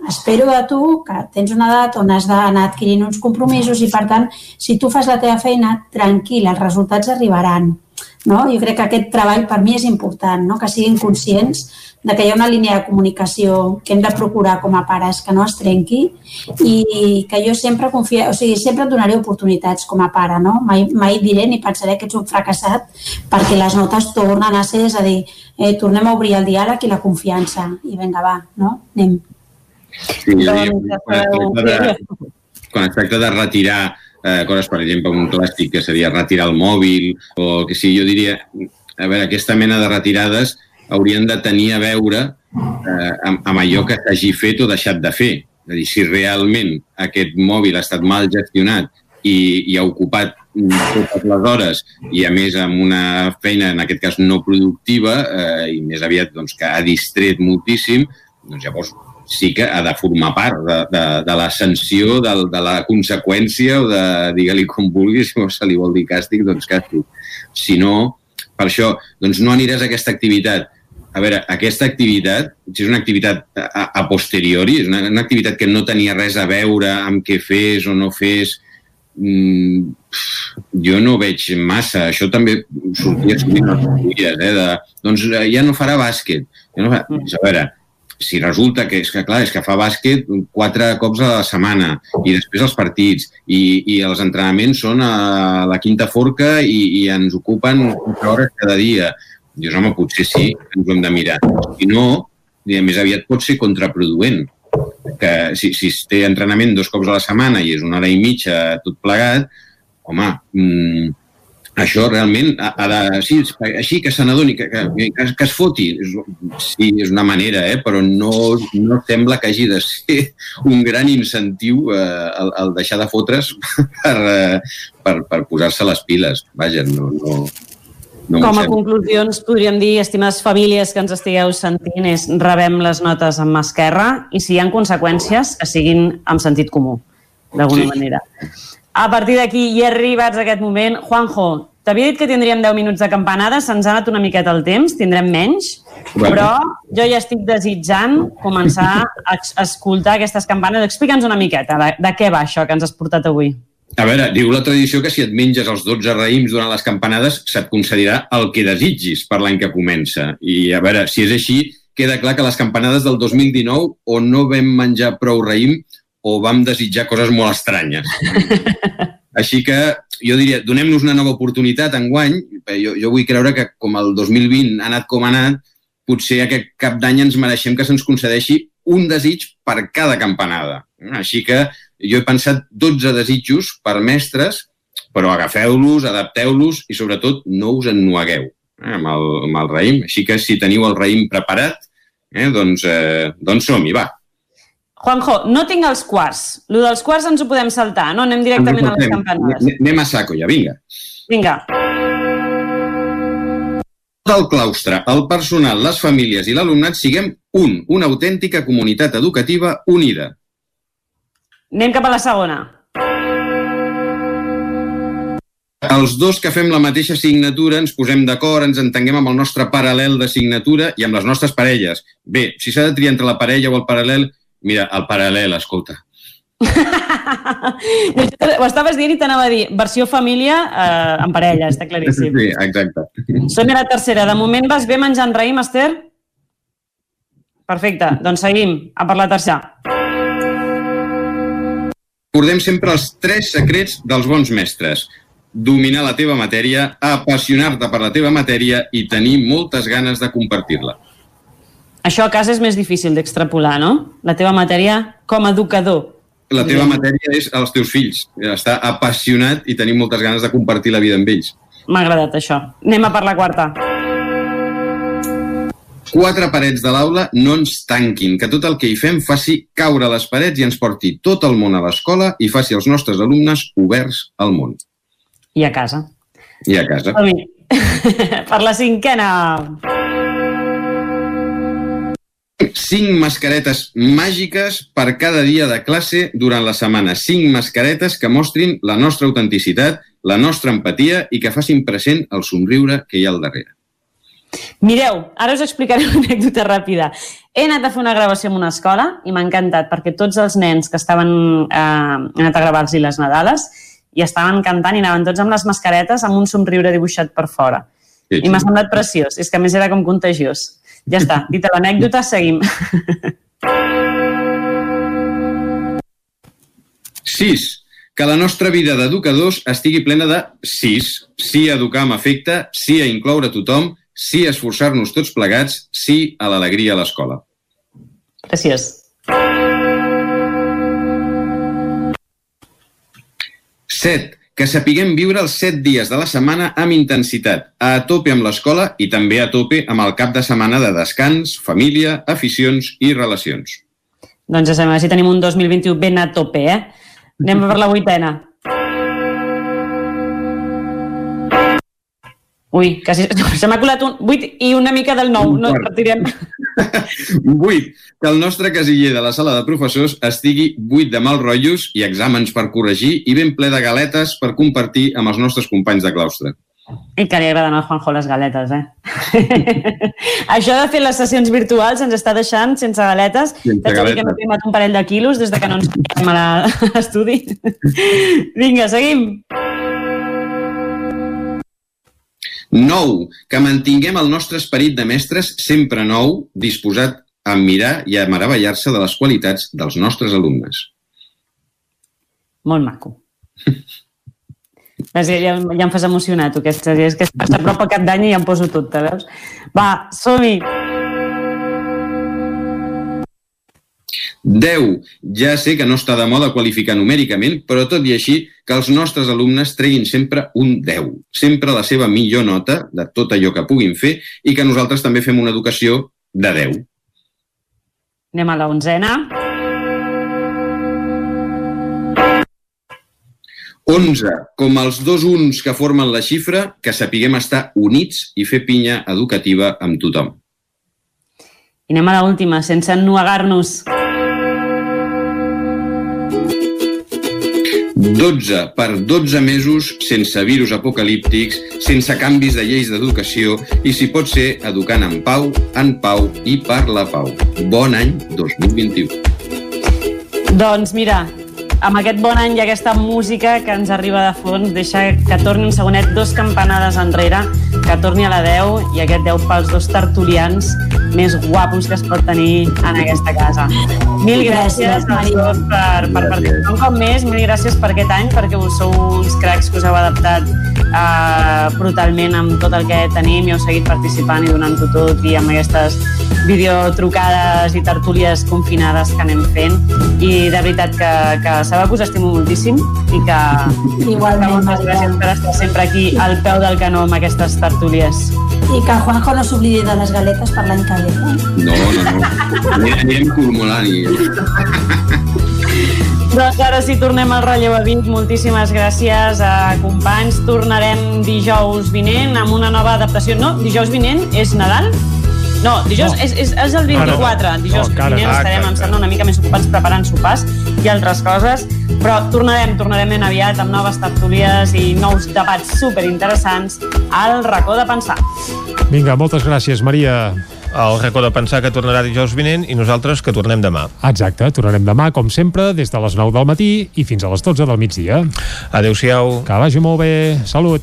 Espero de tu que tens una edat on has d'anar adquirint uns compromisos i, per tant, si tu fas la teva feina, tranquil, els resultats arribaran. No? Jo crec que aquest treball per mi és important, no? que siguin conscients de que hi ha una línia de comunicació que hem de procurar com a pares que no es trenqui i que jo sempre confia, o sigui, sempre et donaré oportunitats com a pare, no? Mai, mai diré ni pensaré que ets un fracassat perquè les notes tornen a ser, és a dir, eh, tornem a obrir el diàleg i la confiança i vinga, va, no? Anem. Sí, jo diria, quan, es tracta de, quan es tracta de retirar eh, coses, per exemple, un clàssic que seria retirar el mòbil o que sí, jo diria, a veure, aquesta mena de retirades haurien de tenir a veure eh, amb, amb allò que s'hagi fet o deixat de fer. És a dir, si realment aquest mòbil ha estat mal gestionat i, i ha ocupat totes les hores i a més amb una feina en aquest cas no productiva eh, i més aviat doncs, que ha distret moltíssim, doncs llavors sí que ha de formar part de, de, de la sanció, de, de la conseqüència o de, digue-li com vulguis, si se li vol dir càstig, doncs càstig. Si no, per això, doncs no aniràs a aquesta activitat a veure, aquesta activitat, si és una activitat a, a posteriori, és una, una activitat que no tenia res a veure amb què fes o no fes, mm, jo no veig massa. Això també sortia sovint les dies, eh, de, doncs eh, ja no farà bàsquet. Ja no farà... Mm. A veure, si resulta que és que clar, és que fa bàsquet quatre cops a la setmana i després els partits i, i els entrenaments són a la quinta forca i, i ens ocupen 4 hores cada dia Dius, home, potser sí, ens ho hem de mirar. Si no, més aviat pot ser contraproduent. Que si, si es té entrenament dos cops a la setmana i és una hora i mitja tot plegat, home, mmm, això realment ha, ha de... Sí, així que se n'adoni, que, que, que, que es foti. Sí, és una manera, eh? però no, no sembla que hagi de ser un gran incentiu eh, el, el deixar de fotre's per, eh, per, per posar-se les piles. Vaja, no, no, no Com a conclusions podríem dir, estimades famílies que ens estigueu sentint, és rebem les notes amb mà esquerra i si hi ha conseqüències, que siguin amb sentit comú, d'alguna sí. manera. A partir d'aquí, i arribats a aquest moment, Juanjo, t'havia dit que tindríem 10 minuts de campanada, se'ns ha anat una miqueta el temps, tindrem menys, bueno. però jo ja estic desitjant començar a escoltar aquestes campanes. Explica'ns una miqueta de, de què va això que ens has portat avui. A veure, diu la tradició que si et menges els 12 raïms durant les campanades se't concedirà el que desitgis per l'any que comença. I a veure, si és així, queda clar que les campanades del 2019 o no vam menjar prou raïm o vam desitjar coses molt estranyes. Així que jo diria, donem-nos una nova oportunitat en guany. Jo, jo vull creure que com el 2020 ha anat com ha anat, potser aquest cap d'any ens mereixem que se'ns concedeixi un desig per cada campanada. Així que jo he pensat 12 desitjos per mestres però agafeu-los, adapteu-los i sobretot no us ennuegueu eh, amb, el, amb el raïm. Així que si teniu el raïm preparat, eh, doncs, eh, doncs som-hi, va. Juanjo, no tinc els quarts. Lo dels quarts ens ho podem saltar, no? Anem directament a les campanades. Anem a saco ja, vinga. Vinga. Del claustre, el personal, les famílies i l'alumnat siguem un, una autèntica comunitat educativa unida. Anem cap a la segona. Els dos que fem la mateixa assignatura ens posem d'acord, ens entenguem amb el nostre paral·lel d'assignatura i amb les nostres parelles. Bé, si s'ha de triar entre la parella o el paral·lel, mira, el paral·lel, escolta. Ho estaves dient i t'anava a dir versió família eh, en parella, està claríssim. Sí, exacte. Som a la tercera. De moment vas bé menjant raïm, Esther? Perfecte, doncs seguim. A per la tercera. Recordem sempre els tres secrets dels bons mestres. Dominar la teva matèria, apassionar-te per la teva matèria i tenir moltes ganes de compartir-la. Això a casa és més difícil d'extrapolar, no? La teva matèria com a educador. La teva matèria és els teus fills. Estar apassionat i tenir moltes ganes de compartir la vida amb ells. M'ha agradat això. Anem a per la quarta. Quatre parets de l'aula no ens tanquin, que tot el que hi fem faci caure les parets i ens porti tot el món a l'escola i faci els nostres alumnes oberts al món. I a casa. I a casa. Per la cinquena. Cinc mascaretes màgiques per cada dia de classe durant la setmana. Cinc mascaretes que mostrin la nostra autenticitat, la nostra empatia i que facin present el somriure que hi ha al darrere. Mireu, ara us explicaré una anècdota ràpida. He anat a fer una gravació en una escola i m'ha encantat perquè tots els nens que estaven... Eh, he anat a gravar-los les Nadales i estaven cantant i anaven tots amb les mascaretes amb un somriure dibuixat per fora. Sí, I m'ha semblat preciós. És que a més era com contagiós. Ja està, dita l'anècdota, seguim. 6. Que la nostra vida d'educadors estigui plena de sis. Sí a educar amb afecte, sí a incloure tothom, sí a esforçar-nos tots plegats, sí a l'alegria a l'escola. Preciós. 7. Que sapiguem viure els 7 dies de la setmana amb intensitat, a tope amb l'escola i també a tope amb el cap de setmana de descans, família, aficions i relacions. Doncs ja sabem, així tenim un 2021 ben a tope, eh? Anem per la vuitena. Ui, quasi, se m'ha colat un 8 i una mica del 9. No, retirem. 8. Que el nostre casiller de la sala de professors estigui buit de mal rotllos i exàmens per corregir i ben ple de galetes per compartir amb els nostres companys de claustre. I que li agraden al Juanjo les galetes, eh? Això de fer les sessions virtuals ens està deixant sense galetes. Sense T'haig de dir que galetes. m'he primat un parell de quilos des de que no ens veiem a a l'estudi. Vinga, seguim. 9. Que mantinguem el nostre esperit de mestres sempre nou, disposat a mirar i a meravellar-se de les qualitats dels nostres alumnes. Molt maco. Ves, ja, ja em fas emocionar, tu, aquesta. És que s'apropa cap d'any i ja em poso tot, veus? Va, som-hi. 10. Ja sé que no està de moda qualificar numèricament, però tot i així que els nostres alumnes treguin sempre un 10. Sempre la seva millor nota de tot allò que puguin fer i que nosaltres també fem una educació de 10. Anem a la onzena. 11. Com els dos uns que formen la xifra, que sapiguem estar units i fer pinya educativa amb tothom. I anem a l'última, sense ennuegar-nos. 12 per 12 mesos sense virus apocalíptics, sense canvis de lleis d'educació i, si pot ser, educant en pau, en pau i per la pau. Bon any 2021. Doncs mira, amb aquest bon any i aquesta música que ens arriba de fons, deixa que torni un segonet dos campanades enrere, que torni a la 10 i aquest 10 pels dos tertulians més guapos que es pot tenir en aquesta casa. Mil gràcies, Gràcies, dos per, per participar un cop més, mil gràcies per aquest any, perquè us sou uns cracs que us heu adaptat eh, brutalment amb tot el que tenim i heu seguit participant i donant-ho tot i amb aquestes videotrucades i tertúlies confinades que anem fent i de veritat que, que sabeu que us estimo moltíssim i que, Igualment, que moltes gràcies per estar sempre aquí al peu del canó amb aquestes tertúlies. I que Juanjo no s'oblidi de les galetes per l'any que ve. Eh? No, no, no. Anirem, i... Doncs ara sí, tornem al relleu a Vic. Moltíssimes gràcies a companys. Tornarem dijous vinent amb una nova adaptació. No, dijous vinent és Nadal? No, dijous No. és, és, és el 24. Ara no. Dijous No, vinent no. estarem, Ah, em sembla, una mica més ocupats preparant sopars i altres coses. Però tornarem, tornarem ben aviat amb noves tertúlies i nous debats superinteressants al racó de pensar. Vinga, moltes gràcies, Maria. El racó de pensar que tornarà dijous vinent i nosaltres que tornem demà. Exacte, tornarem demà, com sempre, des de les 9 del matí i fins a les 12 del migdia. Adéu-siau. Que vagi molt bé. Salut.